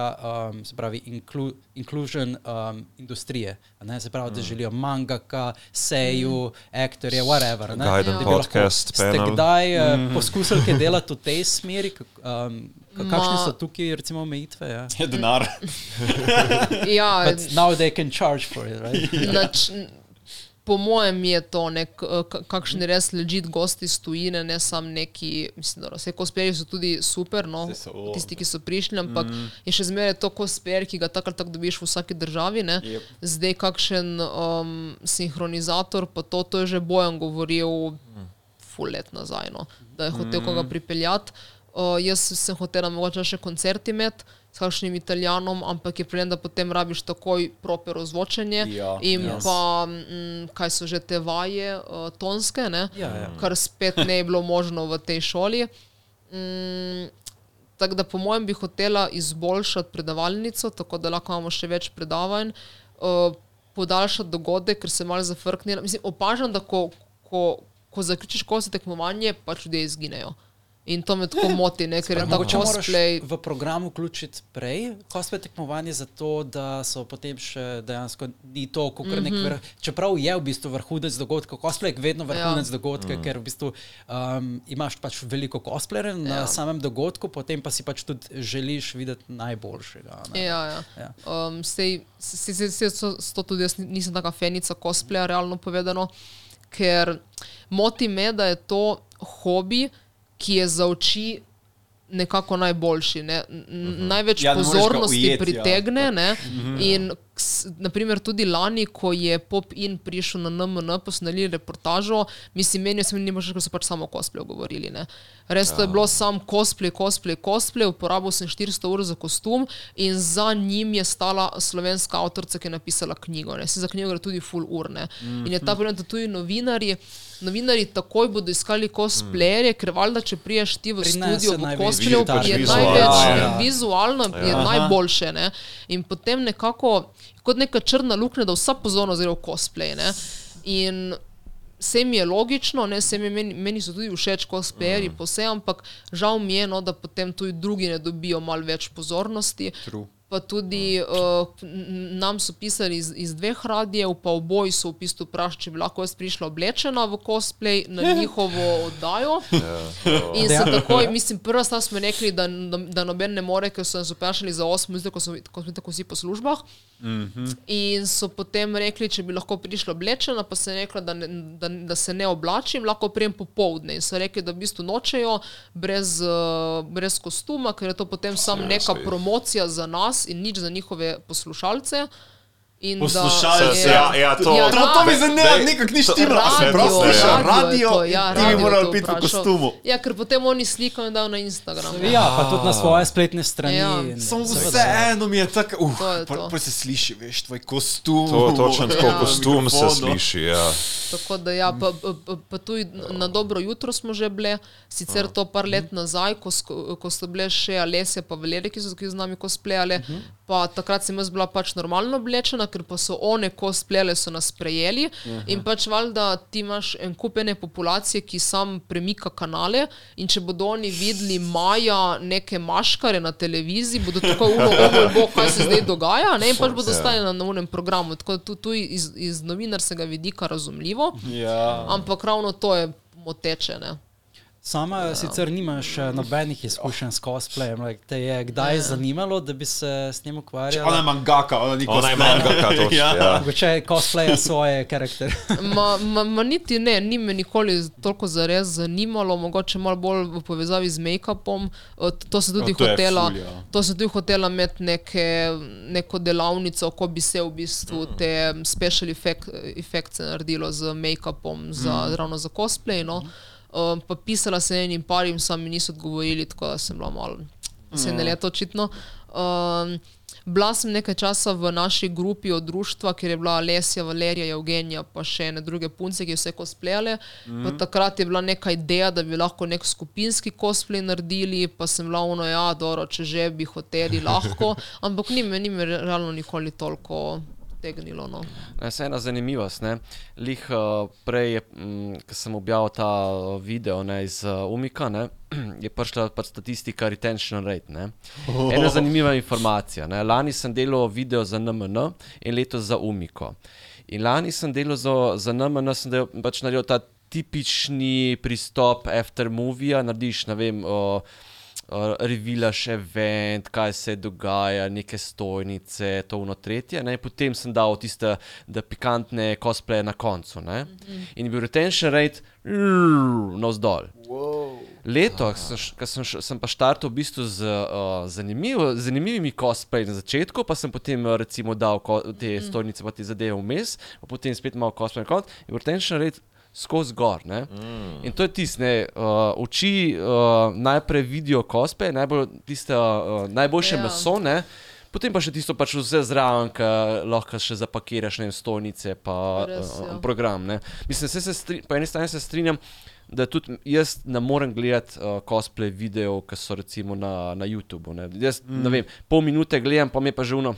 um, se pravi, inclu, inclusion um, industrije. a Ne, se pravi, da želijo mangaka, seju, aktorje, whatever. a ne, Guiden lahko- podcast, Ste kdaj uh, poskusili kaj delati v tej smeri? Um, ka- kakšne so tukaj recimo omejitve? Ja? Je denar. Ja, But now they can charge for it, right? nač, po mojem je to nek, eh, ka- kakšni res ležit gosti iz tujine, ne samo neki, mislim, da vse cosplayerji so tudi super, no, so, o. tisti, ki so prišli, ampak mm. je še zmeraj to cosplayer, ki ga tako ali tako dobiš v vsaki državi. Ne. Jep. Zdaj kakšen um, sinhronizator, pa to, to je že bojem govoril ful let nazaj, no, da je hotel koga pripeljati. Uh, jaz sem hotel mogoče še koncert imeti s kakšnim italijanom, ampak je problem, da potem rabiš takoj proper ozvočenje Ja, in Yes. pa mm, kaj so že te vaje uh, tonske, ne? Ja, ja. kar spet ne je bilo možno v tej šoli. Mm, tako da po mojem bi hotela izboljšati predavalnico, tako da lahko imamo še več predavanj, uh, podaljšati dogodek, ker se malo zafrkne. Mislim, opažam, da ko, ko, ko zaključiš kosi tekmovanje, pač ljudje izginejo. In to me tako moti, ne? ker je ta cosplay. v program vključiti prej cosplay tekmovanje, zato da so potem še dejansko ni to, kot mm -hmm. nek vrh. Čeprav je v bistvu vrhunec dogodka, cosplay je vedno vrhunec ja. dogodka, mm. ker v bistvu um, imaš pač veliko cosplayerjev na Ja. samem dogodku, potem pa si pač tudi želiš videti najboljšega. ne. Ja, ja. Ja. Um, sej, sej, sej, sej, so, so tudi jaz ni- nisem taka fenica cosplaya, realno povedano, ker moti me, da je to hobi, ki je za oči nekako najboljši. Ne? N- n- Največ Ja, pozornosti ujeti, ja. pritegne. Ne? In s- naprimer tudi lani, ko je Pop-In prišel na NMN, posneli reportažo, mislim, meni se ni možno, ker so pač samo cosplay govorili. Ne? Res to je bilo sam cosplay, cosplay, cosplay, uporabil sem 400 ur za kostum in za njim je stala slovenska avtorica, ki je napisala knjigo. Ne? Se za knjigo gre tudi full ur. Ne? In je ta problem, da tudi novinarji. Novinari takoj bodo iskali cosplayerje, ker valjda, če priješ ti v studio v cosplayu, je Vizualno, največ ja. ja. vizualno, je Aha. najboljše. Ne? In potem nekako, kot neka črna luknja, da vsa pozornost gre v cosplay. Ne? In vse mi je logično, ne, mi, meni, meni so tudi všeč cosplayerji, mm. vse, ampak žal mi je, no, da potem tudi drugi ne dobijo malo več pozornosti. True. Pa tudi uh, nam so pisali iz, iz dveh radijev, pa oboji so v bistvu vprašali, če bi lahko jaz prišla oblečena v cosplay na njihovo oddajo. In se takoj, mislim, prva stvar smo rekli, da, da, da noben ne more, ker so nas vprašali za 8 minut, ko smo, ko smo tako vsi po službah. In so potem rekli, če bi lahko prišla oblečena, pa sem rekla, da, ne, da, da se ne oblačim, lahko prijem popovdne. In so rekli, da v bistvu nočejo brez, uh, brez kostuma, ker je to potem samo neka promocija za nas in nič za njihove poslušalce. In Poslušalce, da je- ja, ja, to- ja, To- To, mi ra- zanima, nekako ni štimalo. A sem prav radio, slišal, radio je radio, to, ja, ti bi radio je moral to biti v kostumu. Ja, ker potem oni slikajo in dajo na Instagram. Ja, pa tudi na svoje spletne strani. Ja. Samo vseeno mi je tako, uh, je pa, pa se sliši, veš, tvoj kostum. To točno tako, Ja. kostum se mikrofonu. sliši. Ja. Tako da, ja, pa, pa, pa, tudi na dobro jutro smo že bile, sicer to par let nazaj, ko, ko so bile še Alesija pa Valerija, ki so z nami kosplejale. Pa takrat sem jaz bila pač normalno oblečena, ker pa so one kosplejale, so nas sprejeli. In pač valjda ti imaš en kup ene populacije, ki sam premika kanale. In če bodo oni videli Maja neke maškare na televiziji, bodo tako umo, oh, bo, kaj se zdaj dogaja. Ne? In pač bodo stali na novem programu. Tako da tu, tu iz, iz novinarskega vidika razumljivo. Ja. Ampak ravno to je moteče. Ne? Sama ja. sicer nimaš eh, nobenih izkušenj s cosplayem. Like, te je kdaj ja. zanimalo, da bi se s njim Ona je ukvarjala? mangaka, ona ni Ona je mangaka, točno. Ja. ja. Mogoče cosplaye svoje karakterje. Ma, ma, ma niti ne, ni me nikoli toliko zares zanimalo, mogoče malo bolj v povezavi z make-upom. Eh, To se tudi to je hotela, ful, ja. to se tudi hotela imeti neke, neko delavnico, ko bi se v bistvu te special effect, effects naredilo z make-upom za, Mhm. ravno za cosplay. No. Um, pa pisala sem enim parim, sami niso odgovorili, tako da sem bila malo, se Ja. ne leta očitno. Um, Bila sem nekaj časa v naši grupi od društva, kjer je bila Lesja, Valerija, Evgenija, pa še ene druge punce, ki so vse cosplayale. Mm. Takrat je bila neka ideja, da bi lahko nek skupinski cosplay naredili, pa sem bila ono, ja, dobro, če že bi hoteli, lahko. Ampak ni me realno nikoli toliko tegnilo. No. Ne, se ena zanimivost. Ne. Lih uh, prej, mm, ko sem objavil ta uh, video ne, iz uh, Umika, ne, je prišla pač statistika retention rate. Ne. Ena zanimiva informacija. Ne. Lani sem delal video za NMN in letos za Umiko. In lani sem delal za, za NMN, sem del, pač naredil ta tipični pristop after movie, narediš, ne vem. Uh, uh, revilaš event, kaj se dogaja, neke stojnice, to uno tretje. Ne? Potem sem dal tiste pikantne cosplaye na koncu. Ne? In je bil retention rate navzdol. Sem š- ko sem, sem pa štartal v bistvu z uh, zanimivo, zanimivimi cosplayi na začetku, pa sem potem uh, recimo dal ko, te stojnice, pa te zadeve vmes, pa potem spet malo cosplay na koncu in retention rate skozi gor. ne. In to je tisto, ne, uh, oči uh, najprej vidijo cosplay, najbolj, tiste, uh, najboljše Ja. meso, ne. Potem pa še tisto, pač vse zraven, ki lahko še zapakiraš, ne vem, stojnice, pa Res, uh, ja. program. Ne. Mislim, se, se stri, po eni strani se strinjam, da tudi jaz ne morem gledati uh, cosplay videov, ki so recimo na, na YouTubu. Ne. Jaz mm. ne vem, pol minute gledam, pa mi je pa že uno.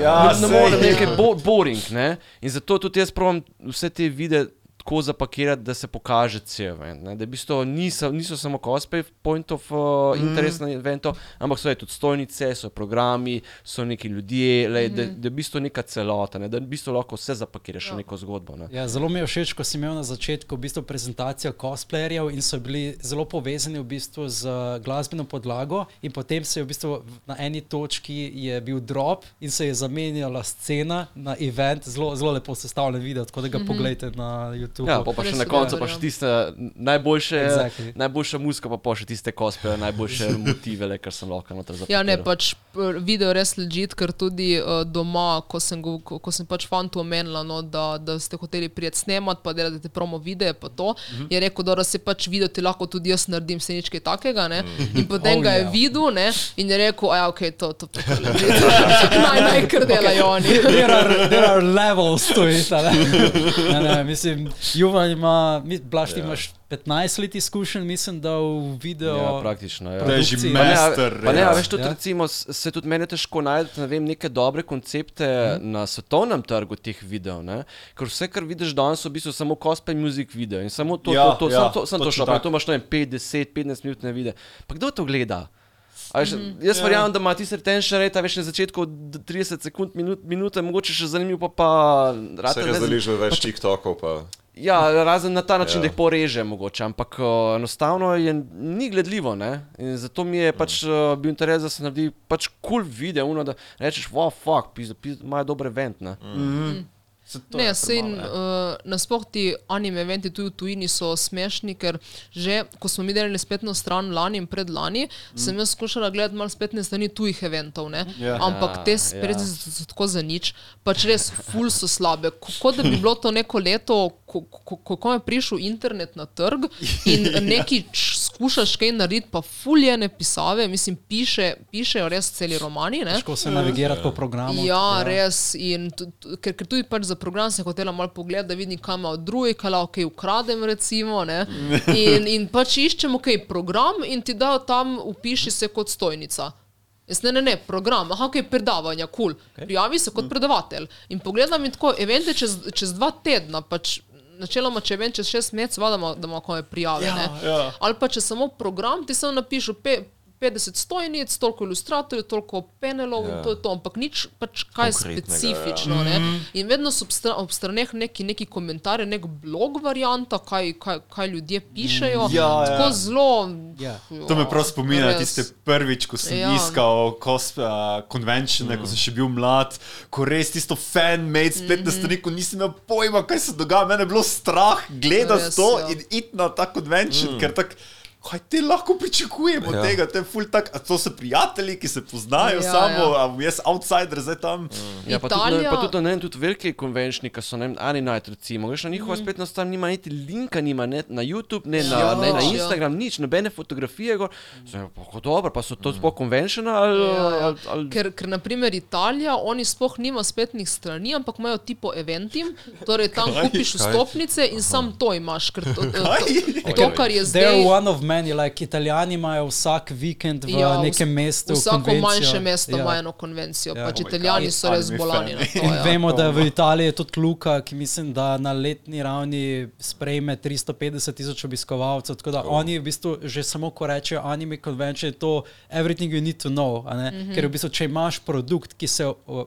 Ja, ne sej, morem, ja. nekaj bo, boring. Ne? In zato tudi jaz probujem vse te videe tako zapakirati, da se pokaže cel event. Ne? Da v bistvu niso, niso samo cosplay point of uh, interest mm. na eventu, ampak so tudi stojnice, so programi, so neki ljudje, lej, da, da je v bistvu neka celota, ne? da v bistvu lahko vse zapakiraš v neko zgodbo. Ne? Ja, zelo mi je všeč, ko si imel na začetku v bistvu prezentacijo cosplayerjev in so bili zelo povezani v bistvu z uh, glasbeno podlago, in potem se je v bistvu na eni točki je bil drop in se je zamenjala scena na event, zelo, zelo lepo sestavljen video, tako da ga mm -hmm. pogledajte na YouTubu. Ja, pa, pa še na je koncu pa ja. še tiste najboljše, Exactly. najboljša muzika, pa, pa še tiste cosplaye, najboljše motive, le, kar sem lahko noter zapisal. Ja, ne, pač p- video res ležit, ker tudi uh, doma, ko sem, go, ko, ko sem pač fantu omenila, no, da, da ste hoteli prijeti snemat, pa delati promo videe, pa to, uh -huh. je rekel, da se pač video ti lahko tudi jaz naredim, se nič kaj takega, ne. In potem Oh, ga je ja. videl, ne, in je rekel, a ja, ok, to, to, to, to ležit. naj, naj, kar delajo oni. There are, there are levels to it. Ne? Ne, ne, mislim, Juvan ima, Blaž, ti imaš 15 let izkušenj, mislim, da v video. Ja, praktično. Ja. To je že. Pa master. Pa ne, ja. a veš, tudi Ja. ja. recimo, se tudi meni težko najti ne vem, neke dobre koncepte mm. na svetovnem trgu teh videov. Ne? Ker vse, kar vidiš danes, so v bistvu samo cosplay music video in samo to, Ja, to, to, ja, samo to, samo to točno šlo. Pa to imaš ne vem, 5, 10, 15 minutne videe. Pa kdo to gleda? A Veš, jaz ja. verjamem, da ima tisti retention rate, veš na začetku d- 30 sekund, minut, minute, mogoče še zanimiv, pa pa rata Vse ne- zdaj že več TikTokov. Pa. Ja, razen na ta način, Ja. da jih poreže, mogoče, ampak uh, enostavno je ni gledljivo. Ne? In zato mi je pač uh, bil interes, da se naredi pač kul cool video, uno, da rečeš, wow, fuck, imajo dober event. Ne? Se to Ne, sej premalo, ja. uh, nasploh ti anime eventi tudi v tujini so smešni, ker že ko smo mi delali spletno stran lani in predlani, mm. sem jaz skušala gledati malo spletne strani tujih eventov, ne? Ja. ampak te spletne ja. so, so tako za nič, pač res ful so slabe. Ko- Kot da bi bilo to neko leto, ko, ko, ko, ko je prišel internet na trg in neki skušaš kaj narediti, pa fuljene pisave, mislim, piše, pišejo res celi romani. Ne? Težko se navigirati po programu. Ja, ja, res. In, tu- tu- ker, ker tudi pač za program sem hotela malo pogledati, da vidim, kam ima od druge, kaj lahko kaj ukradem. Recimo, ne. in, in pač iščemo kaj program in ti dajo tam, upiši se kot stojnica. Jaz ne, ne, ne, program, aha, kaj predavanja, kul. Cool. Okay. Prijavi se kot predavatelj. In pogledam in tako, evente čez, čez dva tedna, pač načeloma, če vem, čez šest mesecev, da ima kome prijave. Ja, ja. Ali pa če samo program, ti samo napišu pe, 50 stojnic, toliko ilustratorjev, toliko panelov ja. in to je to, ampak nič pač kaj Konkretnega, specifično. Ja. Ne? In vedno so ob, stra, ob straneh neki, neki komentarji, nek blog varianta, kaj, kaj, kaj ljudje pišejo. Ja, ja. Tako zelo. Ja. To me prav spominja na tiste prvič, ko sem Ja. ja. iskal konvenčne, uh, ko sem še bil mlad, ko res tisto fan-made spletne mm -hmm. strani, ko nisem imel pojma, kaj se dogaja. Mene je bilo strah gledati Res, to ja. in iti na ta konvenčen, mm. ker tako. Kaj te lahko pričakujemo od Ja. ja. tega? To, je ful tak, a to so prijatelji, ki se poznajo Ja, ja, samo, ja. ja. a jaz outsider zdaj tam. Mm. Ja, pa tudi, Italija- ne, pa tudi, ne, vem, tudi veliki konvenčni, ki so, ne vem, Aninite, recimo, greš na njihova mm. spletna stran, nima niti linka, nima ne na YouTube, ne na, Ja. ne na Ja. Instagram, nič, nobene fotografije. Gor. Zdaj, pa, kako dobro, pa so to sploh konvenčna ali, Ja. ali, ali Ker, ker naprimer Italija, oni sploh nima spletnih strani, ampak imajo tipo eventim, torej tam Kaj? kupiš Kaj? vstopnice in sam to imaš. Ker to, to, Kaj? to, kar je zdaj. Many, like italijani imajo vsak vikend v Ja, ja, nekem mestu. Vsako konvencijo. manjše mesto Ja. ima eno konvencijo, Ja. pač Oh italijani God, so res bolani to. In Ja. vemo, da v Italiji je tudi Luka, ki mislim, da na letni ravni sprejme 350 tisoč obiskovalcev. Tako da oh. oni v bistvu že samo ko rečejo anime convention, je to everything you need to know. Mm -hmm. Ker v bistvu, če imaš produkt, ki se o,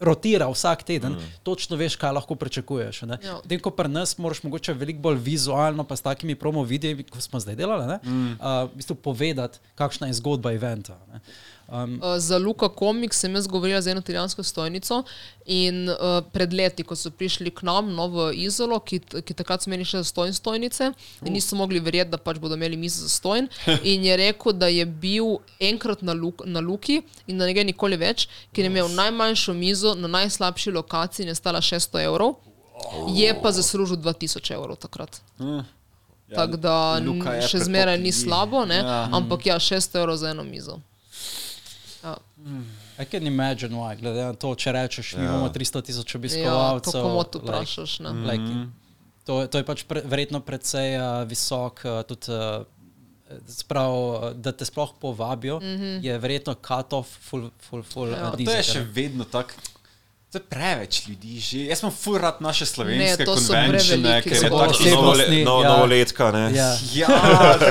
rotira vsak teden, mm. točno veš, kaj lahko pričakuješ. ne. Ja. Ko pri nas moraš mogoče veliko bolj vizualno, pa s takimi promo videi, kot smo zdaj delali, ne, mm. uh, v bistvu povedati, kakšna je zgodba eventa. Ne. Um, Uh, Za Luka Comics sem jaz govorila z eno italijansko stojnico in uh, pred leti, ko so prišli k nam no, v Izolo, ki, ki takrat so imeli še stojn stojnice in niso mogli verjeti, da pač bodo imeli mizo za stojn. In je rekel, da je bil enkrat na, luk, na Luki in da ne gre nikoli več, ker je imel najmanjšo mizo na najslabši lokaciji in je stala 600 evrov, je pa zaslužil 2000 evrov takrat. Ja, Tako da še zmeraj ni slabo, ne? Ja. ampak ja, 600 evrov za eno mizo. Ja. I can imagine why, glede na to, če rečeš, mi Ja. imamo 300 tisoč Ja, obiskovalcev. to komoto like, vprašaš. ne. like, to, to je pač pre, verjetno precej uh, visok, uh, tudi, uh, sprav, da te sploh povabijo, mm -hmm. je verjetno cut-off, full, full, full. Ja. uh, To je še vedno tako. To je preveč ljudi že. Jaz sem ful rad naše slovenske preveliki, ker so je tako osebnostni. Novole, no, ja. novoletka, ne. Ja. Ja,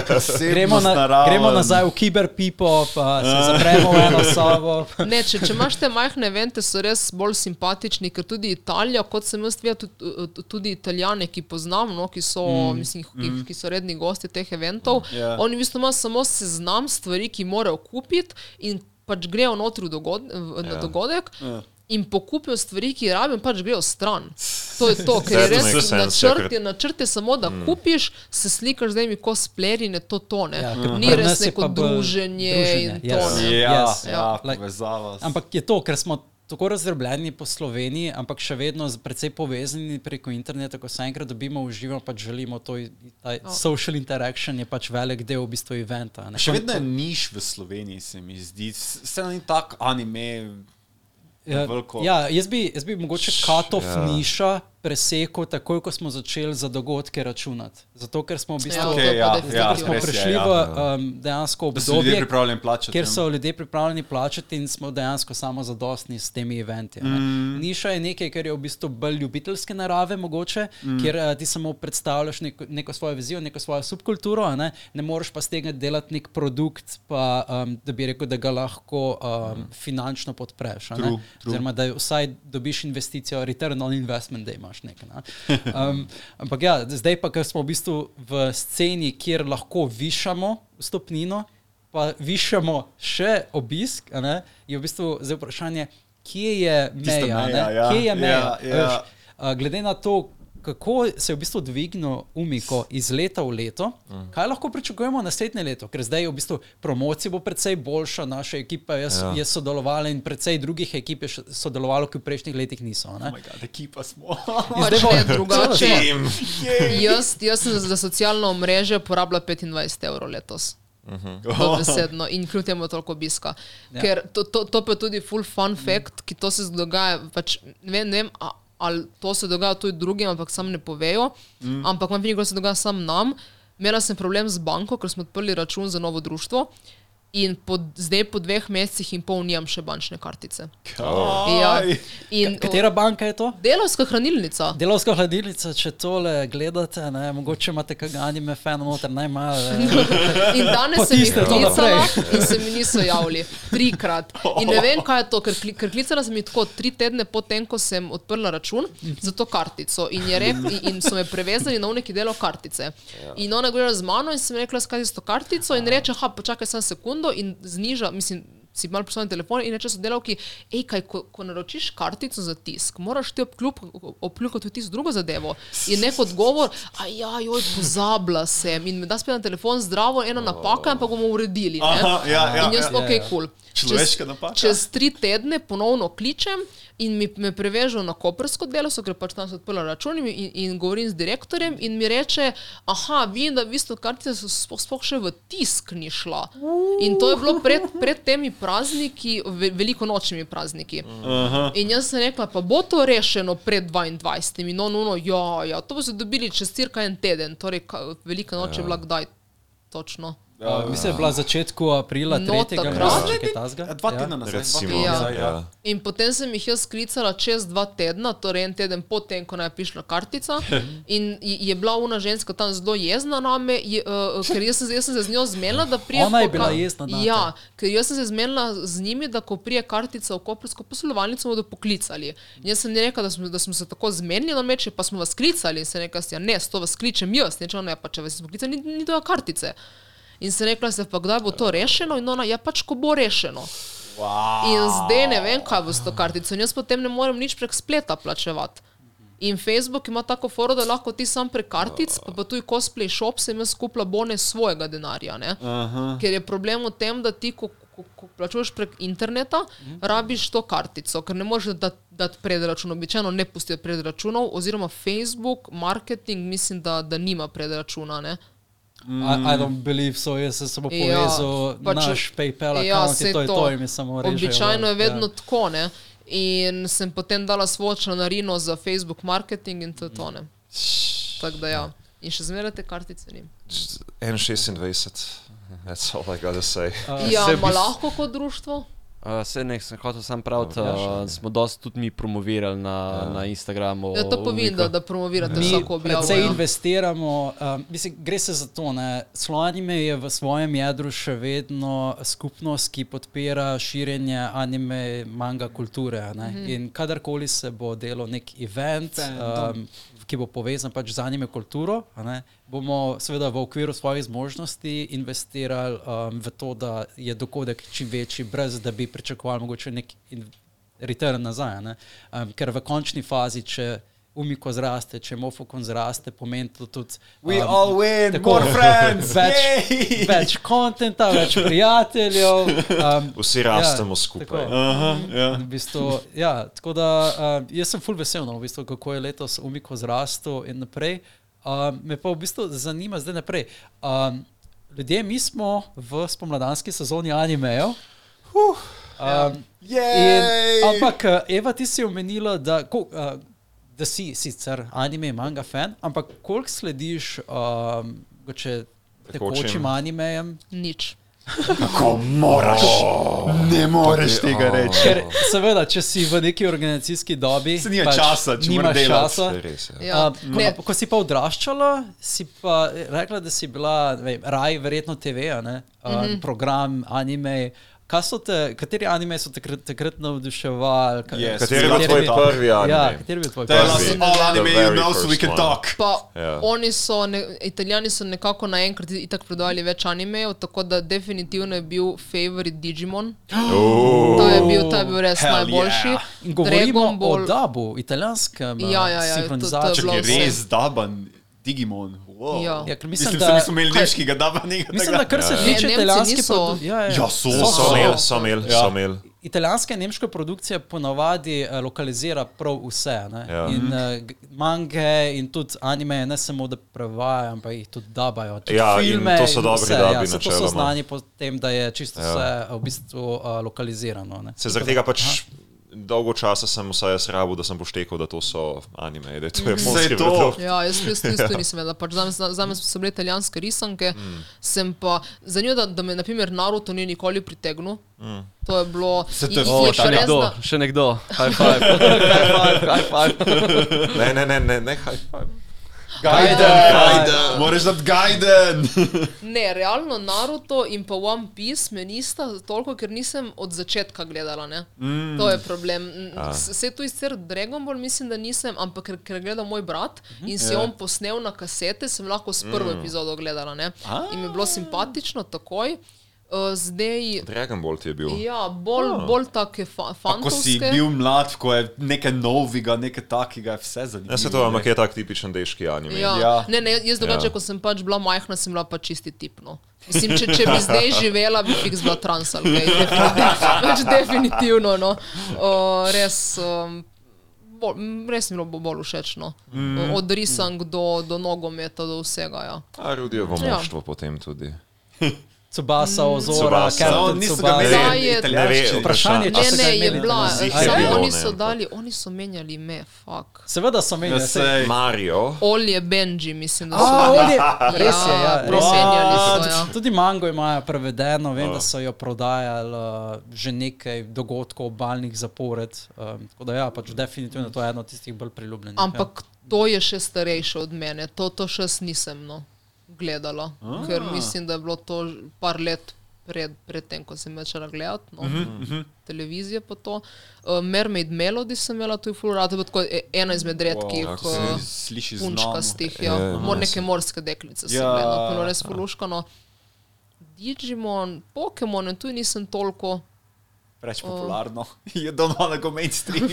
Gremo, na, gremo nazaj v kiberpipo, pa se zapremo v eno sobo. Ne, če, če imaš te majhne evente, so res bolj simpatični, ker tudi Italija, kot sem jaz videl, tudi, tudi Italijane, ki poznam, no, ki, so, mm. mislim, ki, ki so redni gosti teh eventov, Ja. oni v bistvu imajo samo seznam stvari, ki morajo kupiti in pač grejo notri v dogod, v, na dogodek. Ja. In pokupijo stvari, ki jih rabijo, in pač grejo stran. To je to, ker je res ja, načrt, je, načrt je samo, da mm. kupiš, se slikaš z njimi kot spler in je to tone. Ja, Ja, ker Ni res neko druženje, druženje, in yes. to. Ne. Ja, Yes. ja, Like- povezava. Ampak je to, ker smo tako razdrobljeni po Sloveniji, ampak še vedno precej povezani preko interneta, ko se enkrat dobimo v živo, pač želimo to, ta social interaction je pač velik del v bistvu eventa. ne. Še vedno je niš v Sloveniji, se mi zdi. Se ni tako anime. Ja, veliko- ja, jaz bi, jaz bi mogoče katov Ja. niša presekal takoj, ko smo začeli za dogodke računati. Zato, ker smo v bistvu Ja, Ok, to pa ja, definitivno. ja, ker smo res je, prišli ja. v um, dejansko Da so ljudje obdobje, pripravljeni plačati. kjer ja. so ljudje pripravljeni plačati in smo dejansko samo zadostni s temi eventi. Mm. Niša je nekaj, kar je v bistvu bolj ljubiteljske narave, mogoče, mm. kjer uh, ti samo predstavljaš neko, neko svojo vizijo, neko svojo subkulturo, a ne, ne moreš pa z tega delati nek produkt, pa, um, da bi rekel, da ga lahko um, mm. finančno podpreš. a ne. True, true. Oziroma, da vsaj dobiš investicijo, return on investment, da imaš nekaj. Ne? Um, ampak ja, zdaj pa, ker smo v bistvu v sceni, kjer lahko višamo stopnino, pa višamo še obisk, ne, je v bistvu zdaj vprašanje, kje je meja. meja, ja. Kje je meja? Ja, ja. veš? uh, glede na to, kako se je v bistvu dvignil Umiko iz leta v leto, mm. kaj lahko pričakujemo naslednje leto, ker zdaj je v bistvu promocija bo precej boljša, naša ekipa je, ja. je sodelovala in precej drugih ekip je sodelovalo, ki v prejšnjih letih niso. ne. Oh my God, ekipa smo. Zdaj Pač bo drugače. Jaz, jaz sem za socialno mrežo porabila 25 evrov letos. Dobesedno in kljub temu toliko obiska. Ja. Ker to, to, to pa je tudi full fun fact, ki to se dogaja. Pač, ne vem, ne vem a, ali to se dogaja tudi drugim, ampak sam ne povejo. Mm. Ampak imam veliko, da se dogaja sam nam. Imela sem problem z banko, ker smo odprli račun za novo društvo. In po, zdaj, po dveh mesecih in pol, nimam še bančne kartice. Ja. In, Katera banka je to? Delovska hranilnica. Delovska hladilnica, če tole gledate, ne, mogoče imate kakšen anime fan noter, najmanj. In danes sem jih klicala naprej. in se mi niso javili. Trikrat. In ne vem, kaj je to, ker, ker klicala sem jih tako tri tedne potem, ko sem odprla račun za to kartico. In, je rek, in, in so me prevezali na uniki delo kartice. In ona je govorila z mano in sem rekla, skaj s to kartico. In reče, ha, počakaj samo sekundo in zniža, mislim. Si malo poslovni telefon in reče sodelavki, hej, kaj, ko, ko naročiš kartico za tisk, moraš ti obkljukati tisto drugo zadevo. In nek odgovor, a ja, joj, pozabila sem in me da spet na telefon zdravo, ena napaka, ampak bomo uredili. ne." Aha, ja, ja, in jaz, ja. ok, kul. Cool. Človeška napaka. Čez tri tedne ponovno kličem in mi, me prevežejo na kopersko delo, ker pač tam so odprla račun in, in, in govorim z direktorjem in mi reče, aha, vidim, da v bistvu kartica sploh, sploh še v tisk ni šla. In to je bilo pred, pred temi prazniki, ve, velikonočnimi prazniki. Aha. In jaz sem rekla, pa bo to rešeno pred 22. No, no, no, ja, ja, to boste dobili čez cirka en teden, torej ka, velika noč je bila kdaj točno. Uh, mislim, da je bila v začetku aprila, No, 3. takrat-. Ja, Dva tedna nazaj. Recimo, Ja. nazaj, ja. In potem sem jih jaz sklicala čez dva tedna, torej en teden potem, ko naj prišla kartica. In je je bila una ženska tam zelo jezna na me, je, uh, ker jaz sem, jaz sem se z njo zmenila, da prije. Ona je bila jezna nate. Ja, ker jaz sem se zmenila z njimi, da ko prije kartica v kopersko poslovalnico, bodo poklicali. In jaz sem ji rekla, da smo, da smo se tako zmenili na meče, pa smo vas klicali. In se rekla, ja, ne, s to vas kličem jaz, ne, pa če vas poklicali, ni, ni doja kartice. In se rekla, se pa kdaj bo to rešeno, in ona, ja pač, ko bo rešeno. Wow. In zdaj ne vem, kaj bo s to kartico. In jaz potem ne morem nič prek spleta plačevati. In Facebook ima tako foro, da lahko ti sam prek kartic, pa, pa tudi cosplay shop sem jaz kupila bone svojega denarja. ne. Ker je problem v tem, da ti, ko, ko, ko plačuješ prek interneta, rabiš to kartico, ker ne moreš dati dat predračun. Običajno ne pustijo predračunov, oziroma Facebook, marketing, mislim, da, da nima predračuna. Ne. I, I don't believe so, jaz sem samo Ja, povezal pač- naš PayPal Ja, saj in to je to, in mi samo režejo. Običajno je ja. vedno tako, ne. In sem potem dala svojo članarino za Facebook marketing in to je to. ne. Tako da ja. In še zmeraj te kartice nim. N26. That's all I gotta say. Uh, Ja, ma lahko kot društvo? Uh, se ne, sem hotel sam praviti, Ja, uh, smo dosti tudi mi promovirali na, Ja. na Instagramu. Ja, to povem, da, da promovirate Mi vsako objavo. precej ja. investiramo, um, mislim, gre se za to. ne. Sloanime je v svojem jedru še vedno skupnost, ki podpira širjenje anime, manga kulture. a Ne? Mhm. In kadarkoli se bo delal nek event, Fandom. um, ki bo povezan pač z anime kulturo, a ne, bomo seveda v okviru svojih zmožnosti investirali um, v to, da je dogodek čim večji, brez da bi pričakovali mogoče nek return nazaj. a ne. Um, ker v končni fazi, če umiko zraste, če mofokon zraste, pomeni to tudi. We um, all win, tako, more friends! Več, Yay! več kontenta, več prijateljev. Um, Vsi rastemo skupaj. tako. Aha, ja. V bistvu, ja, tako da uh, jaz sem full vesel, no, v bistvu, kako je letos umiko zrastel in naprej. Uh, me pa v bistvu zanima zdaj naprej. Um, ljudje, mi smo v spomladanski sezoni animejev. Um, Jej! in, ampak, eh, Eva, ti si omenila, da, ko, uh, da si sicer anime manga fan, ampak koliko slediš um, mogoče Tekočim. tekočim animejem? Nič. Kako moraš? Ne moreš tega reči. Ker seveda, če si v neki organizacijski dobi, Se nima časa, če nimaš časa. Res, ja. Ja, A, ko, ne, ko si pa odraščala, si pa rekla, da si bila vem, raj, verjetno TV, a ne, mm. -hmm. program, anime. Kaj so te, kateri anime so takrat, takrat navduševali? Yes. Kateri je bil Kateri tvoj je to? prvi anime? Ja, kateri je bil tvoj Tell prvi? us Prvi. all anime you know so we can one. talk. Pa Ja. oni so, ne, italijani so nekako naenkrat itak prodajali več animejev, tako da definitivno je bil favorit Digimon. Oh. To je bil, to je bil res Hell najboljši. yeah. Govorimo Dragon Ball- o dubu, italijanskem Ja, ja, ja, to- to je res daban Digimon. Wow. Ja. Ja, ker Mislim, mislim, da da, nismo imeli nemškega dabanega. mislim, da kar se Ne, tiče Nemci italijanske produkcije. Ja, ja. Ja, so. So, So so. imeli, so imeli, Ja. so imeli. Italijanska in nemška produkcija ponavadi uh, lokalizira prav vse. ne. Ja. In uh, mange in tudi anime, ne samo da prevajajo, ampak jih tudi dabajo. Tudi Ja, filme to so dobri vse, dabi ja, To so znani po tem, da je čisto Ja. vse uh, v bistvu uh, lokalizirano. ne. Se zaradi tega pač dolgo časa sem vsaj jaz rabil, da sem poštekal, da to so anime, da je to Saj japonski to. Ja, jaz jaz isto nisem vedela. Pač zame, so bile italijanske risanke, mm. sem pa zanimivo, da, da me naprimer Naruto ni nikoli pritegnil. Mm. To je bilo. Se to je in- O, je Še res, nekdo, še nekdo. High five. High five, high five. Ne, ne, ne, ne, ne, high five. Gajden! Moraš dati Gajden! Ne, realno Naruto in pa One Piece me nista toliko, ker nisem od začetka gledala. Mm. To je problem. Vse tu izcer Dragon Ball mislim, da nisem, ampak ker, ker gleda moj brat in si Ja. on posnel na kasete, sem lahko s prvo mm. epizodo gledala. Ne? In mi je bilo simpatično takoj. Uh, zdaj, Dragon Ball je bil. ja, bolj, oh. bolj take fa Pa ko si bil mlad, ko je nekaj novega, nekaj takega, je vse zanimivo. Ja, se to, ampak je tak tipičen deški anime. Ja. Ja. Ne, ne, jaz drugače, Ja. ja. ko sem pač bila majhna, sem bila pač čisti tip. No. Mislim, če, če bi zdaj živela, bi fiks bila transal, okay? pač definitivno. No. Uh, res, um, bolj, m, res mi je bilo bo- bolj všeč. No. Mm. Od risank do, do nogometa, do vsega. Ja. A Rudijevo Ja. moštvo potem tudi. Tsubasa, Ozora, Tsubasa. No, Captain niso ga imeli italijanščine. Vprašanje, če so ga imeli italijanski. Samo oni so dali, oni so menjali ime, fuck. Seveda so Ja, menili. saj- sej. Mario. Olje Benji, mislim, da so A. Olje, res je, ja, res je. presenjali so. Tudi- Ja. Tudi mango imajo prevedeno, vem, da so jo prodajali uh, že nekaj dogodkov obalnih zapored. Um, tako da ja, pač definitivno to je eno od tistih bolj priljubljenih. Ampak to je še starejše od mene, to, to še nisem no, gledala, Ah. ker mislim, da je bilo to par let pred, pred tem, ko sem začela gledati no, uh Mhm, -huh. televizije. pa to. Uh, Mermaid Melody sem imela tu v Fulratu, tako e- ena izmed redkih Wow, znano. punčkastih, ja, Ja, mor, ja, neke morske deklice sem Ja. gledala, bilo res fuluškano. Digimon, Pokémon, tu nisem toliko. Preveč popularno. Je doma na go mainstream.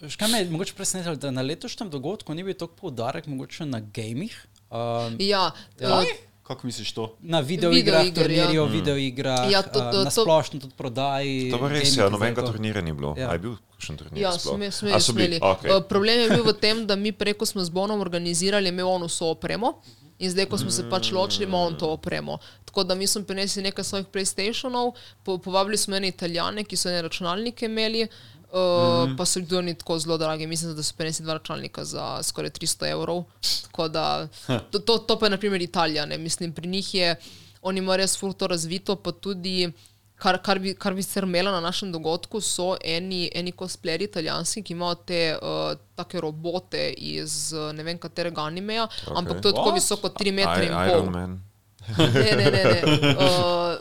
Veš, kaj me je mogoče presenetilo, da na letošnjem dogodku ni bil tako poudarek mogoče na gamih. Um, Ja, Ja. uh, Kako misliš to? Na videoigrah, Videoiger, turnirjev, ja. videoigrah, Ja, to- to- na splošno tudi prodaji. To pa res, ja, nobenega turnirja ni bilo. Ja. A je bil kakšen turnir? Ja, sploh? sme, A sme, so bili? Okay. Uh, problem je bil v tem, da mi preko smo z Bonom organizirali, imel on vso opremo. In zdaj, ko smo se pač ločili, ima on to opremo. Tako da mi smo prinesli nekaj svojih PlayStationov, po, povabili smo ene italijane, ki so ene računalnike imeli, uh, mm. pa so bili oni tako zelo dragi. Mislim, da so prinesli dva računalnika za skoraj 300 evrov. Tako da to, to, to pa je naprimer Italijane. Mislim, pri njih je, oni imajo res ful to razvito, pa tudi. Kar, kar, bi, kar bi se imela na našem dogodku, so eni, eni cosplayeri italijanski, ki imajo te uh, take robote iz uh, ne vem katerega animeja, okay. ampak to je tako What? visoko 3 metre in I- Iron pol. Ne, ne, ne. ne. Uh,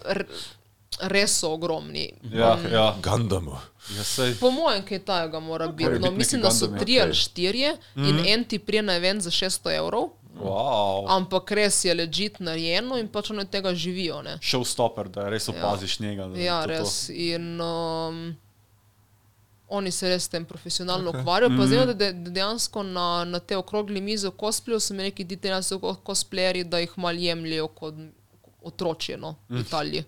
res so ogromni. Ja, ja. Gundam. ja sej. Po mojem, kaj tajega mora biti. Mora No, biti mislim, neki da so tri okej. ali štirje in en ti prije na event za 600 evrov, Wow. ampak res je ležit narejeno in pač oni od tega živijo. Ne? Showstopper, da res opaziš njega. da Ja, to to. res. In um, oni se res s tem profesionalno okay. ukvarjajo. Pa zdaj, da, de- dejansko na, na te okrogli mize v cosplayju so mi neki detaljni cosplayeri, da jih mal jemljajo kot otročje no, v Italiji.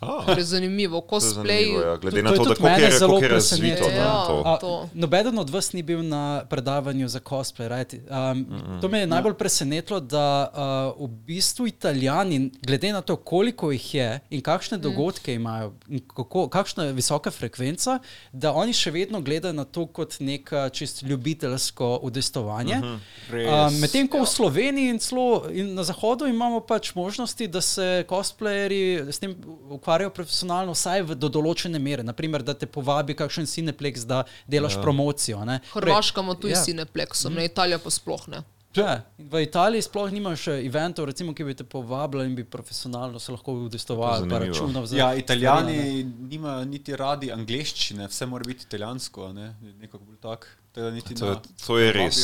Ah, Ker je zanimivo, to je cosplay. zanimivo, ja. Glede To- na to je to, da je, zelo je razvito. da, Ja. to. To. nobeden od vas ni bil na predavanju za cosplay. Right? Um, mm -mm. To me je najbolj presenetilo, da uh, v bistvu Italijani, glede na to, koliko jih je in kakšne mm. dogodke imajo, in kako, kakšna je visoka frekvenca, da oni še vedno gledajo na to kot neko čist ljubiteljsko udejstovanje. Mm -hmm. Um, Medtem ko v Sloveniji in, celo, in na Zahodu imamo pač možnosti, da se cosplayeri s tem ukvarjajo profesionalno, vsaj v, do določene mere. Naprimer, da te povabi kakšen Cineplex, da delaš ja. promocijo. ne. Hrvaška ima tu Ja. ja. Cineplexom, ne Italija pa sploh ne. Ja, in v Italiji sploh nimaš eventov, recimo, ki bi te povabili in bi profesionalno se lahko udestovali, Ja, stvari, ne. italijani nimajo niti radi angleščine, vse mora biti italijansko, a ne? nekako bolj tak. Tega niti To, je- na- to je res.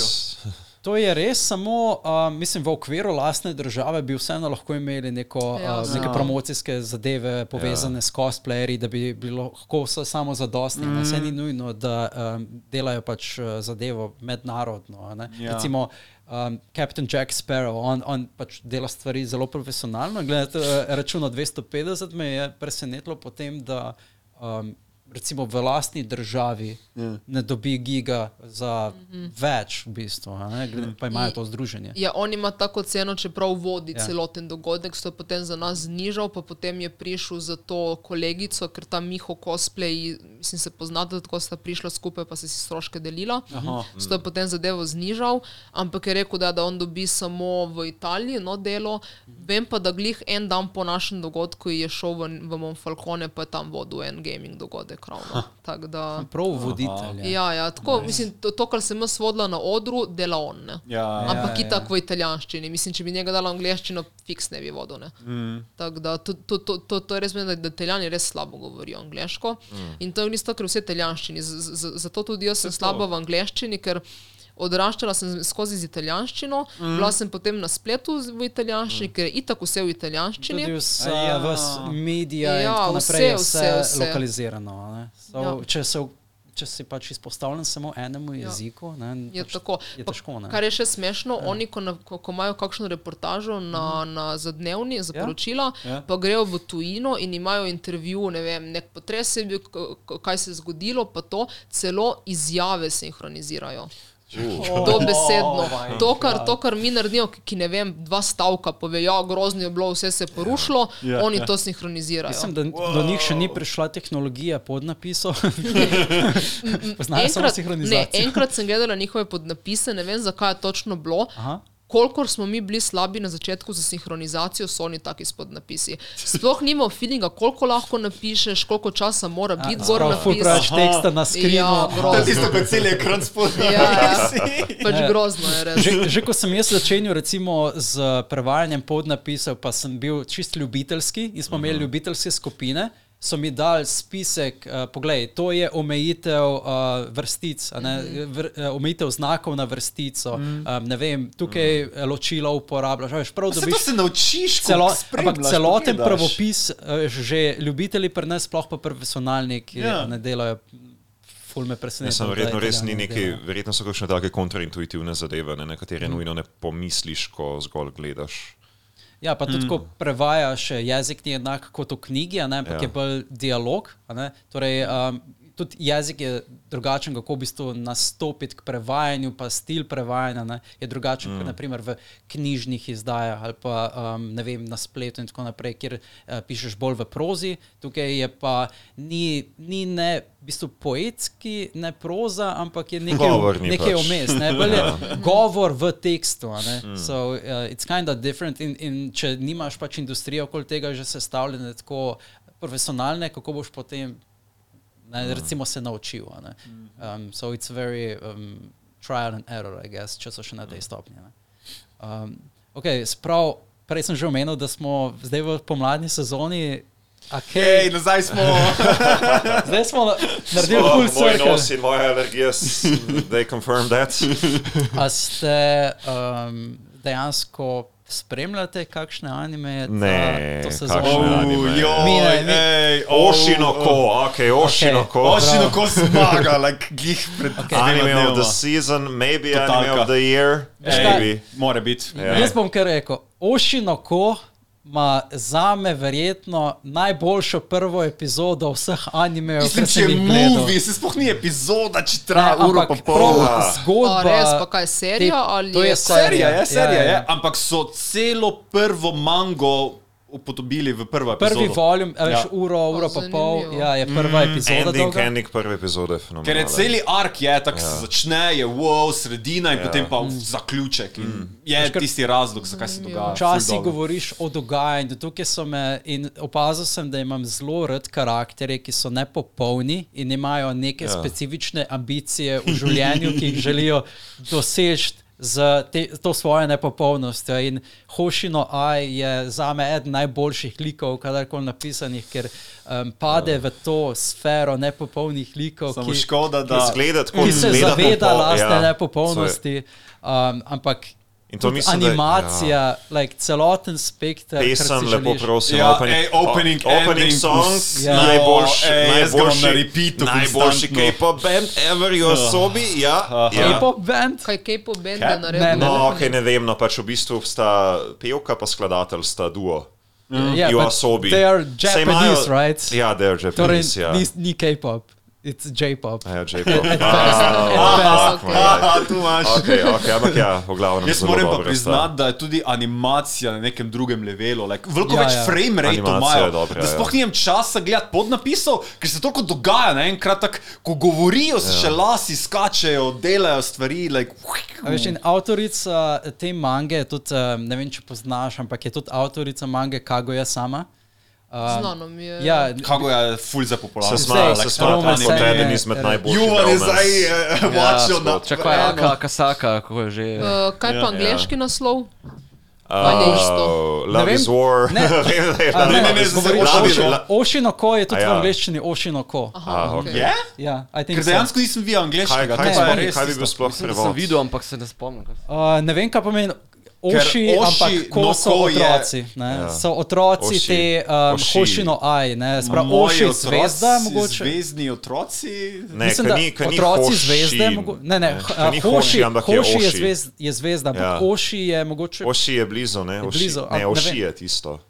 To je res, samo uh, mislim, v okviru lastne države bi vseeno lahko imeli neko, Ja, uh, neke promocijske zadeve povezane ja. s cosplayerji, da bi bilo lahko vse samo zadostno. Mm. Vse ni nujno, da um, delajo pač uh, zadevo mednarodno. a ne. Ja. Recimo um, Captain Jack Sparrow, on, on pač dela stvari zelo profesionalno. Gledajte, račun od 250 me je presenetilo potem, da um, recimo v lastni državi Ja. ne dobi giga za več, v bistvu, a ne, glede, pa imajo to združenje. Ja, on ima tako ceno, čeprav vodi Ja. ja. celoten dogodek, so potem za nas znižal, pa potem je prišel za to kolegico, ker ta Miho cosplay, mislim, se poznate, tako sta prišla skupaj, pa se si stroške delila. Aha. Zato je potem zadevo znižal, ampak je rekel, da, da on dobi samo v Italiji no, delo. Vem pa, da glih en dan po našem dogodku je šel v, v Monfalcone, pa je tam vodil en gaming dogodek. Ravno. Tako da. Prav voditelj. Ja, ja, tako, mislim, to, to, kar sem jaz vodila na odru, dela on. Ne? Ja, Ampak ja, ja, itak v italijanščini. Mislim, če bi njega dala angliščino, fiks ne bi vodil. Ne? Mm. Tako da to, to, to, to, to je res meni, da, italijani res slabo govorijo angliško. Mm. In to je isto, ker vse italijanščini. Z- z- Zato tudi jaz sem slaba v angliščini, ker odraščala sem skozi z italijanščino, mm. bila sem potem na spletu v italijanščini, mm. ker je itak vse v italijanščini. Tudi vse, ja. ja. v medija in Ja, tako naprej, vse, vse, vse, vse, vse. lokalizirano. a ne. So, Ja. ja. če, se, če si pač izpostavljen samo enemu Ja. jeziku, ne, Je pač tako. je Pa težko. Ne. Kar je še smešno, ja. oni, ko, na, ko, ko imajo kakšno reportažo na, na, za dnevni, za Ja. poročila, Ja. ja. pa grejo v tujino in imajo intervju, ne vem, nek potres je bil, kaj se je zgodilo, pa to celo izjave sinhronizirajo. Dobesedno. my To kar, to, kar mi naredimo, ki, ne vem, dva stavka pove, ja, grozno je bilo, vse se je porušilo, Ja, oni ja. to sinhronizirajo. Mislim, da do njih še ni prišla tehnologija podnapisov. Poznajo samo ne, sinhronizacijo. enkrat sem gledala njihove podnapise, ne vem, zakaj je točno bilo. Aha. Kolikor smo mi bili slabi na začetku za sinhronizacijo, so oni taki s podnapisi. Sploh nimamo feelinga, koliko lahko napišeš, koliko časa mora biti gor Prav, ful preveč napisan. teksta na skrinu. Ja, To je grozno. tisto, ko cel ekran spodaj. Ja, ja. Pač Ne. grozno je res. Že, že ko sem jaz začenjal recimo z prevajanjem podnapisov, pa sem bil čist ljubiteljski in smo imeli ljubiteljske skupine, so mi dali spisek, uh, poglej, to je omejitev uh, vrstic, a ne, vr, uh, omejitev znakov na vrstico, um, ne vem, tukaj mm. ločilo uporabljaš, a veš, prav Se to dobiš se naučiš, Celo, ampak celoten pravopis, eh, že ljubitelji pri nas, sploh pa profesionalni, ki Ja. ja. ne delajo, ful me Ne, preseneča. sem verjetno res ni neki, verjetno so kakšne take kontraintuitivne zadeve, na katere nujno ne pomisliš, ko zgolj gledaš. Ja, pa tudi, mm. ko prevajaš, jezik ni enak kot v knjigi, ampak Ja. je bolj dialog. Torej, um, tudi jezik je drugačen, kako v bistvu nastopiti k prevajanju, pa stil prevajanja ne, je drugačen mm. kot naprimer v knjižnih izdajah ali pa um, ne vem, na spletu in tako naprej, kjer uh, pišeš bolj v prozi. Tukaj je pa ni, ni ne. V bistvu poetski, ne proza, ampak je nekaj, Govorni nekaj pač. vmes. Ne? Bolj je govor v tekstu. ne. So, uh, it's kind of different. In, in če nimaš pač industrije okoli tega že sestavljene tako profesionalne, kako boš potem ne, recimo se naučil. a ne. Um, so it's very um, trial and error, I guess, če so še na tej stopnji. ne. Um, okay, sprav, prej sem že omenil, da smo zdaj v pomladni sezoni. Hej, Okay. nazaj smo. Zdaj smo na- naredili Oh, full moj circle. nos in moja alergija, they confirm that. A ste um, dejansko spremljate kakšne anime? Ne, to kakšne sezono? anime? joj, Mi ne, ej, oh, Ošinoko, ok, Ošinoko. Ošino, ko zmaga, like, glih pred okay. Anime of the season, maybe anime Totalka. of the year, maybe. Mora biti. Ja. Jaz bom kar rekel, Ošinoko ima za me verjetno najboljšo prvo epizodo vseh animejev, Mislim, če sem je movie, se sploh ni epizoda, če traja uro pa pol. Ja. zgodba. A res, pa kaj, serija ali to je je Serija je, serija Ja, ja. je, ampak so celo prvo mango upodobili v prvo epizodo. Prvi volum, a veš, Ja. uro, uro pa pol, ja, je prva epizoda. Ending, dolga. ending prve epizode. Ker je celi ark je, tako se začne, je wow, sredina in Ja. potem pa zaključek. In je kar- tisti razlog, zakaj se dogaja. Včasih govoriš o dogajanju, tukaj so me in opazil sem, da imam zelo rad karakterje, ki so nepopolni in imajo neke ja. specifične ambicije v življenju, ki jih želijo doseči z te, to svojo nepopolnostjo. In Hošino Aj je za me eden najboljših likov, kadarkoli napisanih, ker um, pade v to sfero nepopolnih likov, Samo ki, škoda, da Zgleda tako, ki se zaveda popo- lastne ja, nepopolnosti. Um, ampak In to mislim, da- animacija, ja. like, celoten spektr. kar Pesem, si lepo prosim. Ja, opening, ej, opening, o- opening ending, song, vs- Ja. najboljši, Jo, ej, najboljši, na repeatu najboljši. K-pop band ever v osobi. Ja, ja. K-pop band? Kaj K-pop band je naredil? Ne, No, ok, ne vem, no pač v bistvu sta pevka pa skladatelj sta duo. Yeah, v but osobi. They are Japanese, imajo- right? Ja, they're Torej, Japanese, ja. ni, ni K-pop, it's J-pop. Ja, J-pop. Aha, tu imaš. Ok, ok, ampak ja, v glavnem. Jaz moram pa priznati, da je tudi animacija na nekem drugem levelu. Like, veliko Ja, več ja. frame rate imajo. je dobra, da ja. sploh nimam časa gledati podnapisov, ker se toliko dogaja naenkrat, tak, ko govorijo, se ja. še lasi skačejo, delajo stvari. Like, A Veš, in avtorica te mange, je tudi, um, ne vem, če poznaš, ampak je tudi avtorica mange Kagoja sama. Um, Znano mi je. Ja, Kako je ful za Se popularno. smaja, Zdaj, se smaja, romance kot je- eden izmed najboljših. Juvan je romance. zdaj uh, watchil na Čakaj. Aka, Kasaka, kako je že. Uh, kaj pa angliški naslov? Uh, Ali je isto? Love vem. is war. Ne. Vem, da je A, ne, ne, ne, ne, govori zdaj Love is- Ocean- Ocean- Oceanoko je tudi A ja. v angleščini Oceanoko. Aha, Ah, okej. Je? Ja, I think Ker so. dejansko nisem videl Kaj, angliškega. kaj, to pa je kaj, res kaj bi tisto. bil sploh Mislim, da sem prevod? videl, ampak se ne spomnim. kaj se- Uh, ne vem, kaj pomeni. Oši, oši, ampak ko no, so ko je- otroci. Ne? Ja. So otroci Oši. te um, Oši. Hošino aj, ne? Sprav, oši zvezda, mogoče. Zvezdni otroci. Ne, Mislim, ka ni- ka ni otroci Hoši. zvezde, mogo, ne, ne, ka ni hoši, je hoši je, Oši. zvezd, je zvezda, ampak Ja. oši je mogoče. Oši je blizu, ne? Oši, blizu, a- ne, ne oši vem. je tisto.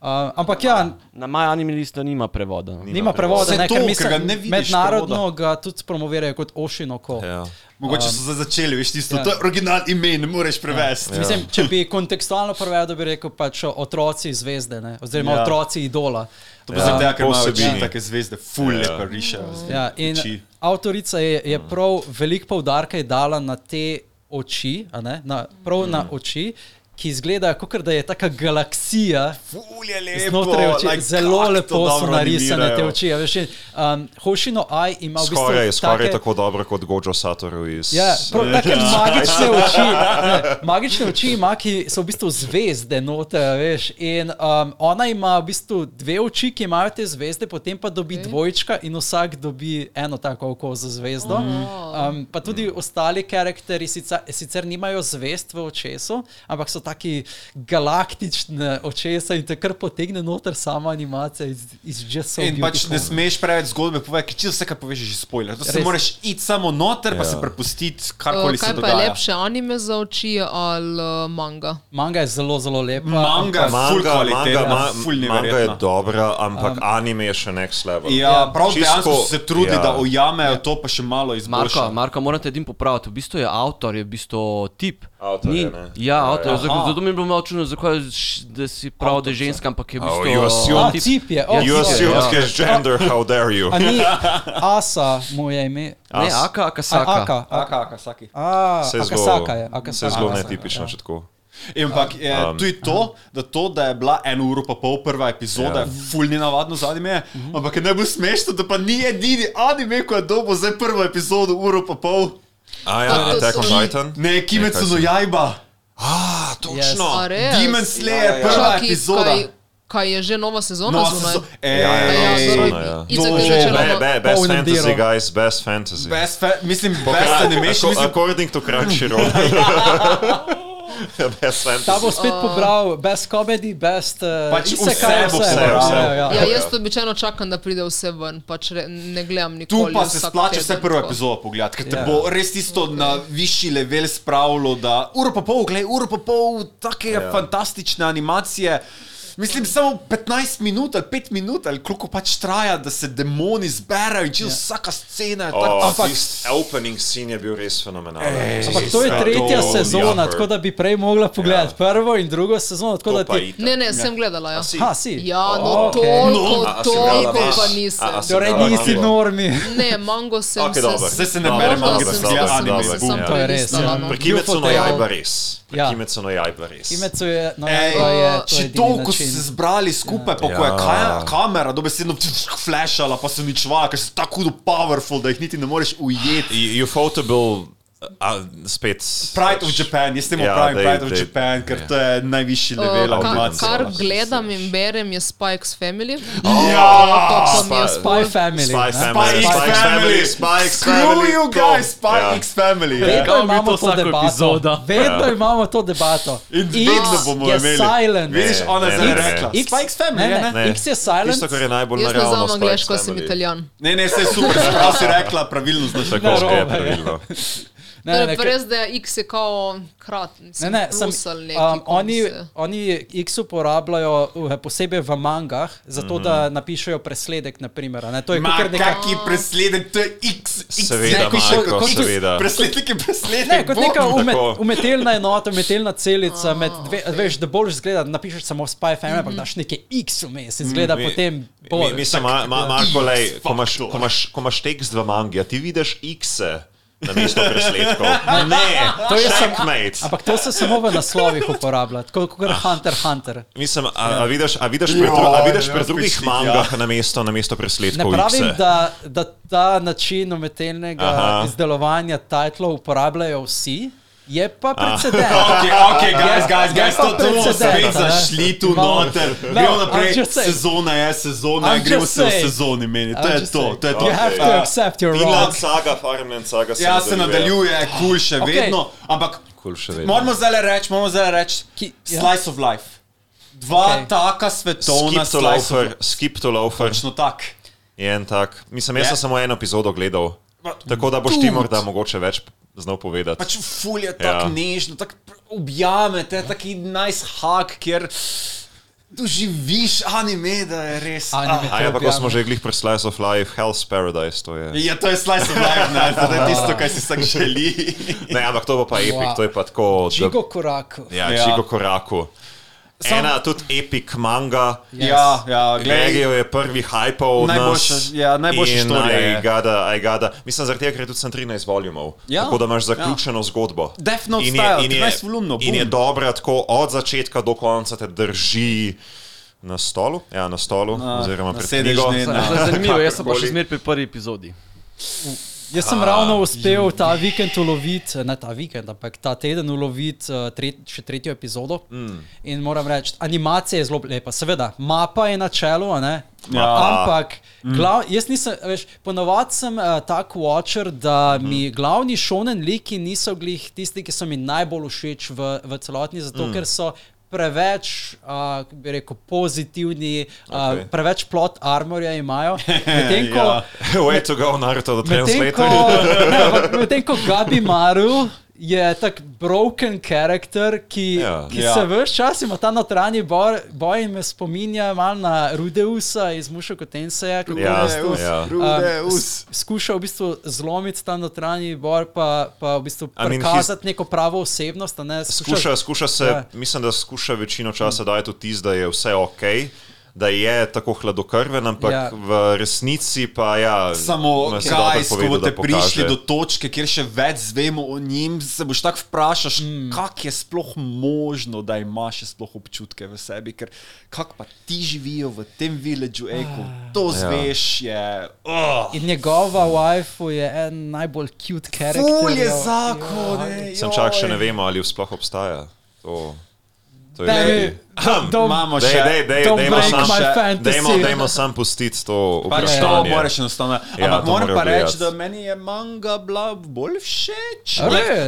Uh, ampak ja, Na My Anime listu nima prevoda. no. nima prevoda, Vse ne, to, mislim, ne mednarodno ga tudi promovirajo kot ošinoko. Ja. Mogoče so zdaj začeli, veš, tisto, ja. to je original ime, ne moreš prevesti. Mislim, če bi kontekstualno prevedel, bi rekel pač otroci zvezde, ne? oziroma Ja. ja. otroci idola. To pa zato, ker imajo oči take zvezde, ful Ja. lepo rišejo. Ja, in oči. avtorica je, je prav veliko poudarka je dala na te oči, a ne, na, prav na oči, ki izgledajo, kot da je taka galaksija. Ful je lepo. Znotraj oči, like, zelo lepo so narisane te oči. a Veš, um, Hošino Aj ima v bistvu Skoraj, skoraj take, tako dobro kot Gojo Satoru iz... Ja, prav, take magične oči, ne, magične oči ima, ki so v bistvu zvezde noter, veš. In um, ona ima v bistvu dve oči, ki imajo te zvezde, potem pa dobi okay. dvojčka in vsak dobi eno tako oko za zvezdo. Um, pa tudi ostali karakteri sicer, sicer nimajo zvezd v očesu, ampak so taki galaktične očesa in te kar potegne noter sama animacija iz, iz Just So In pač Beautiful. ne smeš preveč zgodbe povedati, ker čisto vse, kar poveš, je že spoiler. To se Res. moraš iti samo noter, pa Ja. se prepustiti, Uh, karkoli se kaj pa je dogaja. lepše, anime za oči ali uh, manga? Manga je zelo, zelo lepa. Manga je ful Manga, manga, ma, ful manga je neverjetna. dobra, ampak um, anime je še next level. Ja, prav Čisto- dejansko se trudi, ja. da ujamejo to, pa še malo Marko, izboljšajo. Marko, morate edin popraviti. V bistvu je avtor, je v bistvu tip. Avtor je, Ni, ne? ja, avtor. ja. Zato, Aha. Zato mi je bilo malo čudno, zakaj, da si prav, da je ženska, ampak je v Oh, bistvu you assume- A, tip je. Oh, You je. assumed ja. his gender, how dare you? A ni Asa, mu je ime. Ne, As- Aka, A, Akasaka. Aka. Aka, aka, saki. A, Se Akasaka je. zelo, Akasaka. se zelo Akasaka, netipično, ja. če tako. Ampak je Um, tudi to, da to, da je bila eno uro pa pol prva epizoda, Ja. je ful ni navadno za anime, ampak je najbolj smešno, da pa ni edini anime, ko je dobil zdaj prvo epizodo uro pa pol. A ja, To- to Attack on so- Titan? Ne, Kimetsu no kaj Jaiba. A, točno. A res? Demon Slayer, prva Čakaj, epizoda. Kaj, kaj je že nova sezona Nova zunaj? sezo- Ja, ja, Ej, Ja, sezona, ja. Je To- začelo Be, be, best fantasy, guys, best fantasy. Best fa mislim, best animation, According to Crunchyroll. best Ta fantasy. bo spet pobral best comedy, best uh, Pač isekai, vse bo pobral. Ja, ja, Ja, ja. jaz običajno čakam, da pride vse ven, pač re, ne gledam Tu nikoli. pa se splača vse prvo epizodo pogledati, ker te Ja. bo res tisto na višji level spravilo, da uro pa pol, gledaj, uro pa pol take Ja. fantastične animacije. Mislim, samo 15 minut ali 5 minut, ali koliko pač traja, da se demoni zberajo in čisto Ja. vsaka scena je Oh. Ampak- opening scene je bil res fenomenalen. Ej, Ampak to je Ja, tretja to- sezona, tako da bi prej mogla pogledati prvo in drugo sezono. Ti... Ne, ne, sem gledala. Ja, si? Ha, si. ja no, Oh, okej. toliko, No, a si toliko pa nisem. A- a si Torej nisi normi. Ne, mango sem Ok, dobro. Zdaj se ne Možda mango, sem se se anime. To je res, ja. no. Beautiful Jaiba Tale. res. Ja. Kimetsu no Jaiba res. Kimetsu je, no, je, to je Če toliko način. Se zbrali skupaj, pa ko je Ja. ka- kamera dobesedno flashala, pa se uničvala, ker so tako hudo powerful, da jih niti ne moreš ujeti. Ufotable A, spet. Pride of Japan, jaz temu Ja, pravim dej, Pride of dej. Japan, ker Ja. to je najvišji level Uh, kar, animacije. kar gledam in berem je Spike's Family. Ja, to pa mi je Spy-. Family. Spy? Family, Spy Family, Family. Spy X Screw Family. you guys, Spy Ja. X Family. Vedno Kao bi imamo to debato. Vedno Ja. imamo to debato. In vedno bomo je imeli. silent. Vidiš, Ne, ona je ne, zdaj rekla. X Family, ne, je, ne, ne? X je silent. Tisto, kar je najbolj Jaz ne naravno. znam angliško, jaz sem Family. italijan. Ne, ne, se je super, sprav si rekla, pravilno znaš. Tako je pravilno. Ne, Ne, ne, pa res, da je X je kao krat, Ne, mislim, ne, plus sem, um, oni, oni X uporabljajo uh, posebej v mangah, zato mm -hmm. da napišejo presledek. Naprimer, a ne? To je Ma, neka. kaki presledek, to je X. X Seveda, ne, kot- Marko, kot- seveda. Presledek je presledek. Ne, kot neka umet, umetelna enota, umetelna celica. Med, dve, veš, da boljš zgleda, da napišeš samo Spy Family, ampak daš nekaj X vmes in zgleda Mi- potem Mi, bolj. mislim, ma, ma, Marko, lej, ko imaš tekst v mangi, a ti vidiš X-e na mesto presledkov. Ne, To je samo- checkmate. Ampak to se samo v naslovih uporablja, tako kot Hunter x Hunter. Mislim, a, a vidiš, a vidiš pri, Ja, dru, a vidiš ja, pri drugih mangah na mesto, na mesto Ne presledkov pravim, X-e? da, da ta način umetelnega Aha. izdelovanja titlov uporabljajo vsi, je pa precedent. Ok, ok, guys, guys, guys, to, to bomo precedent, spet a ne? zašli tu noter. No, Gremo naprej, sezona je sezona, gremo se v sezoni meni. To je to, to je to. You have to Uh, accept your Vinland wrong. saga, Farmland saga se Ja, se nadaljuje, kul še Ok. vedno, ampak Kul še vedno. moramo zdaj reči, moramo zdaj reči, ja. slice of life. Dva Ok. taka svetovna Skip to slice skip to loafer. Točno tak. Je en tak. Mislim, jaz Je. sem samo eno epizodo gledal. Tako da boš ti morda mogoče več znal povedati. Pač ful je tako Ja. nežno, tako objame te, taki nice hug, kjer doživiš anime, da je res. Anime. Ah. Ampak ko smo že glih pri Slice of Life, Hell's Paradise, to je. Ja, to je slice of life, ne, to je tisto, kar si vsak želi. Ne, ampak to bo pa epic, Wow. to je pa tako. da- Žigo koraku. Ja, Ja. Žigo Koraku. Ena tudi epic manga. Ja, ja, gledaj. Gregio je prvi Najboljša- nas. ja, štorija je. I gotta, I gotta. Mislim, zaradi tega, ker je tudi sem 13 volumov. Ja, tako da imaš zaključeno zgodbo. Death Note In je, in je, 13 volumnov, in je dobra tako od začetka do konca te drži na stolu, ja, na stolu, Na- oziroma na pred na- Zanimivo, jaz sem pa še zmeraj pri prvi epizodi. Jaz sem ravno uspel ta vikend uloviti, ne ta vikend, ampak ta teden uloviti uh, tret, še tretjo epizodo. Mm. In moram reči, animacija je zelo lepa. Seveda, mapa je na čelu. Ja. Ampak, glav, jaz nisem, veš, ponovadi sem uh, tak watcher, da mm. mi glavni šonen liki niso glih tisti, ki so mi najbolj všeč v, v celotni, zato mm. ker so preveč, uh, bi rekel, pozitivni, uh, okay. preveč plot armorja imajo. Medtem ko Ja. Way to go, Naruto, the Medtem ko, ne, ampak medtem ko Gabi Maru je tak broken character, ki, Ja. ki Ja. se vse čas ima ta notranji boj, boj in me spominja malo na Rudeusa iz Mušo Kotenseja, kako Ja, v bistvu, ja. um, s- skuša v bistvu zlomiti ta notranji boj, pa, pa v bistvu I mean, prikazati neko pravo osebnost. a Ne, Skuša, skuša se, Ja. mislim, da skuša večino časa dajati vtis, da je vse ok, da je tako hladnokrven, ampak Ja. ja. v resnici pa ja. Samo, kaj, ko boste prišli do točke, kjer še več zvemo o njim, se boš tako vprašaš, mm. kako je sploh možno, da imaš še sploh občutke v sebi, ker kako pa ti živijo v tem viledžu, eko, to zveš, je. Oh. In njegova waifu je en najbolj cute character. Ful je ja. zakon, ej, Sem čak še ne vemo, ali sploh obstaja. To, to je. don't- don't- Imamo Dej, še. dej, dej, Don't dejmo sam, še- dejmo, dejmo sam pustiti to Pač to vprašanje. moraš enostavno. Ja, Ampak to moram pa reči, da meni je manga bila bolj všeč.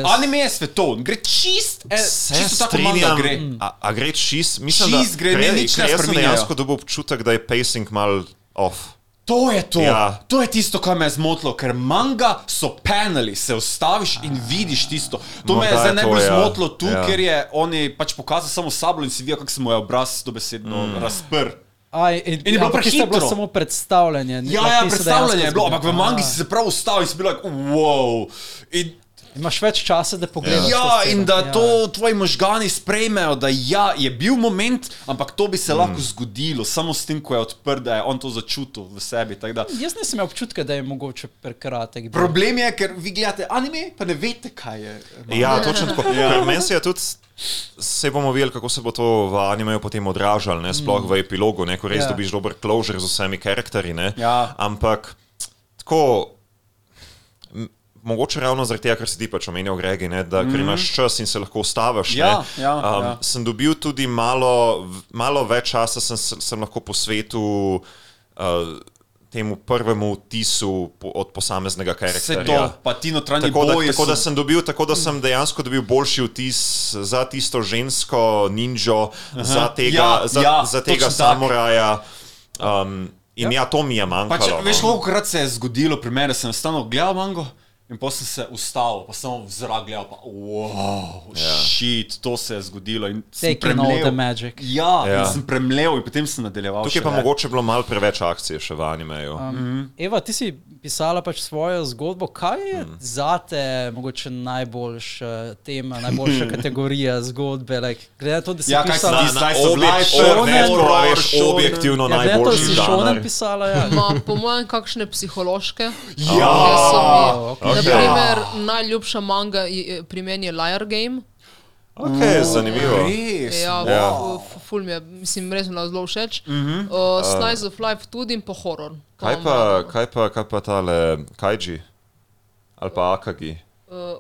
Anime je svetovn, gre čist, eh, Se čisto tako manga strinjam, gre. a, a gre čist, mislim, Čist da gre, ne, nič ne jaz sem dejansko dobil občutek, da je pacing mal off. To je to. Ja. To je tisto, kar me je zmotilo, ker manga so paneli, se ustaviš in vidiš tisto. To me je zdaj najbolj ja. zmotilo tu, Ja. ker je oni pač pokazal samo sablo in si videl, kako se mu je obraz dobesedno mm. razprl. Aj, in, In je bilo ampak tisto je bilo samo predstavljanje. Ja, ja, predstavljanje je bilo, ampak v mangi si se prav ustavil in si bil like, wow. In, Imaš več časa, da pogledaš. to ja, in da Ja. to tvoji možgani sprejmejo, da ja, je bil moment, ampak to bi se Mm. lahko zgodilo, samo s tem, ko je odprt, da je on to začutil v sebi. Jaz nisem imel občutka, da je mogoče prekratek. bil. Problem je, ker vi gledate anime, pa ne veste, kaj je. manga. Ja, točno tako. Ja. Meni se je tudi, se bomo videli, kako se bo to v animeju potem odražalo, ne sploh v epilogu, ne, ko res Ja. dobiš dober closure z vsemi karakterji. ne. Ja. Ampak tako. Mogoče ravno zaradi tega, ker si ti pač omenil, Gregi, ne, da ker imaš čas in se lahko ustaviš. Ja, ne, ja, um, ja. Sem dobil tudi malo, malo več časa, sem, sem lahko posvetil uh, temu prvemu vtisu po, od posameznega karakterja. to, pa ti notranji Tako da, tako, da so- sem dobil, tako da sem dejansko dobil boljši vtis za tisto žensko ninjo, za tega, Ja, za, ja, za tega samuraja. Um, in ja. ja, to mi je Pač, manjkalo. veš, no. koliko krat se je zgodilo pri meni, da sem enostavno gledal mango in potem sem se ustavil, pa sem v zrak gledal, pa wow, Ja. shit, to se je zgodilo. in sem Taking all premlel. the magic. Ja, Ja. ja. sem premlev in potem sem nadaljeval. Tukaj še pa več. mogoče bilo malo preveč akcije še v animeju. Um, Eva, ti si pisala pač svojo zgodbo. Kaj je Hmm. mm. zate mogoče najboljša tema, najboljša kategorija zgodbe? Like, glede na to, da si Ja, pisala Na, na Slice of objek, life, objek, shonen, objek, horror, veš, shonen. objektivno ja, najboljši žanr. pisala, ja. Ma, po mojem, kakšne psihološke. Ja, Ker so mi- Oh, okay. Naprimer, najljubša manga pri meni je Liar Game. Okay, zanimivo. res. Ja, Ja. f- ful mi je, mislim, res mi je zelo všeč. Uh, Slice of Life tudi in pa horror. To Kaj pa, kaj pa, kaj pa tale Kaiji? Ali pa Akagi? Uh,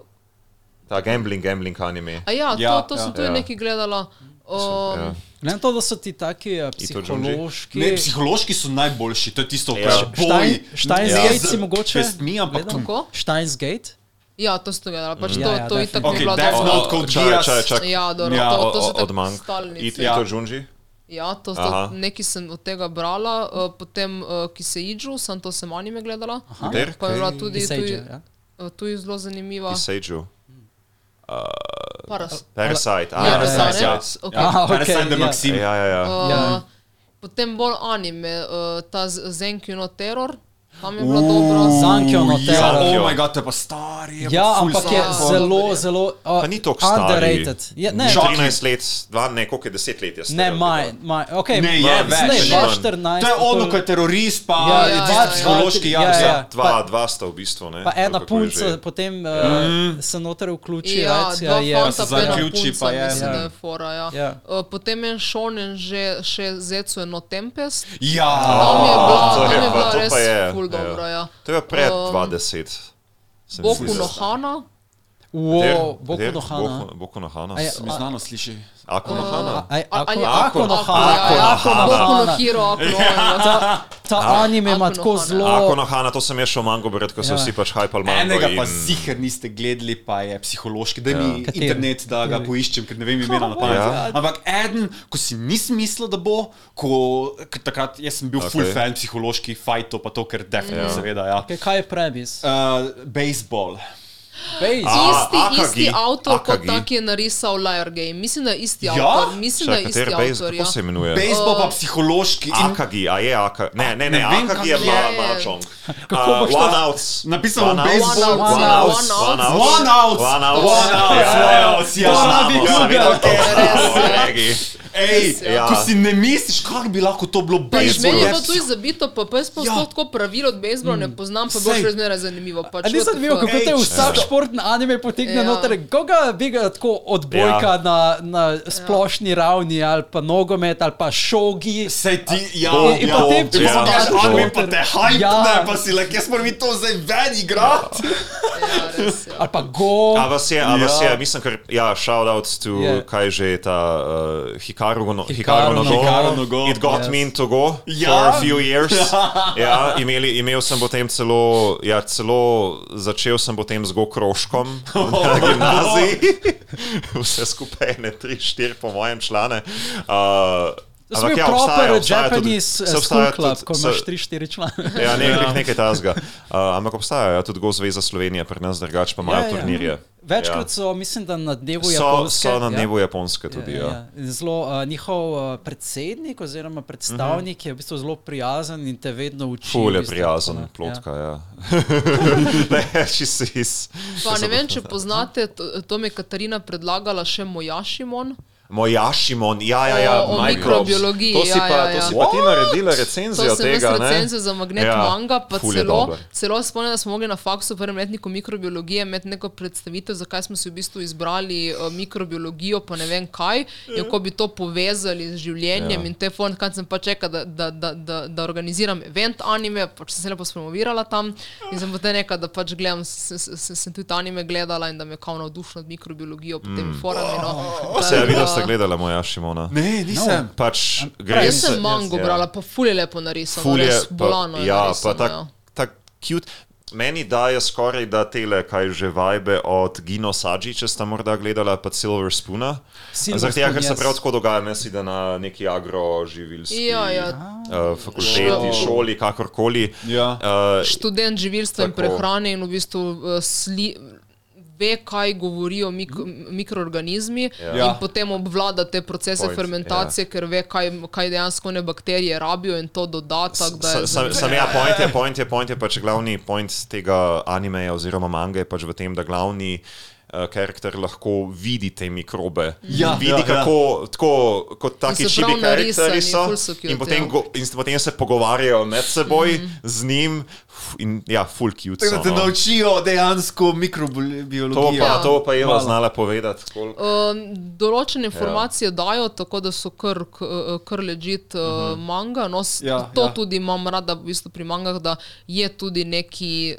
Ta gambling, gambling anime. a ja, Ja, to, to ja. sem tudi Ja. nekaj gledala. Um, Ja. Na to, da so ti taki uh, Ito psihološki. Ne, psihološki so najboljši, to je tisto, Ja. kar boji. Steins Ne Gate z si mogoče Pestmi, ampak? Kako? Steins Gate? Ja, to sem gledala. Pač Ja, to, ja, to je tako mi bila Death. Note Čakaj, Geass. čakaj, čakaj. Ja, dobro, Ja, to, to so Od manj. stalnice. Ito Ja. Junji? Ja, to, Aha. to, nekaj sem od tega brala, uh, potem uh, Kiseidžu, sem to sem anime gledala. Kater? Pa je bila tudi, Iseije, tudi, ja. uh, tudi zelo zanimiva. Iseiju. Paras. Parasite. Ja, Parasite, ja, ja. ja. Okay. Ja, Aha, Parasite okej, the ja. Maxim. Ja, ja, ja. Uh, Ja. Potem bolj anime, uh, ta Z- Zenkyu no Terror, tam je bila dobra. Zankyo no Ja, Terror. oh moj bog, to je pa stari. je pa Ja, ful ampak je zelo, zelo uh, Pa ni toliko stari. underrated. Je, ne, Žal- 13 let, dva, ne, koliko je 10 let. je star, ne, maj, maj, okay, Ne, je več. je 2014. To je ono, ko je terorist, pa Ja, je ja, ja, psihološki ja, jaz. ja. Ja. Dva, dva sta v bistvu. Ne? Pa ena punca potem uh, se noter vključi. Ja, right, dva je, se pa zaključi, pa je- mislim, Ja. da je fora, ja. Ja. Uh, potem je šonen že še Zecu no Tempest. Ja, Tam je bila, to tam je pa- to res pa je, ful ja. dobra, ja. To je pred Um, 20. se mi Boku zdi. Hana. wow, Boku no Hana. Boku- no Hana. A je- mi znano sliši. Ako no Hana. Aj, ako, ako no Ako, Hana. Ako no Boku no Hana. Hero, Ako no Hana. Ta, ta anime ima Ako tako Hana. zelo. Ako no Hana, to sem jaz šel mango brati, ko so Ja. vsi pač hypal mango. Enega pa ziger niste gledali, pa je psihološki. Da mi Ja. Internet, da ga poiščem, ker ne vem imena na pamet. Ampak eden, ko si nisem mislil, da bo, ko takrat jaz sem bil full fan psiholoških fightov, pa to, ker definitivno, seveda, ja. Kaj je premis? Uh, baseball. Base. A, Isti, Akagi, isti avtor, kot tak je narisal Liar Game. Mislim, da je isti Ja? avtor. Mislim, da je isti kateri base, avtor. kako Ja. se imenuje? Baseball pa psihološki. In Akagi, a je Akagi? Ne, ne, ne, Ne Akagi je je. mahjong. Kako Uh, boš to- One outs. Napisano One outs. baseball. One outs, One ja, outs. one One outs. outs. One outs. One outs. One outs. Ja, One outs, ja. To Ona bi to ja. Ej, Ja. ko si ne misliš, kako bi lahko to bilo Pač baseball. meni je je bilo tudi zabito, pa pa jaz pa Ja. ja. tako pravilo od bejzbola ne poznam, pa bo še zmeraj zanimivo. Pač, A ni what the zanimivo, fuck. kako te vsak ja. športni anime potegne Ja. noter, koga bi ga tako odbojka Ja. na, na splošni ravni, ali pa nogomet, ali pa šogi. Sej ti, ja, In- in ja, potem, če če pa si daš daš anime, noter. pa te hype, Ja. ne, pa si like, jaz moram iti to zdaj ven igrati. Ja, res, ja. Ali pa go. A vas je, a vas Ja. je, mislim, ker, ja, shout out to, Je. kaj že je ta uh, Hikaru, no, Hikaru Hikaru no no Go. Hikaru no. It got Yes. me into Go Ja. for a few years. ja, imeli, imel sem potem celo, ja, celo začel sem potem z Go krožkom na gimnaziji. Vse skupaj, ne, tri, štiri po mojem člane. Uh, To je ja, proper Japanese se school club, tudi- ko imaš 3-4 člane. Ja, ne, ja. nekaj tasga. Uh, ampak obstaja ja, tudi Go Zveza Slovenije, pri nas drugače pa imajo Ja, ja. turnirje. Večkrat ja. so, mislim, da na dnevu so, Japonske. so na ja. dnevu Japonske tudi. Ja, ja. In Zelo, uh, njihov uh, predsednik oziroma predstavnik uh -huh. je v bistvu zelo prijazen in te vedno uči. Mhm. Ful v je bistvu, prijazen, tako, ne. plotka, ja. ne, čisto iz. Pa ne vem, če poznate, to, to mi je Katarina predlagala še Mojašimon. Mojašimon, ja, ja, ja, O- o mikrobiologiji. To si ja, pa, ja, to ja. si pa ti naredila To recenzijo jaz tega, ne? recenzijo za magnet Ja, ja, manga, pa celo, celo spomnim, da smo mogli na faksu v prvem letniku mikrobiologije imeti neko predstavitev, zakaj smo si v bistvu izbrali uh, mikrobiologijo, pa ne vem kaj, in ko bi to povezali z življenjem ja. in te fond, kaj sem pač čekala, da, da, da, da, da organiziram event anime, pač sem se lepo spromovirala tam in sem potem rekla, da pač gledam, sem, sem, sem tudi anime gledala in da me je kao navdušila nad mikrobiologijo, potem mm. forami. No, Se je videl, Da- gledala Mojašimona. Ne, nisem. Pač Prav, gre Jaz sem se- mango ja. brala, pa ful je lepo narisano, Ful je, res pa, bolano je ja, pa narisano, tako ja. tak cute. Meni daje skoraj da tele, kaj že vajbe od Gino Saji, če sta morda gledala, pa Silver Spoona. Silver Zaradi tega, ker Spoon, se yes. prav tako dogaja, ne si da na neki agroživilski Ja, ja. uh, fakulteti, Šol. šoli, kakorkoli. Ja. Uh, študent živilstva in prehrane in v bistvu uh, sli, ve, kaj govorijo mik mikroorganizmi ja. Ja. in potem obvlada te procese Point, fermentacije, ja. ker ve, kaj, kaj dejansko ne bakterije rabijo in to dodatek. da je Sam, sam ja, point je, point je, point je pač glavni point tega animeja oziroma mange je pač v tem, da glavni karakter lahko vidi te mikrobe. Ja, vidi ja, ja. kako, tako, kot taki čibi karakteri so. so cute, In potem, ja. go, in potem se pogovarjajo med seboj mm. z njim. In ja, full cute. Tako So, da te no. naučijo dejansko To mikrobiologijo. pa, to pa Malo. znala povedati. koliko- Um, določene informacije ja. dajo, tako da so kar, eh, kar ležit uh -huh. manga. No, Ja, to ja. tudi imam rada v bistvu pri mangah, da je tudi neki.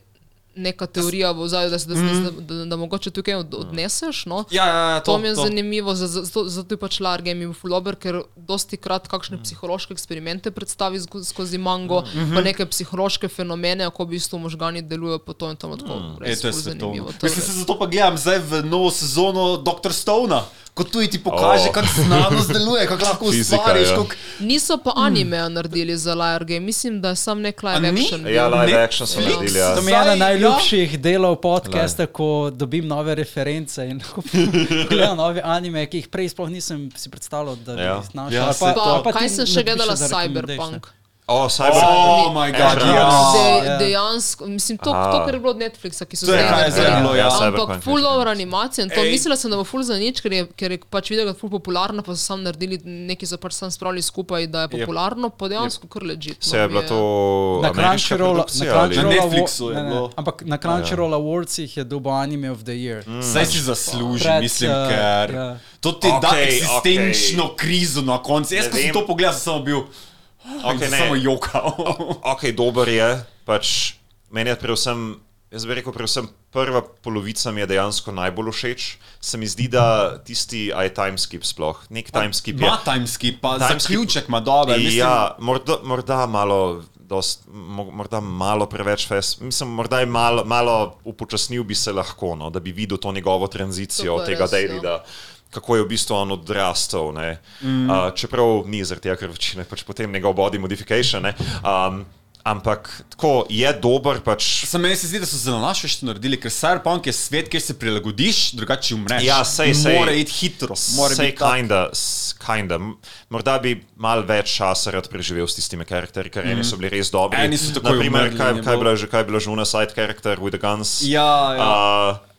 Neka teorija v ozadju, da, da, mm. da, da, da, mogoče tukaj od, odneseš. No? Ja, ja, ja, To, to mi je to. zanimivo, za- za- zato, zato je pač Large in Fulober, ker dosti krat kakšne psihološke eksperimente predstavi sko- skozi mango, mm -hmm. pa neke psihološke fenomene, kako v bistvu možgani delujejo po to in to je tako E, to je zanimivo. To Mislim, se zato pa gledam zdaj v novo sezono Dr. Stona. Ko tu ti pokaže, Oh. kako znanost deluje, kako lahko Fizika, ustvariš. ja. Kako... Niso pa anime naredili za Liar Game, mislim, da je sam nek live ni? action. Ja, live Ne- action so Netflix. naredili. Ja. To mi je ena ja. najljubših delov podcasta, ko dobim nove reference in gledam nove anime, ki jih prej sploh nisem si predstavljal, da bi Ja. jih našel. Ja, Ali se pa- Pa, pa kaj sem še gledala za Cyberpunk? recommendation. O, Cyber. Oh, moj bog, ja. De, Ja. dejansko, mislim, to, Aha. to, kar je bilo od Netflixa, ki so To je zdaj zdaj bilo, ja. Ampak full dobro animacija in to mislila sem, da bo full za nič, ker je, ker je pač videla, da je full popularna, pa so sam naredili, neki so pač sam spravili skupaj, da je popularno, pa dejansko kar ležit. Se je bila to Na Crunchyroll, na Na Netflixu je ne, ne, bilo. Ampak na Crunchyroll Awardsih je dobil anime of the year. Mm. Zdaj si zasluži, Pred, mislim, eh, ker ja. to ti da Okej, eksistenčno okej. krizo na koncu. Jaz, ko sem to pogledal, sem samo bil. Okay, ne. samo jokal. Ok, dober je, pač meni je predvsem, jaz bi rekel, predvsem prva polovica mi je dejansko najbolj všeč. Se mi zdi, da tisti, a je timeskip sploh, nek timeskip je. Ma timeskip, pa Timeskip- zaključek ima dober. mislim- Ja, morda, morda malo. Dost, mo- morda malo preveč fest, mislim, morda je malo, malo upočasnil bi se lahko, no, da bi videl to njegovo tranzicijo od tega res, ja. Kako je v bistvu on odrastel. Mm. Uh, čeprav ni zaradi tega, ker večina je pač potem njegov body modification. ne. Um, ampak tako je dober, pač Sam meni se zdi, da so zelo naše što naredili, ker Cyberpunk je svet, kjer se prilagodiš, drugače umreš. Ja, sej, sej. Mora iti hitro, mora tak. kinda, kinda. Morda bi malo več časa rad preživel s tistimi karakteri, ker eni so bili res dobri. Eni so takoj Naprimer, umrli kaj, kaj, bilo- bila kaj je bila že una side character with the guns? Ja, ja. Uh,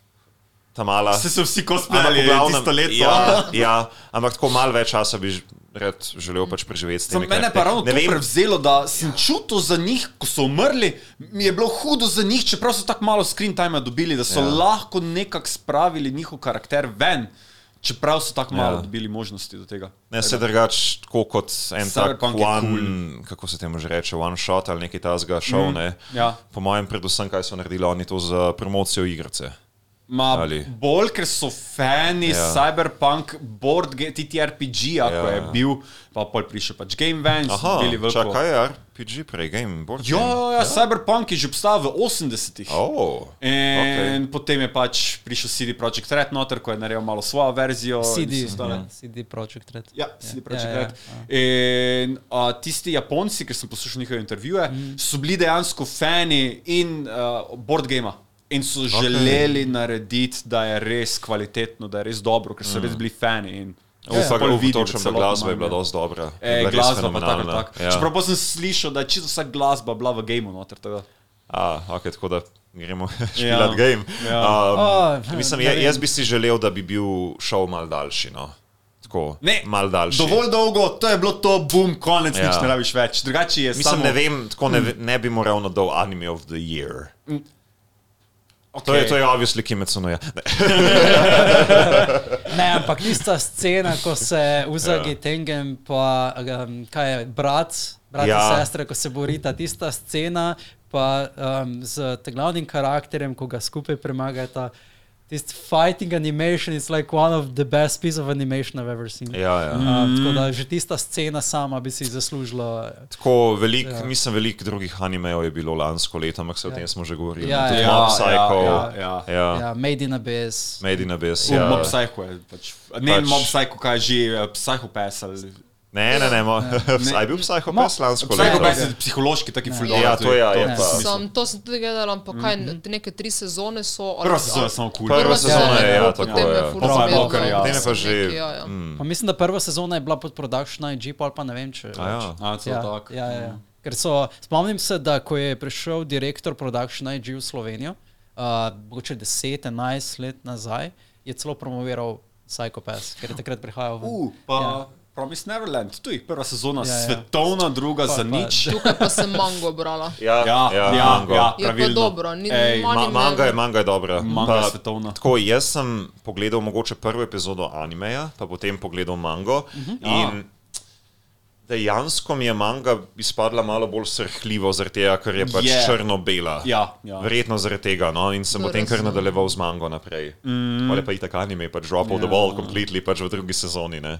ta mala. Se so vsi cosplayali v glavnem- tisto leto. Ja, ja, ampak tako malo več časa bi rad želel pač preživeti s Za temi mene pa ravno Ne to vem, prevzelo, da sem čutil za njih, ko so umrli, mi je bilo hudo za njih, čeprav so tako malo screen time dobili, da so Ja. lahko nekako spravili njihov karakter ven, čeprav so tako malo Ja. dobili možnosti do tega. Ne, se drugač, tako kot en tak Cyberpunk je one, cool. kako se temu že reče, one shot ali neki tasga show, mm, ne. ja. Po mojem, predvsem, kaj so naredili oni to za promocijo igrice. Ma, Ali- bolj, ker so fani Ja. ja. Cyberpunk, board, ge- TTRPG, ako Ja. ja. je bil, pa pol prišel pač Game Vans, Aha, bili veliko. čakaj, je RPG prej, game, board Ja, game. ja, ja, Cyberpunk je že obstajal v 80-ih. Oh, In okej. potem je pač prišel CD Projekt Red noter, ko je naredil malo svojo verzijo. CD, ja, CD Projekt Red. Ja, CD Projekt ja, ja, Red. In a, tisti Japonci, ker sem poslušal njihove intervjuje, mm. so bili dejansko fani in uh, board gamea. In so okay. želeli narediti, da je res kvalitetno, da je res dobro, ker so mm. res bili fani. In, Ufa, pol vidi, da točno, da glasba je bila manje. dosti dobra. E, glasba pa tako, tako. Ja. Čeprav sem slišal, da je čisto vsa glasba bila v gameu noter. Tako. A, ok, tako da gremo Ja. špilat game. Ja. Um, O, mislim, ja, vem. jaz bi si želel, da bi bil šov mal daljši. No. tako, Ne, mal daljši. Dovolj dolgo, to je bilo to, bum, konec, ja. nič Ja. ne rabiš več. Drugače je Mislim, samo... ne vem, tako ne, ve- ne bi mu ravno dal anime of the year. Okay. To je, to je obviously Kimetsu no ja. Ne, ampak tista scena, ko se Uzagi ja. Tengen, pa um, kaj je brat, brat ja. In sestra, ko se borita, tista scena, pa um, z glavnim karakterjem, ko ga skupaj premagata. Tisti fighting animation is like one of the best piece of animation I've ever seen. Ja, ja. Uh, tako da že tista scena sama bi si zaslužila. Tako velik, Ja. ja. mislim, veliko drugih animejev je bilo lansko leto, ampak se o tem smo že govorili. Ja, Tudi ja, Mob ja, Psycho, ja, ja. ja. Ja, Made in Abyss. Made in Abyss. Ja. Ja. Mob Psycho je pač. Ne, pač... Mob Psycho, kaj že, eh, Psycho Pass ali... Ne, ne, ne, mo, Ne. je bil Pass lansko leto. Pass je psihološki, taki full Ja, to je, ja, je Ne. pa. Sam, to sem tudi gledal, ampak kaj, te neke tri sezone so. ali- Prva sezona je samo kul. Prva Prva sezona je, ja, tako je. Potem je ja. Potem je pa že- ja, ja. Mm. Pa mislim, da prva sezona je bila pod production IG, pa ali pa ne vem, če. A ja. A, celo ja, tako. ja, ja, ja. Ker so, spomnim se, da ko je prišel direktor Production IG v Slovenijo, uh, mogoče 10-11 let nazaj, je celo promoviral Psychopath, ker je takrat prihajal v. Uh, pa ja. Promise Neverland, tu je prva sezona, Ja, ja, ja. ja. svetovna, druga Pa- za pa- nič. Tukaj pa sem mango brala. Ja, Ja, ja, mango. ja. Je pa Pravilno. dobro, ni Ej, Ma, manga, je, manga je dobra. Manga je Pa svetovna. Tako, jaz sem pogledal mogoče prvo epizodo animeja, pa potem pogledal mango. Uh Mhm. -huh. In dejansko mi je manga izpadla malo bolj srhljivo, zaradi tega, ker je pač yeah. črno-bela. Ja, ja. Verjetno zaradi tega, no, in sem potem kar nadaljeval z mango naprej. Mm. Ali pa itak anime, pač drop of the Ja. ball completely, pač v drugi sezoni. Ne.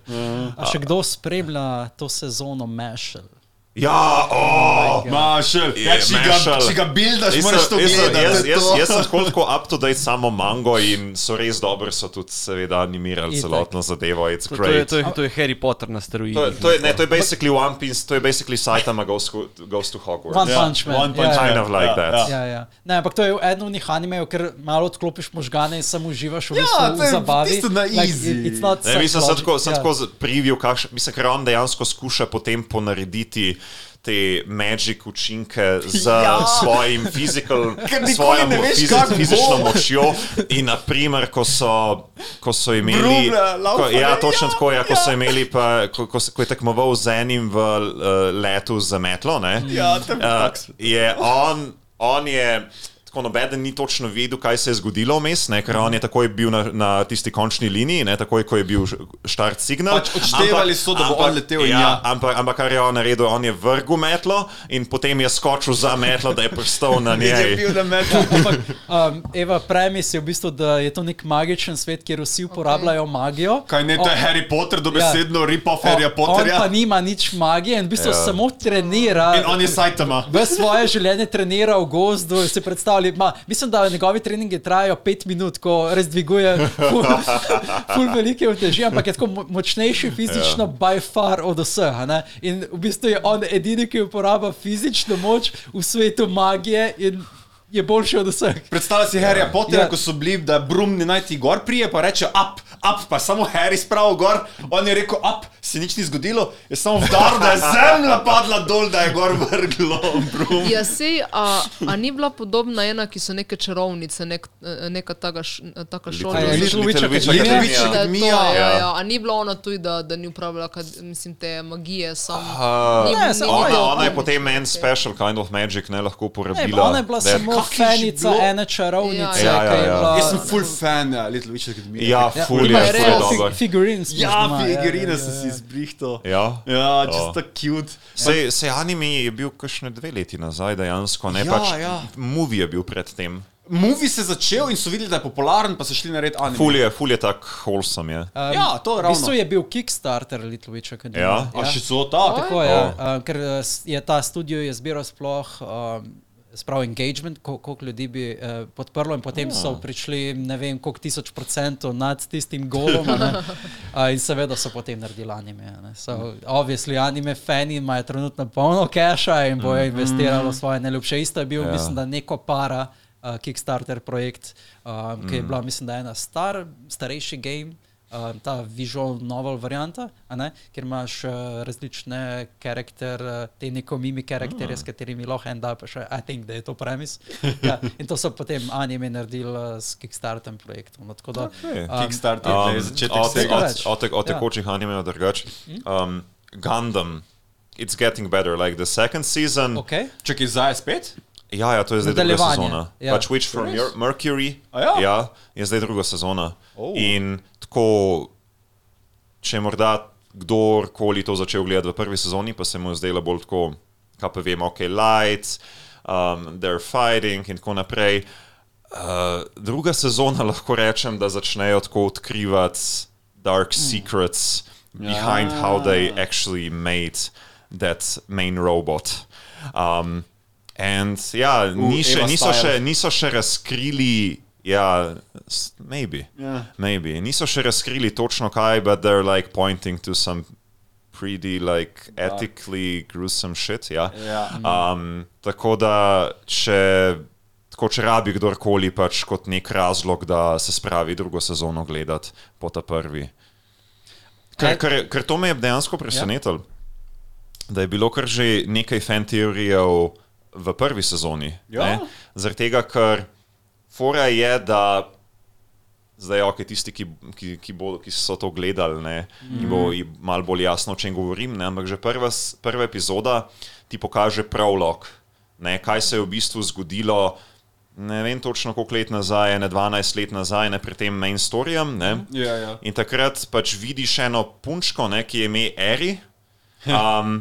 A še kdo spremlja to sezono Mashal? Ja, oh! Mašel, ja, Je, če ga, če ga buildaš, Jaz moraš to gledati. Jaz, jaz, to. jaz sem tako, tako up to date samo mango in so res dobro, so tudi seveda animirali celotno zadevo. It's To, to, je, to, je, to je Harry Potter na steroidih. To je, to je, ne, to je basically One Piece, to je basically Saitama goes to, goes to Hogwarts. One Ja, Punch Man. One Punch ja, Kind ja. of like Ja, that. ja. Ja, ja. Ne, ampak to je eden od njih animejev, ker malo odklopiš možgane in samo uživaš v, Ja, v je zabavi. tisto na Like, easy. it- it's not Ne, mislim, sem tako, sem Ja. tako preview, kakšen, mislim, ker on dejansko skuša potem ponarediti te magic učinke z Ja. ja. svojim nikoli svojo mo- veš, fizi, kako bo. fizično močjo. In naprimer, ko so, ko so imeli. Brumlja, ko, ja, točno ja, tako, ja, ko ja. so imeli, pa, ko, ko, ko je tekmoval z enim v uh, letu za metlo. Ne, Ja, uh, je on, on je. Tako nobeden ni točno vedel, kaj se je zgodilo vmes, ne, ker on je takoj bil na, na tisti končni liniji, ne, takoj ko je bil štart signal. Pač odštevali so, da bo on letel in ja. Ampak, ampak kar je on naredil, on je vrgel metlo in potem je skočil za metlo, da je pristal na Je njej. bil na metu. Ampak, um, Eva, premis je v bistvu, da je to nek magičen svet, kjer vsi uporabljajo magijo. Kaj ne, to je On- Harry Potter, dobesedno ja. rip-off Harryja on, on pa Potterja. nima nič magije in v bistvu Ja. ja. samo trenira. In on je Saitama. V svoje življenje trenira v gozdu, si predstavljaj. Ma, mislim, da njegovi treningi trajajo pet minut, ko res dviguje ful, ful velike uteži, ampak je tako mo- močnejši fizično, yeah. by far od vseh. ne. In v bistvu je on edini, ki uporablja fizično moč v svetu magije in je boljši od vseh. Predstavljaj si Harryja Potterja, Ja. ko so bili, da Brum naj ti gor prije, pa reče up, up, pa samo Harry spravil gor. On je rekel up, se nič ni zgodilo, je samo vdar, da je zemlja padla dol, da je gor vrglo Brum. Ja, sej, a, a ni bila podobna ena, ki so neke čarovnice, nek, neka taka, š, taka šola. A je Little Little Witch Witch Academia? Little Witch Da je to, Academia. ja, Ja. ja. A ni bila ona tudi, da, da ni uporabljala kad, mislim, te magije, samo. Uh, Ni- ne, ni bilo- Ona, ona je potem en special kind of magic ne lahko Ne, uporabila. pa ona je bila samo že fenica bilo? ene čarovnice, Ja, ja, ja. bila. Jaz sem full fan uh, Little Witch Academy. Ja, Ja, ful ima je, je ful je res. dober. Fig- Figurines. Ja, ima, figurine ja, so ja, si ja. izbrihto. Ja. Ja, Oh. čisto cute. Sej, sej anime je bil kakšne dve leti nazaj dejansko, ne Ja, pač ja. movie je bil predtem. Movie se je začel in so videli, da je popularen, pa so šli narediti anime. Ful je, ful je tak wholesome je. Um, Ja, to je V ravno. bistvu je bil Kickstarter Little Witch Academy. Ja? A še so ta? Tako je, ja. uh, ker je ta studio je zbiral sploh um, sprav engagement, kol- koliko ljudi bi uh, podprlo in potem Ah. so prišli, ne vem, koliko tisoč procentov nad tistim golom. Uh, in seveda so potem naredili anime. ne. So, obviously, anime fani imajo trenutno polno keša in bojo investirali v svoje najljubše. Isto je bil, Ja. mislim, da neko para. Uh, Kickstarter projekt, um, ki je bila, mislim, da ena star, starejši game, uh, ta visual novel varianta, a ne, kjer imaš uh, različne karakter, uh, te neko mimi karakterje, s katerimi lahko end up, še I think, da je to premis. Ja, in to so potem anime naredili uh, s Kickstarter projektom. No, tako da, Okay. um, Kickstarter, Um, um, začetek od, vsega. od, Ja. tekočih animejev drugače. Um, Gundam, it's getting better. Like the second season. okay. Čakaj, zdaj je spet? Ja, ja, to je zdaj druga sezona. ja. Pač Witch from? Mer- Mercury A ja? ja, je zdaj druga sezona. Oh. In tako, če morda kdorkoli to začel gledati v prvi sezoni, pa se mu je zdelo bolj tako, kaj pa vemo, ok, lights, um, they're fighting in tako naprej. Uh, druga sezona lahko rečem, da začnejo tako odkrivati dark secrets behind how they actually made that main robot. Um, and ja, ni še, niso, še, niso še razkrili, ja, maybe, Ja. maybe, niso še razkrili točno kaj, but they're like pointing to some pretty like ethically gruesome shit, ja. Ja. Um, tako da, če, tako, če rabi kdorkoli pač kot nek razlog, da se spravi drugo sezono gledati po ta prvi. Ker, ker, ker to me je dejansko presenetilo, da je bilo kar že nekaj fan teorijev v prvi sezoni. Ja. Zaradi tega, ker fora je, da zdaj, ok, tisti, ki, ki, ki, bo, ki so to gledali, ne, mm. bo jim malo bolj jasno, o čem govorim. Ne, ampak že prva, prva epizoda ti pokaže prolog, ne, kaj se je v bistvu zgodilo. Ne vem točno, koliko let nazaj, ne 12 let nazaj, ne pred tem main storyjem. Ja, ja. In takrat pač vidiš eno punčko, ne, ki je ime Eri. Um,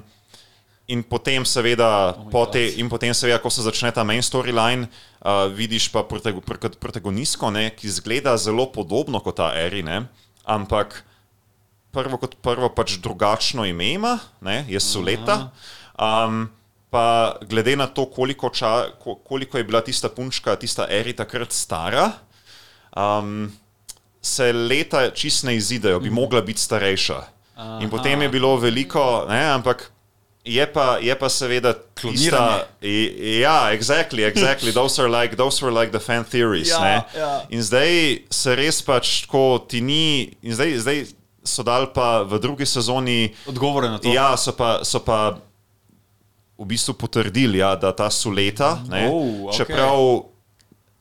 in potem, seveda, Oh po te, in potem, seveda, ko se začne ta main storyline, uh, vidiš pa protago, pr- protagonistko, ne, ki izgleda zelo podobno kot ta Eri, ne, ampak prvo kot prvo pač drugačno ime ima, ne, je Suleta. Um, pa glede na to, koliko, ča, ko- koliko je bila tista punčka, tista Eri takrat stara, um, se leta čist ne izidejo, bi mogla biti starejša. In potem je bilo veliko, ne, ampak je pa, je pa seveda tista. Kloniranje. i- Ja, exactly, exactly. Those are like, those were like the fan theories. Ja, ne. ja. In zdaj se res pač tako ti ni, in zdaj, zdaj so dal pa v drugi sezoni. Odgovore na to. Ja, so pa, so pa v bistvu potrdili, ja, da ta suleta, ne, Oh, ok. čeprav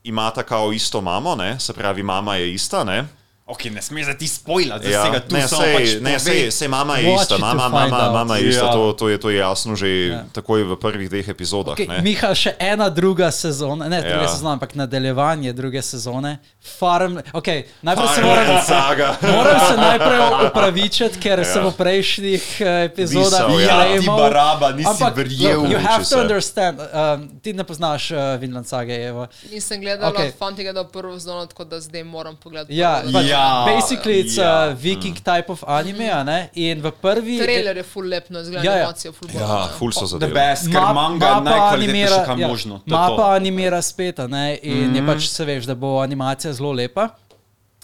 imata kao isto mamo, ne, se pravi, mama je ista. Ne, Ok, ne smeš za ti spoilati, ja, ja, tu ne, sej, pač ne, sej, sej mama je Watch ista, mama, mama, mama je ista, Ja. to, to, je, to je jasno že Ja. takoj v prvih dveh epizodah. Okay, ne. Miha, še ena druga sezona, ne druga Ja. sezona, ampak nadaljevanje druge sezone. Farm, okay, najprej se Farm moram, saga. moram se najprej upravičiti, ker sem v prejšnjih eh, epizodah Misel, ja. Ja, ti baraba, nisi Ampak, verjel. look, You have to se. understand. Um, ti ne poznaš uh, Vinland Sage, Evo. Nisem gledala, okay. fanti gledajo prvo sezono, tako da zdaj moram pogledati. Ja, prvo. Ja, basically it's ja. a viking type of anime, a ne? In v prvi... Trailer je full lep, no, izgleda Ja, ja. animacija full Ja, bolna. ful so The zadeve. best, ker Ma- manga ma je najkvalitetnejša, kar ja, možno. To je Ma to. animira spet, a ne? in mm. je pač se veš, da bo animacija zelo lepa.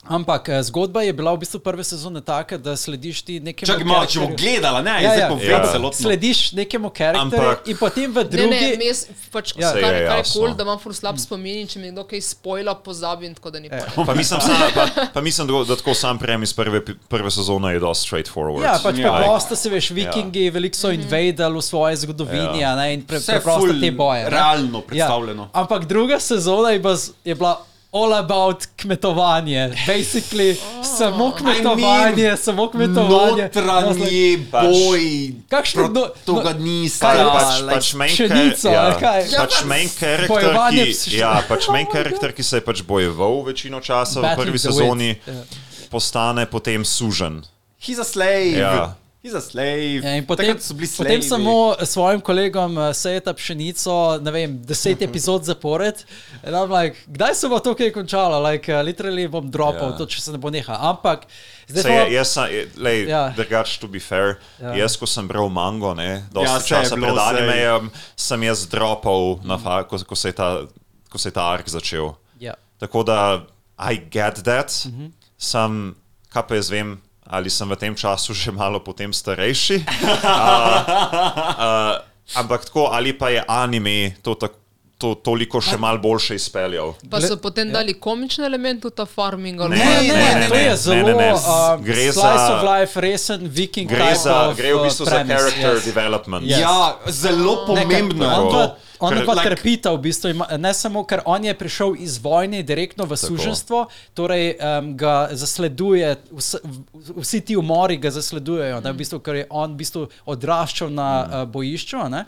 Ampak eh, zgodba je bila v bistvu prve sezone taka, da slediš ti nekemu. Čakaj, malo, če bo gledala, ne, Ja, ja. povem Ja. celotno. Slediš nekemu karakterju Ampak- in potem v Ne, drugi. ne, mes, pač, Ja. ja, Saj kar, je kar je kul, cool, da imam full slab spomin in če mi kdo kaj spojla, pozabim, tako da ni Ja. Pa mislim, sa, pa, pa mislim da, da tako sam premis prve, pi- prve sezone je dosti straightforward. Ja, pač Ja. preprosto se veš, vikingi ja. veliko so invadili v svoji zgodovini Ja. ja. ne, in pre, preprosto ful te boje. ne. realno predstavljeno. Ja. Ampak druga sezona je, baz, je bila all about kmetovanje. Basically, oh. samo kmetovanje, I mean, samo kmetovanje. Notranji Pač- boj, Kakšno no- protagonista, kaj je pač, like- pač main, pšenico, ja, kaj? pač main character, Bojevanje ki, ja, pač main character, ki se je pač bojeval večino časa v Battling prvi the sezoni, Wit. Ja. postane potem sužen. He's a slave. Ja. He's a slave. Ja, potem, potem samo svojim kolegom uh, sejeta pšenico, ne vem, deset epizod zapored. Like, kdaj se bo to kaj končalo? Like, uh, literally bom dropal, Ja. yeah. to če se ne bo nehal. Ampak zdaj Se jaz, sem- lej, Ja. drugač, to be fair, Ja. jaz, ko sem bral mango, ne, Ja, dosti je časa pred animejem, sem jaz dropal, na fa, ko, ko, se ta, ko se je ta ark začel. Ja. Tako da, I get that, mm. -hmm. sem, kaj pa jaz vem, ali sem v tem času že malo potem starejši. uh, uh, ampak tako, ali pa je anime to tako. To toliko še malo boljše izpeljal. Pa so potem dali komične elemente v ta farming. ali Ne, Ne, ne, ne, ne, ne, to ne, je ne, zelo ne, ne. uh, Gre slice za- of life, resen viking Gre, za, of, gre v uh, bistvu za premise, character yes. development. Yes. Ja, zelo pomembno je On Ker- pa like- trpita v bistvu, ima, ne samo, ker on je prišel iz vojne direktno v suženstvo, torej um, ga zasleduje, vse, vsi ti umori ga zasledujejo, ne, v bistvu, ker je on v bistvu odraščal na uh, bojišču. a Ne,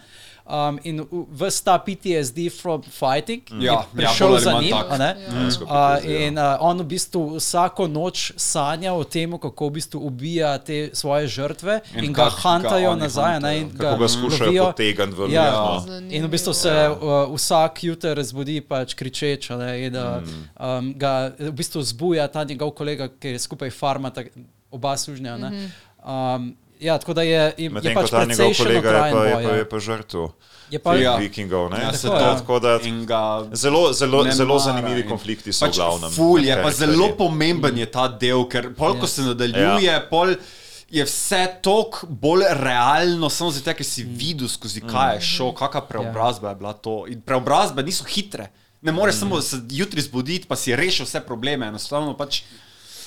Um, in vse ta PTSD from fighting Ja, je ja, prišel ali za njim. tak. a ne. Dejansko Uh, ja. in uh, on v bistvu vsako noč sanja o tem, kako v bistvu ubija te svoje žrtve in, In ga hantajo nazaj. Ne, in Kako ga skušajo potegniti v Ja, ja. in v bistvu se uh, vsak jutr zbudi pač kričeč, ne, in uh, um, ga v bistvu zbuja ta njegov kolega, ki je skupaj farma, tak, oba sužnja. ne. Um, ja, tako da je, je, je Medtem pač ko ta njegov kolega je pa, je pa, ja. je pa žrtev Je pa, Ja. vikingov. ne. Ja, se Tako, to, ja. Tako da zelo, zelo, ne zelo zanimivi konflikti so v pač glavnem. Ful je, pa zelo pomemben je ta del, ker pol, ko Yes. se nadaljuje, pol je vse toliko bolj realno, samo zato, ker si videl skozi kaj je šlo, kakšna preobrazba je bila to. In preobrazbe niso hitre. Ne moreš samo se jutri zbuditi, pa si rešil vse probleme. Enostavno pač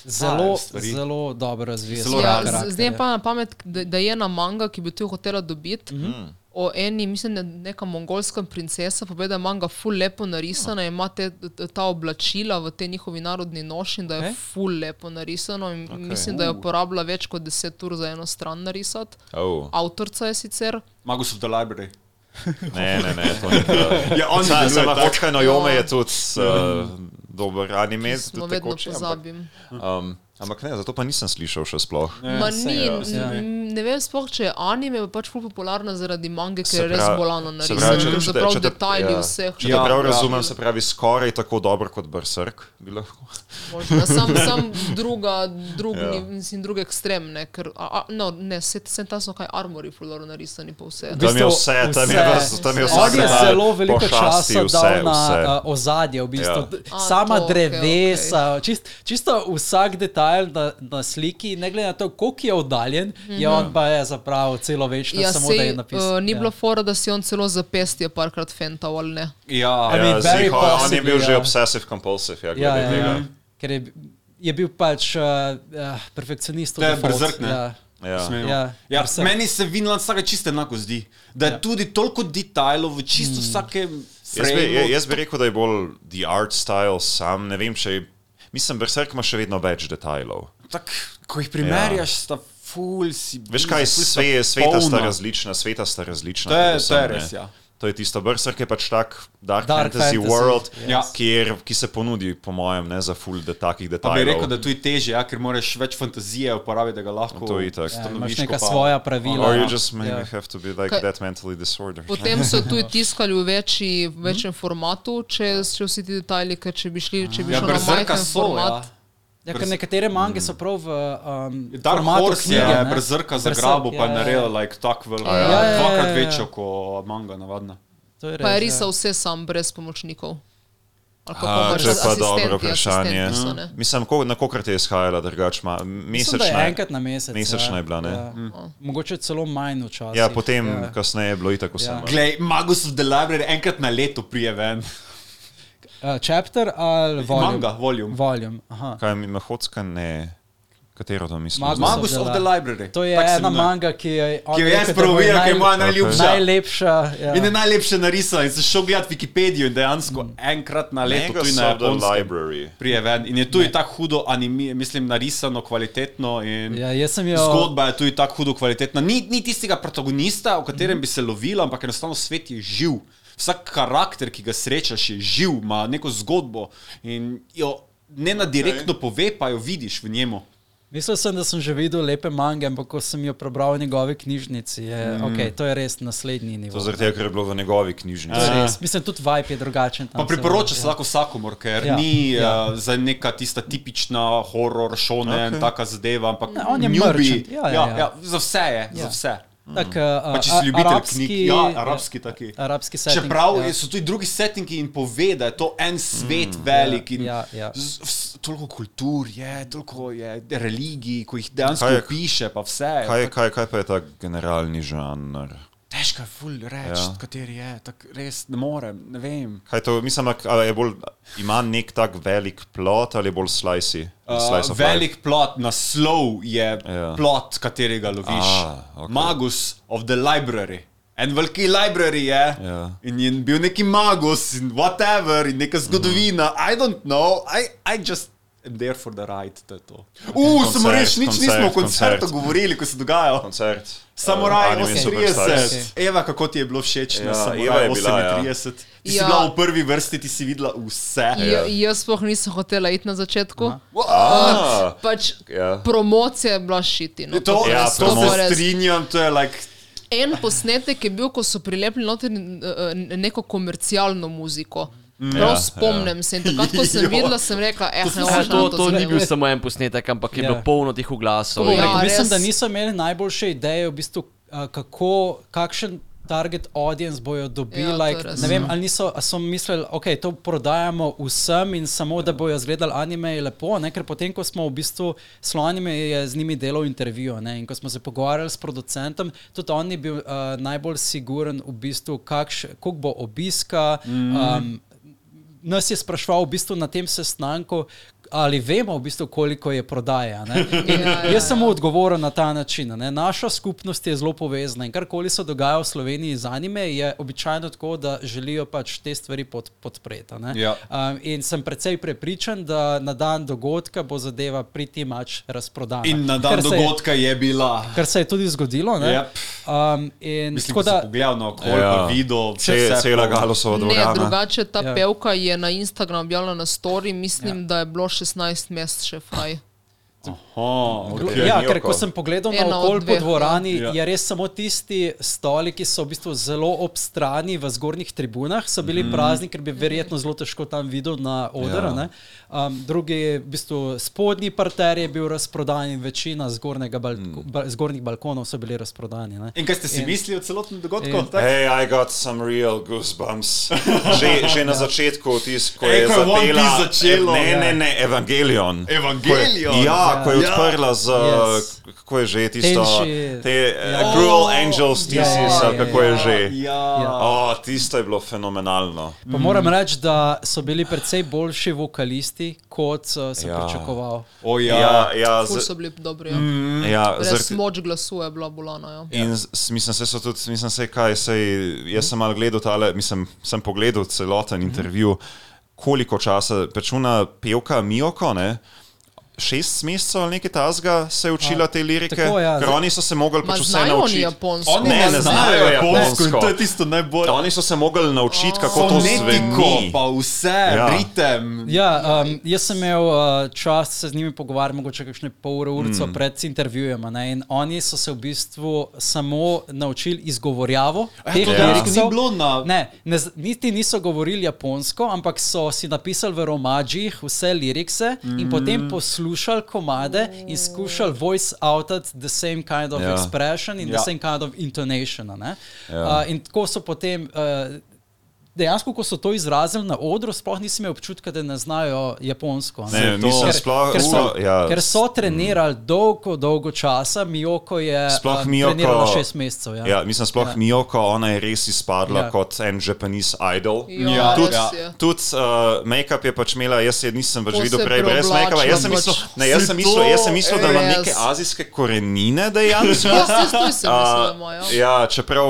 zelo, zelo dobro razvija. Zelo svoje Ja, zdaj je pa na pamet, da, da je ena manga, ki bi to hotela dobiti. Mm. -hmm. O eni, mislim, da neka mongolska princesa, pa da je manga ful lepo narisana, ima te, ta oblačila v tej njihovi narodni noši in da je okay. ful lepo narisano. In okay. Mislim, da je uporabila več kot 10 ur za eno stran narisati. Oh, Avtorica je sicer. Magus of the Library. ne, ne, ne, to ni. Ja, on Sa- deluje Sama tako. Hočka no Jome je tudi uh, dober anime. Smo tudi vedno ampak- pozabim. Um, ampak ne, zato pa nisem slišal še sploh. Ma ni, ja, n- ne vem sploh, če je anime pa pač ful popularna zaradi mange, Se ker je res bolano se narisana. pravi, če- so te- prav detajli ja. vseh. Če Ja, ja, prav ja. razumem, se pravi skoraj tako dobro kot Berserk. Bi lahko. Možno, sam, sam druga, drug, Ja. ja. mislim, drug ekstrem, ne, ker, a, a, no, ne, se, se tam so kaj armori fulano narisani po vse. Tam je vse, tam je vse. tam je Vse. On je detajl zelo veliko časa vse, dal na vse. uh, ozadje, v bistvu. Ja. A, Sama to, drevesa, čist, čisto vsak detajl na, na sliki, ne glede na to, koliko je oddaljen, mm -hmm. je on pa je zapravil celo večno, Ja, samo da je sej, napisal. uh, ni bilo fora, da si on celo zapestje parkrat fental ali ne. Ja, I mean, Ja, very ziho, on je possibly, bil že ja. obsessive compulsive, ja, Ja, glede ja, tega. ja. Ker je, je bil pač uh, uh, perfekcionist. To je od default, Berserk, ne? Ja. Ja. Ja, Ja, meni se Vinland Saga čisto enako zdi. Da je ja. tudi toliko detajlov v čisto mm. vsakem Jaz bi, jaz bi rekel, da je bolj the art style sam. Ne vem, če je. Mislim, Berserk ima še vedno več detajlov. Tak, ko jih primerjaš, ja. sta ful si. Veš kaj, sta sve, sveta sta polna. različna, sveta sta različna. To je- to je res, ja. To je tisto, Berserk je pač tak dark, Dark fantasy, fantasy, world, Ja. kjer, ki se ponudi, po mojem, ne za full de takih Pa detajlov. bi rekel, da je tudi teže, ja, ker moraš več fantazije uporabiti, da ga lahko. To je itak. Ja, imaš neka pa- svoja pravila. Or Ja. you just maybe Ja. have to be like Kaj- that mentally disordered. Potem so tudi tiskali v večji, večjem formatu, če, če vsi ti detajli, ker če bi šli, če bi Ja, šel na majhen so, format. ja. Ja, ker nekatere mange so prav v um, Dark Horse knjige. je ne. Berserka Berserk, zagrabil, pa je ja, ja, naredil ja. like, tak velik, Ja, ja, ja, dvakrat ja, ja. večjo kot manga navadna. To je Pa je res, risal ja. vse sam, brez pomočnikov. A, je pa dobro vprašanje. so, ne? Mislim, ko, na kolikrat je izhajala, drugač ima Mislim, da mesečna. je enkrat na mesec. mesečna ja. je bila, ne? Ja. Mogoče celo manj včasih. Ja, potem Ja. kasneje je bilo itak vse. Ja. Glej, Magus of the Library enkrat na leto prije ven. Uh, chapter ali volume? Manga, volume. Volume. Aha. Kaj mi Mahodska ne? Katero to mislim? Magus Magus of the the Li- Library. To je ena imenuje. manga, ki je Ki jo rekel, jaz bo probiram, ki je moja najljubša. Najlepša. Ja. In je najlepše narisala in sem šel gledat Wikipedijo in dejansko enkrat na leto Magus tu na the Library. prije ven. In je tudi tako hudo animi, mislim, narisano, kvalitetno in Ja, jo. zgodba je tudi tako hudo kvalitetna. Ni, ni tistega protagonista, o katerem bi se lovilo, ampak enostavno svet je živ. Vsak karakter, ki ga srečaš, je živ, ima neko zgodbo in jo ne na direktno pove, pa jo vidiš v njemu. Mislil sem, da sem že videl lepe mange, ampak ko sem jo prebral v njegovi knjižnici, je, mm. okay, to je res naslednji nivo. To zaradi tega, ker je bilo v njegovi To knjižnici. je Ja. res. Mislim, tudi vibe je drugačen. tam Pa se- priporoča se ja. lahko vsakomor, ker Ja, ni ja. uh, za neka tista tipična horor, šone, okay. taka zadeva, ampak Ne, on je newbie. ja, ja, ja, ja. ja, za vse je, ja. za vse. Tak, uh, Pa če si ljubitelj arabski, knjig, ja, arabski taki. Arabski setting. Čeprav ja. ja. so tudi drugi settingi in pove, da je to en svet mm, velik in ja, ja. z- vs- toliko kultur je, toliko je religij, ko jih dejansko Kaj je- piše, pa vse. je Kaj, tako kaj, kaj pa je ta generalni žanr? Težko je ful reči, Ja. kateri je, tako res ne morem, ne vem. Kaj to, mislim, ali je bolj, ima nek tak velik plot ali je bolj slicey? Uh, Slice of life? velik plot, naslov je Ja. plot, katerega loviš. Ah, okej. Magus of the library. En veliki library je Ja. in je bil neki magus in whatever, in neka zgodovina. Mm. I don't know, I, I just there for the ride. To je to. Uh, samo reči, nič koncert, nismo o koncertu koncert. govorili, ko se dogaja. Koncert. Samuraj uh, Anime 38. Superstars. Eva, kako ti je bilo všeč na Ja, Samuraj Eva je bila, ja. 38? Ti si Ja. bila v prvi vrsti, ti si videla vse. Ja. Jaz sploh nisem hotela iti na začetku. Ah, Pač Ja. promocija je bila šiti. No, To, Ja, to promo- se strinjam, to je like. En posnetek je bil, ko so prilepili noter eh, neko komercialno muziko. Prav Ja, spomnim se in takrat, ko sem videla, sem rekla, eh, ne Ja, morem to, to to ni bil samo en posnetek, ampak je Ja. bilo polno teh oglasov. Ja, rekel, mislim, da niso imeli najboljše ideje, v bistvu, kako, kakšen target audience bojo dobili. Ja, Ja, to like, ne vem, ali niso, ali so mislili, da okay, to prodajamo vsem in samo da bojo zgledali anime lepo. Ne? Ker potem, ko smo v bistvu Slonime je z njimi delal intervju ne? in ko smo se pogovarjali s producentom, tudi on je bil uh, najbolj siguren v bistvu, kakš, koliko bo obiska. Mm. Um, nas je sprašval v bistvu na tem sestanku, ali vemo, v bistvu, koliko je prodaja. ne. In Ja, ja, Jaz sem mu odgovoril na ta način. Ne. Naša skupnost je zelo povezana in karkoli se dogaja v Sloveniji z anime, je običajno tako, da želijo pač te stvari pod, podpreti. ne. Ja. Um, in sem precej prepričan, da na dan dogodka bo zadeva priti mač razprodana. In na dan Kar se je- dogodka je bila. Kar se je tudi zgodilo. ne. Yep. Um, in Mislim, tako da si pogledal na okolje, Ja. videl vse cela po- Galosova Ne, dvorana. drugače ta Ja. ja. pevka je na Instagram objavila na story, mislim, ja. da je bilo 16 mestrzów haj. Aha, okay. Ja, ker ko sem pogledal Ena na okolje po dveh, dvorani, ja. je res samo tisti stoli, ki so v bistvu zelo ob strani v zgornjih tribunah, so bili mm. prazni, ker bi verjetno zelo težko tam videl na odru. Ja. Ja. Um, drugi, v bistvu spodnji parter je bil razprodan in večina balko, mm. ba, zgornjih balkonov so bili razprodani. Ne. In kaj ste si In- mislili o celotnem dogodku? In-? Hey, I got some real goosebumps. Že, že na začetku, tis, ko Ej, je zapela, začelo. Ne, Ja. ne, ne, Evangelion. Evangelion? Ko je, ja, ko je Ja. odprla z, Yes. kako je že tisto, te Ja. uh, Cruel Angels, Ja, Thesis, ja, ali ja, kako je ja. že. Ja. Ja. O, tisto je bilo fenomenalno. Pa moram reči, da so bili precej boljši vokalisti, kot uh, sem Ja. ja. pričakoval. O ja. Ja, ja, Ful z, so bili dobri. Ja. Mm. ja Res zaradi- moč glasu je bila bolana. Ja. In mislim, se so tudi, mislim, se kaj, sej, jaz sem malo gledal tale, mislim, sem pogledal celoten intervju, koliko časa, pečuna pevka Mijoko, ne? Šest mesecev ali nekaj tazga se je učila te lirike, tako, ja. ker oni so se mogli pač vse naučiti. japonsko? Oni Ne, ne, ne znajo japonsko japonsko. to je tisto najbolj. Oni so se mogli naučiti, kako to Fonetiko, zveni. pa vse, Ja. ja. ritem. Ja, um, jaz sem imel uh, čas se z njimi pogovarjati, mogoče kakšne pol ure urico mm. pred intervjujem. a ne, In oni so se v bistvu samo naučili izgovorjavo. Ja, teh to dejansko liriksov. ni bilo na- Ne, ne, niti niso govorili japonsko, ampak so si napisali v romađih vse lirikse mm. in potem poslušali komade in skušali voice outat the same kind of Ja. ja. expression in ja. Ja. the same kind of intonation. ne. Ja. Uh, in tako so potem. Uh, Dejansko, ko so to izrazili na odru, sploh nisem imel občutka, da ne znajo japonsko. Ne, to- mislim, Ker, sploh, ker, so, sploh- ja, ker so trenirali dolgo, dolgo časa, Mijoko je Sploh Miyoko- trenirala šest mesecev. Ja. Ja, mislim, sploh Ja. ja. Mijoko, ona je res izpadla Ja. ja. kot en Japanese idol. Ja, Ja, tudi- je. Tudi uh, make-up je pač imela, jaz je nisem več To videl prej brez make-upa. Jaz sem pač. mislil, ne, jaz sem mislil, to? jaz sem mislil da ima neke azijske korenine dejansko. Isto sem mislila, Uh, moja. ja, čeprav,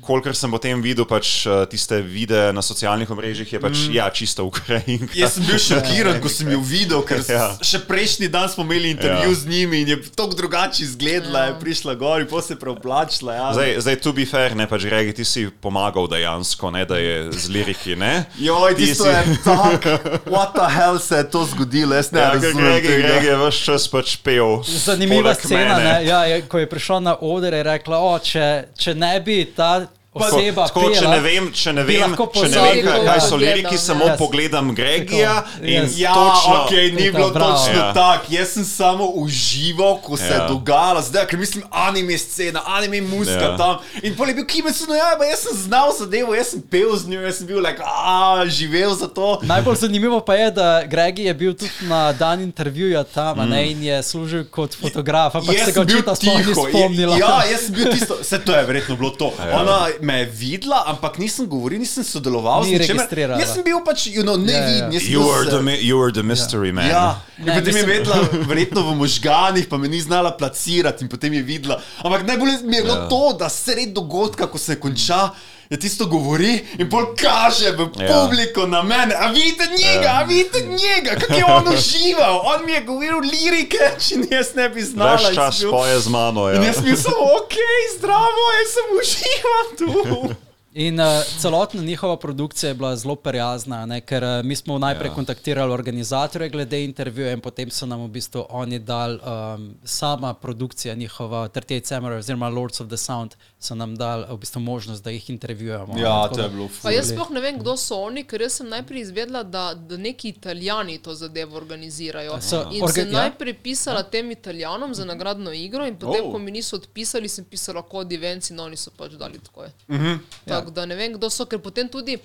kolikor sem potem videl pač, uh, tiste videe na socialnih omrežjih, je pač mm. ja, čisto Ukrajinka. Jaz sem bil šokiran, ko sem jo videl, ker Ja. ja. še prejšnji dan smo imeli intervju Ja. ja. z njimi in je tako drugače izgledala, ja. je prišla gor in potem se je preoblačila. Ja. Zdaj, zdaj, to be fair, ne pač regi, ti si pomagal dejansko, ne da je z liriki, ne? Joj, Ti tisto si- je tako, what the hell se je to zgodilo, jaz ne Ja, razumem Greg, tega. Greg je vse čas pač pel. Zanimiva scena, ja, je, ko je prišla na oder, je rekla, o, če, če ne bi ta oseba Tako, če pela, ne vem, če ne vem, če ne vem kaj, kaj so liriki, samo Yes. pogledam Gregija Tako, in yes. Ja, točno. ok, ni To bilo bravo. točno Ja. tako. Jaz sem samo užival, ko se je Ja. dogajalo, zdaj, ker mislim, anime scena, anime muzika Ja. tam. In pol je bil Kimetsu, no ja, jaz sem znal zadevo, jaz sem pel z njo, jaz sem bil like, a, živel za to. Najbolj zanimivo pa je, da Gregi je bil tudi na dan intervjuja tam mm. ne, in je služil kot fotograf, ampak Jaz se ga očitno sploh ni spomnila. Ja, jaz sem bil tisto, vse to je verjetno bilo to. Ona me je videla, ampak nisem govoril, nisem sodeloval Ni. Jaz sem bil pač, you know, Ja, ja. neviden. jaz sem You were the, you were the mystery man. Ja, in Ne, potem je vedela, verjetno v možganih, pa me ni znala placirati, in potem je videla. Ampak najbolj mi je bilo Ja. to, da sred dogodka, ko se konča. Je tisto govori in pol kaže v Ja. publiko na mene. A vidite njega, a vidite njega, kako je on užival. On mi je govoril lirike, če jaz ne bi znala. Ves in čas bil- poje z mano. In Ja. jaz sem samo, ok, zdravo, jaz sem užival tu. In uh, celotna njihova produkcija je bila zelo prijazna, ne, ker uh, mi smo najprej ja. kontaktirali organizatorje glede intervjuja in potem so nam v bistvu oni dali um, sama produkcija njihova, 38 Samurai oziroma Lords of the Sound, so nam dali v bistvu možnost, da jih intervjujemo. Ja, to je bilo Pa jaz sploh ne vem, kdo so oni, ker jaz sem najprej izvedela, da, da neki italijani to zadevo organizirajo. So in orga- sem ja. najprej pisala tem italijanom za nagradno igro, in potem, Oh. ko mi niso odpisali, sem pisala kod events in oni so pač dali tako. Mhm. Mm Tako da ne vem, kdo so, ker potem tudi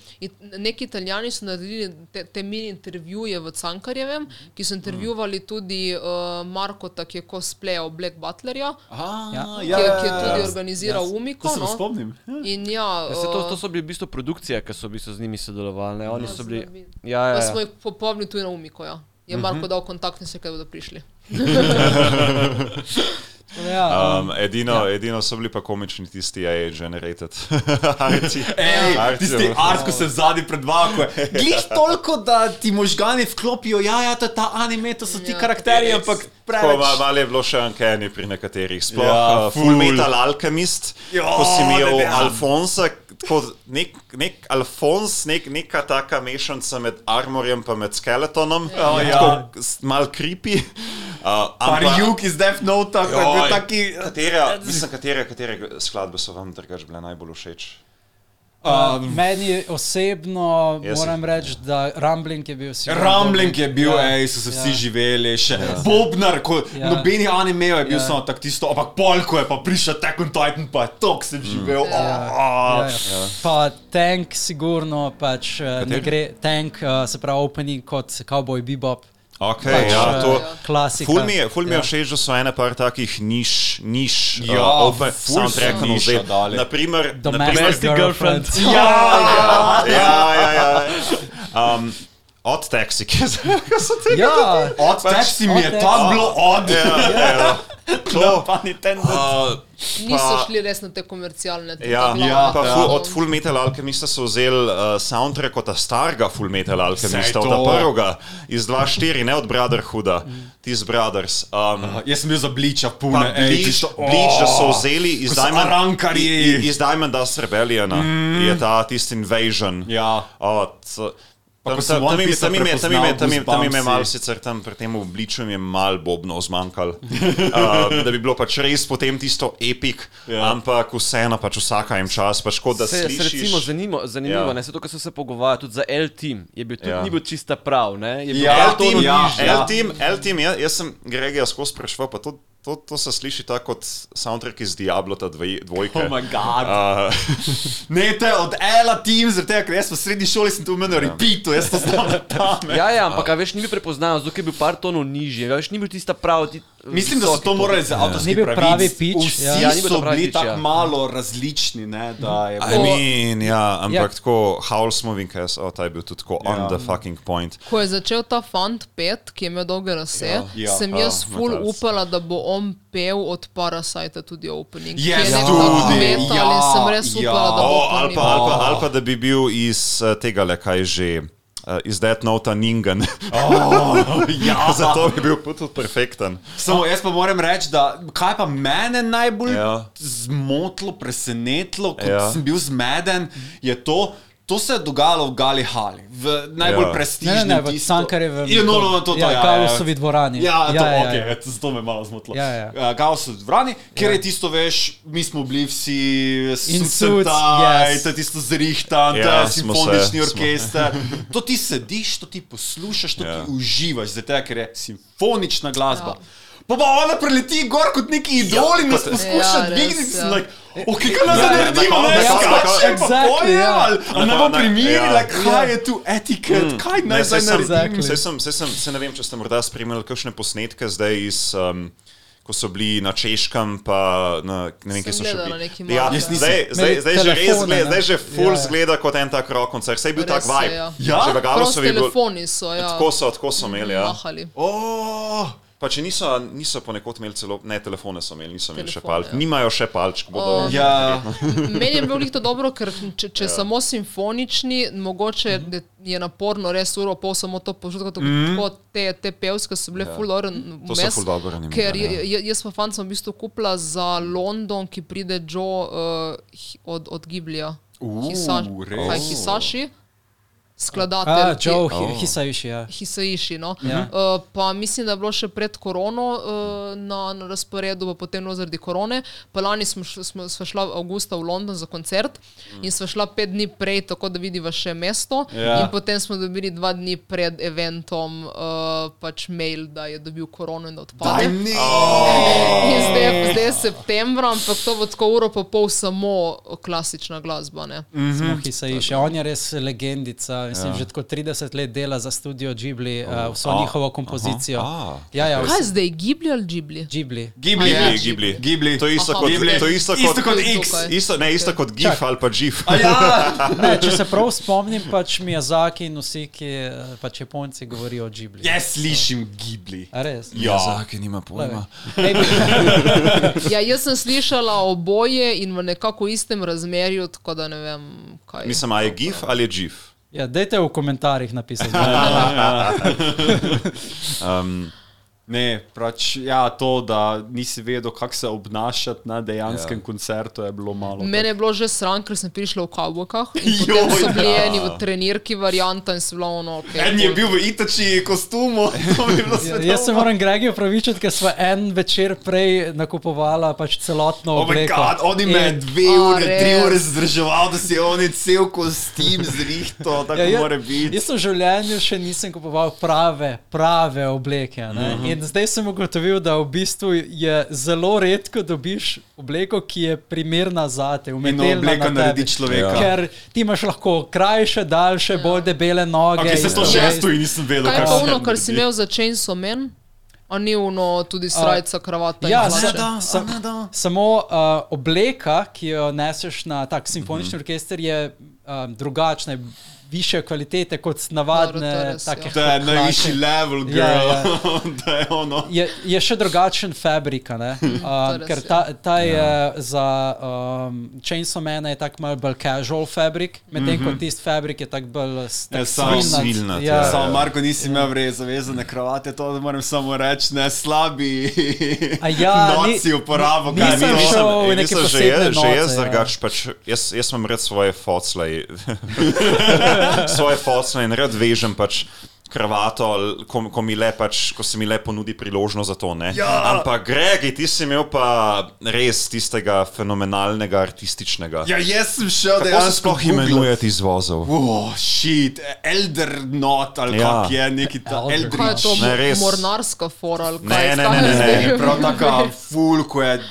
neki italijani so naredili te, te mini intervjuje v Cankarjevem, ki so intervjuvali tudi uh, Markota, ki je cosplayal Black Butlerja, Ja. ki, je- ki je tudi organiziral To Umiko. se No. spomnim. In ja, Ja, se to, uh, to so bile v bistvu produkcije, ki so v bistvu z njimi sodelovali. ne. Oni so bili. Ja, Pa ja, smo ja. jih popolnili tudi na Umiko. Ja. Je Mhm. Marko dal kontakt in se kaj bodo prišli. Ja, um, Um, edino, ja. edino so bili pa komični tisti AI generated. arti. Ej, tisti art, ko se vzadi predvakuje. Glih toliko, da ti možgani vklopijo, ja, ja, to je ta anime, to so ti Ja. karakteri, ampak Tako preveč. ma- malo je bilo še ankeni pri nekaterih. Sploh Ja, uh, ful. Full Metal Alchemist, Jo, ko si imel. Alfonsa, tako nek, nek Alfons, nek, neka taka mešanca med armorjem in med skeletonom. Ja, ja. Tako s- Mal creepy. Uh, Par juk iz Death Note, ko je bil Joj, taki. Katere, mislim, katere, katere skladbe so vam drugače bile najbolj všeč? Uh, meni osebno moram reči, da Rumbling je bil sigurno Rumbling je bil, Ja. ej, so se vsi Ja. živeli, še Bobnar, ko Ja. nobeni animejo je bil Ja. samo tako tisto, ampak polko je pa prišel Attack on Titan, pa je tok sem živel. Ja, ah. ja, ja. Pa tank, sigurno, pač eh, ne gre, tank, uh, se pravi, opening kot Cowboy Bebop. Okay, Pač, ja, eh, to, klasika. Ful mi je, ful mi je Ja. všeč, da so ene par takih niš, niš Ja, uh, open soundtrackov so niša vzeli. dali. Naprimer, Domestic naprimer, girlfriend. Ja, ja, ja, ja. Um, od Taxi, ki so te. Ja, od Pač- taksi mi je od tam Taxi. bilo od. Ja, to. Pa Nintendo. Uh, Niso pa- šli res na te komercialne te Ja, ja, pa no. ful, od Full Metal Alchemista so vzeli uh, soundtrack od ta starega Full Metal Alchemista, od to. prvega, iz 2.4, ne od Brotherhooda, Tis Brothers. Um, Jaz sem bil za bliča, pune. Bleach, tisto- Bleach, da so Oh. vzeli iz Diamond, arankarji. i- i- iz Diamond Dust Rebelliona, mm. je ta tisti invasion. Ja. O, t- Pa Tam, tam, tam, One im- Piece tam, im je- tam, im je- tam, im- tam im je Goosebumpsi. malo sicer tam pri tem obličju mi je malo bobno zmanjkalo, uh, da bi bilo pač res potem tisto epik, Ja. ja. ampak vseeno pač vsaka jim čas, pač kot da Se, se slišiš. recimo zanimivo, zanimivo Ja. ja. ne, se to, kar so se pogovarjali, tudi za L-Team je bil tudi Ja. ja. ni bil čista prav, ne, je bil Ja, ja, L-Team, ja. L-Team, L-Team, ja, jaz sem Gregija skozi sprašval, pa to, to, to se sliši tako kot soundtrack iz Diablota dvoj, dvojke. Oh my god. Uh, Ne, to je od Ela Team, zaradi tega, ker jaz v srednji šoli sem tu imel repeatu, jaz to znam tam. Ja, ja, ampak a veš, ni bil prepoznaven, zato ker je bil par tonov nižji, a veš, ni bil tista prav. Ti, Mislim, da so to morali za avtorski Ni bil pravic. pravi pitch, Vsi ja. Ja, so bili tako ja. malo različni, ne, da je I bilo. mean, ja, ampak Ja. ja. tako Howl's Moving Cast, oh, ta je bil tudi tako ja. Ja. on the fucking point. Ko je začel ta fant pet, ki je imel dolge lase, ja, Ja. sem Ja, jaz ful Matalc. upala, da bo on pel od Parasita tudi opening. Yes, nek tudi, metal ja, sem res ja. upala, da bo Oh, ali pa, ali, pa, ali pa da bi bil iz uh, tega, le kaj že. Uh, iz Death Nota Ningen. Oh, ja. Zato bi bil tudi perfekten. Samo jaz pa moram reči, da kaj pa mene najbolj ja. Zmotilo, presenetilo, ko Ja. sem bil zmeden, je to, To se je dogajalo v Gali Hali, v najbolj Ja. Ne, prestižnem ne, ne, v tisto- Cankarjevem Ja, no, no, no, to, to, ja, ja, Gausovi dvorani. Ja, to, Ja, ja, okay, ja. zato me je malo zmotilo. Ja, ja. Uh, Gausovi dvorani, ker Ja. je tisto, veš, mi smo bili vsi In suits suits, and tie, yes. to je tisto zrihtan, to Ja, smo simfonični se, smo. orkester. To ti sediš, to ti poslušaš, to Ja. ti uživaš, zato ker je simfonična glasba. Ja. Pa pa ona preleti gor kot neki idol in nas poskuša Ja, dvigniti. ja. Ja. Like, ok, kaj nas naredimo, na ne, skačem, pa ja. ali ne bo Na- primiri, ja. kaj je tu etiket, kaj naj zdaj naredim. Exactly. saj sem, saj sem, saj ne vem, če ste morda spremljali kakšne posnetke zdaj iz. Um, Ko so bili na Češkem, pa na, ne vem, kje so še bili. Ja, ja. zdaj, zdaj, zdaj, že res telefone, ne? zdaj že full Ja, ja. zgleda kot en tak rock koncert. Saj je bil Res tak je, vibe. ja. Ja? Že v je bil. telefoni so, ja. Tako so, tako so imeli. Ja. Mahali. Oh, Pa če niso, niso ponekod imeli celo, ne telefone so imeli, niso imeli še Telefone, palč. ja. Nimajo še palčk, bodo. O. ja. Meni je bilo to dobro, ker če, če ja. samo simfonični, mogoče je- je naporno res uro pol samo to poslušati, mm. tako te, te pevske so bile ja. full dobro To so ful dobro Ker animirane, ja. jaz pa fant sem v bistvu kupila za London, ki pride Joe uh, od, od Giblija. Uh, Hisa, res? Skladatelj. A, ki- Joe Oh. oh. Hisaishi, ja. Hisaiši. No? Ja. Uh, pa mislim, da je bilo še pred korono uh, na, na razporedu, pa potem no zaradi korone. Pa lani smo, smo, smo šla avgusta v London za koncert in smo šla pet dni prej, tako da vidiva še mesto. Ja. In potem smo dobili dva dni pred eventom uh, pač mail, da je dobil korono in da odpade. Daj, ne. In zdaj, je- zdaj je septembra, ampak to bo tako uro pa pol samo klasična glasba. Ne? Smo Hisaishi. On je res legendica. Mislim, ja. že tako 30 let dela za studio Ghibli, uh, vso A, njihovo kompozicijo. aha. Ja, ja, Kaj zdaj, Ghibli ali Ghibli? Ghibli. Ghibli, A ja. Ghibli, Ghibli. Ghibli. To je isto Aha. kot, Ghibli. to je isto Isto kot, kot. X. isto, ne, isto kot GIF ali pa GIF. Ja, Ne, če se prav spomnim, pač Miyazaki in vsi, ki eh, pač Japonci govorijo o Ghibli. jaz slišim Ghibli. A res? Ja. Zaki nima pojma. Ja, jaz sem slišala oboje in v nekako istem razmerju, tako da ne vem, kaj. Mislim, a je GIF ali je GIF? Ja, dajte v komentarjih napisati. Um, Ne, pač, ja, to, da nisi vedel, kako se obnašati na dejanskem Ja. koncertu, je bilo malo. Mene je bilo že sram, ker sem prišla v Joj, Potem so bili ja. eni v trenirki varianta in so bilo ono. Okay, En je bil v Itači kostumu, to bi bilo Ja. Jaz se moram Gregi opravičiti, ker smo en večer prej nakupovala pač celotno Oh my obleko. God, on ima In- dve A, ure, tri res? ure zdrževal, da si je on je cel kostim zrihto, tako Ja, mora biti. Jaz v življenju še nisem kupoval prave, prave obleke. Uh Mhm. -huh. In zdaj sem ugotovil, da v bistvu je zelo redko dobiš obleko, ki je primerna za te. In obleko naredi človeka. Ja. Ker ti imaš lahko krajše, daljše, ja. bolj debele noge. Okay, se in to še jaz tu in nisem vedel, Kaj je kaj pa se ono, kar si imel za Chainsaw Man? A ni ono tudi srajca, kravata Ja, in se hlače? da. Sam, samo uh, obleka, ki jo neseš na tak simfonični Mhm. orkester, je um, drugačna, je više kvalitete kot navadne. Dobro, to je res, take ja. To je najvišji level, girl. Ja, ja. to je ono. Je, je še drugačen fabrik, a ne? um, res, ker ja. ta, ta je ja. za um, Chainsaw Man je tako malo bolj casual fabrik, medtem mm -hmm. ko tisti fabrik je tako bolj s- Ja, tak samo svilnat. Ja, ja. Samo Marko, nisi imel res zavezane kravate, to moram samo reči, ne slabi. A ja, ni- noci uporabo, ni- kaj v ej, neke mislim, že jaz, že jaz noce, ja. drugač, pač, jaz, jaz imam red svoje foclej, svoje foclej in red vežem pač kravato, ko, ko, mi le pač, ko se mi le ponudi priložnost za to. ne. Ja. Ampak Gregi, ti si imel pa res tistega fenomenalnega artističnega. Ja, jaz sem šel Kako se sploh imenuje ti izvozov? Oh, shit, Elder Not ali Ja. kak je neki ta Elder Kaj je to, Ne, res. mornarska fora? ali Ne, kaj? ne, Kaj ne, je ne, zdaj? ne, Prav taka ful, ko je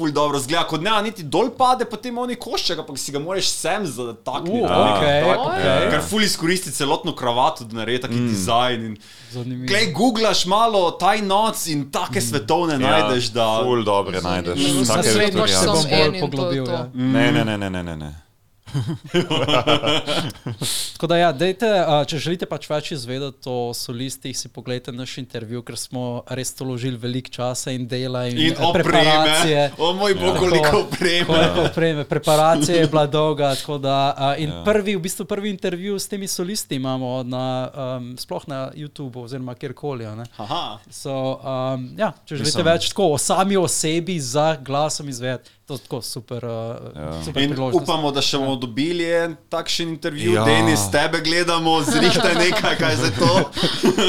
ful dobro zgleda, kot ne, niti dol pade, potem oni košček, ampak si ga moraš sem zatakniti. Uh, a, okej, tako. okej. Ker ful izkoristi celotno kravato, da naredi taki mm. dizajn. In... Zanimivo. Glej, googlaš malo taj noc in take svetovne ja, najdeš, da... Ful dobre najdeš. Zanimivo. Take Naslednjič pač se samo bom vektorijanske. bolj en in to je poglobil. to. Ja. Ne, ne, ne, ne, ne, ne, ne. Tako da, ja, dejte, če želite pač več izvedeti o solistih, si pogledajte naš intervju, ker smo res to vložili veliko časa in dela in, In eh, preparacije. O moj bog, Tako, koliko opreme. Koliko opreme, preparacija je bila dolga. tako Da, in ja. prvi, v bistvu prvi intervju s temi solisti imamo na, um, sploh na YouTubu oziroma kjerkoli. a ne. Aha. So, um, ja, če želite Mislim- več tako o sami osebi za glasom izvedeti, to je tako super, uh, ja. super In priložnost. upamo, da še bomo dobili en takšen intervju, Ja. Denis, tebe gledamo, zrihtaj nekaj, kaj je za to.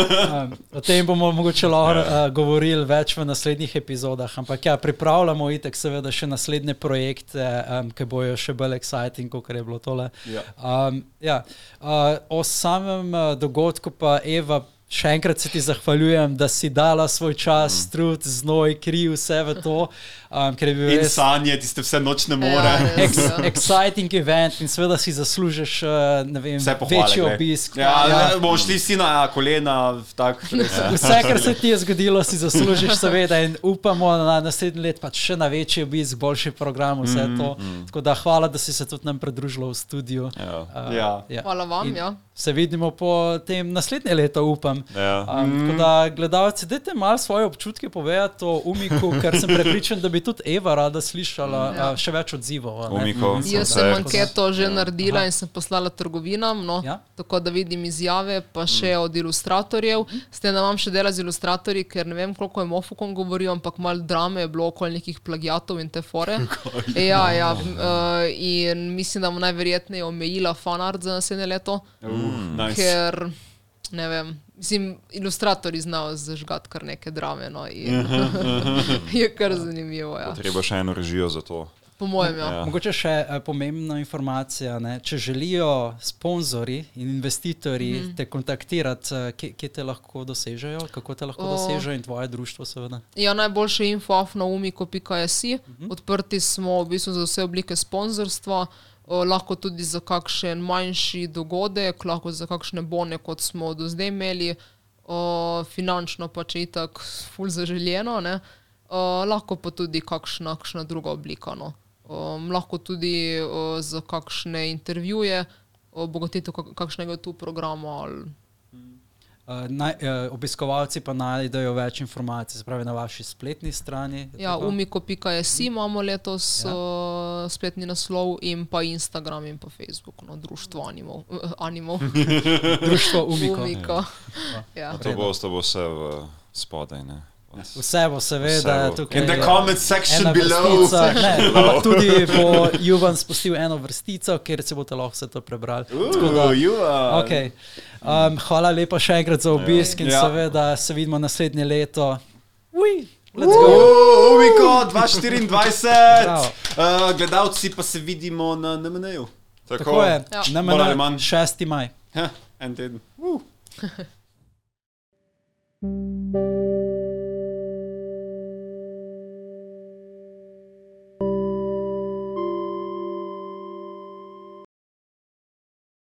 O tem bomo mogoče lahko uh, govorili več v naslednjih epizodah, ampak ja, pripravljamo itek seveda še naslednje projekte, um, ki bojo še bolj exciting, kot je bilo tole. Ja. Um, ja. uh, o samem uh, dogodku pa Eva. Še enkrat se ti zahvaljujem, da si dala svoj čas, mm. trud, znoj, kri, vse v to, um, ker je bil In res sanje, tiste vse nočne Ja, more. res, ex, ja. exciting event in seveda si zaslužiš uh, ne vem, pohvale. večji glej. obisk. Ja, ja. Bomo šli vsi na kolena, tak, res. Vse, kar se ti je zgodilo, si zaslužiš, seveda, in upamo na naslednji let pač še na večji obisk, boljši program, vse to. Tako da hvala, da si se tudi nam pridružila v studiu. Ja. Uh, Ja. ja. Hvala vam, In ja. Se vidimo po tem naslednje leto, upam. Ja. Um, tako da, gledalci, dajte malo svoje občutke povedati o umiku, ker sem prepričan, da bi tudi Eva rada slišala Ja. uh, še več odzivov. a ne? Umiko, Jaz sem anketo že naredila in sem poslala trgovinam, no, Ja. tako da vidim izjave, pa še od ilustratorjev. S tem, da imam še dela z ilustratorji, ker ne vem, koliko je Mofukom govoril, ampak malo drame je bilo okoli nekih plagiatov in te fore. Ja, ja, uh, in mislim, da bom najverjetneje omejila fanart za naslednje leto, nice. ker ne vem. Mislim, ilustratori znajo zažgati kar neke drame, no, in je kar zanimivo. Ja. Treba še eno režijo za to. Po mojem, ja. Ja. Mogoče še uh, pomembna informacija. Ne? Če želijo sponzorji in investitorji mm -hmm. te kontaktirati, uh, kje, kje te lahko dosežejo, kako te lahko O. dosežejo in tvoje društvo, seveda. Ja, najboljše info na umiko.js. Odprti smo v bistvu za vse oblike sponzorstva, o, lahko tudi za kakšen manjši dogodek, lahko za kakšne bone, kot smo do zdaj imeli, o, finančno pa če je tako ful zaželjeno, o, lahko pa tudi kakšna, kakšna druga oblika. No? O, lahko tudi o, za kakšne intervjuje, obogatitev kak- kakšnega tu programa. Ali, naj, uh, obiskovalci pa najdejo več informacij, se pravi na vaši spletni strani. Ja, tako? umiko.js imamo letos Ja. ja. uh, spletni naslov in pa Instagram in pa Facebook, no, društvo animov. Uh, animov. Društvo Umiko. Umiko. Ja. To bo, to bo vse v spodaj. Ne? Od- Vse bo seveda Vse bo. tukaj. In the comment section below. vrstica, ne, ampak tudi bo Juvan spustil eno vrstico, kjer se boste lahko vse to prebrali. Tako da- you are. Okay. Um, hvala lepa še enkrat za obisk in Ja. seveda se vidimo naslednje leto. Uj, let's go! Umiko 2024. Bravo. Uh, gledalci pa se vidimo na NMN-ju. Tako je, Ja. manj. 6. maj. Ha, En teden. Uh.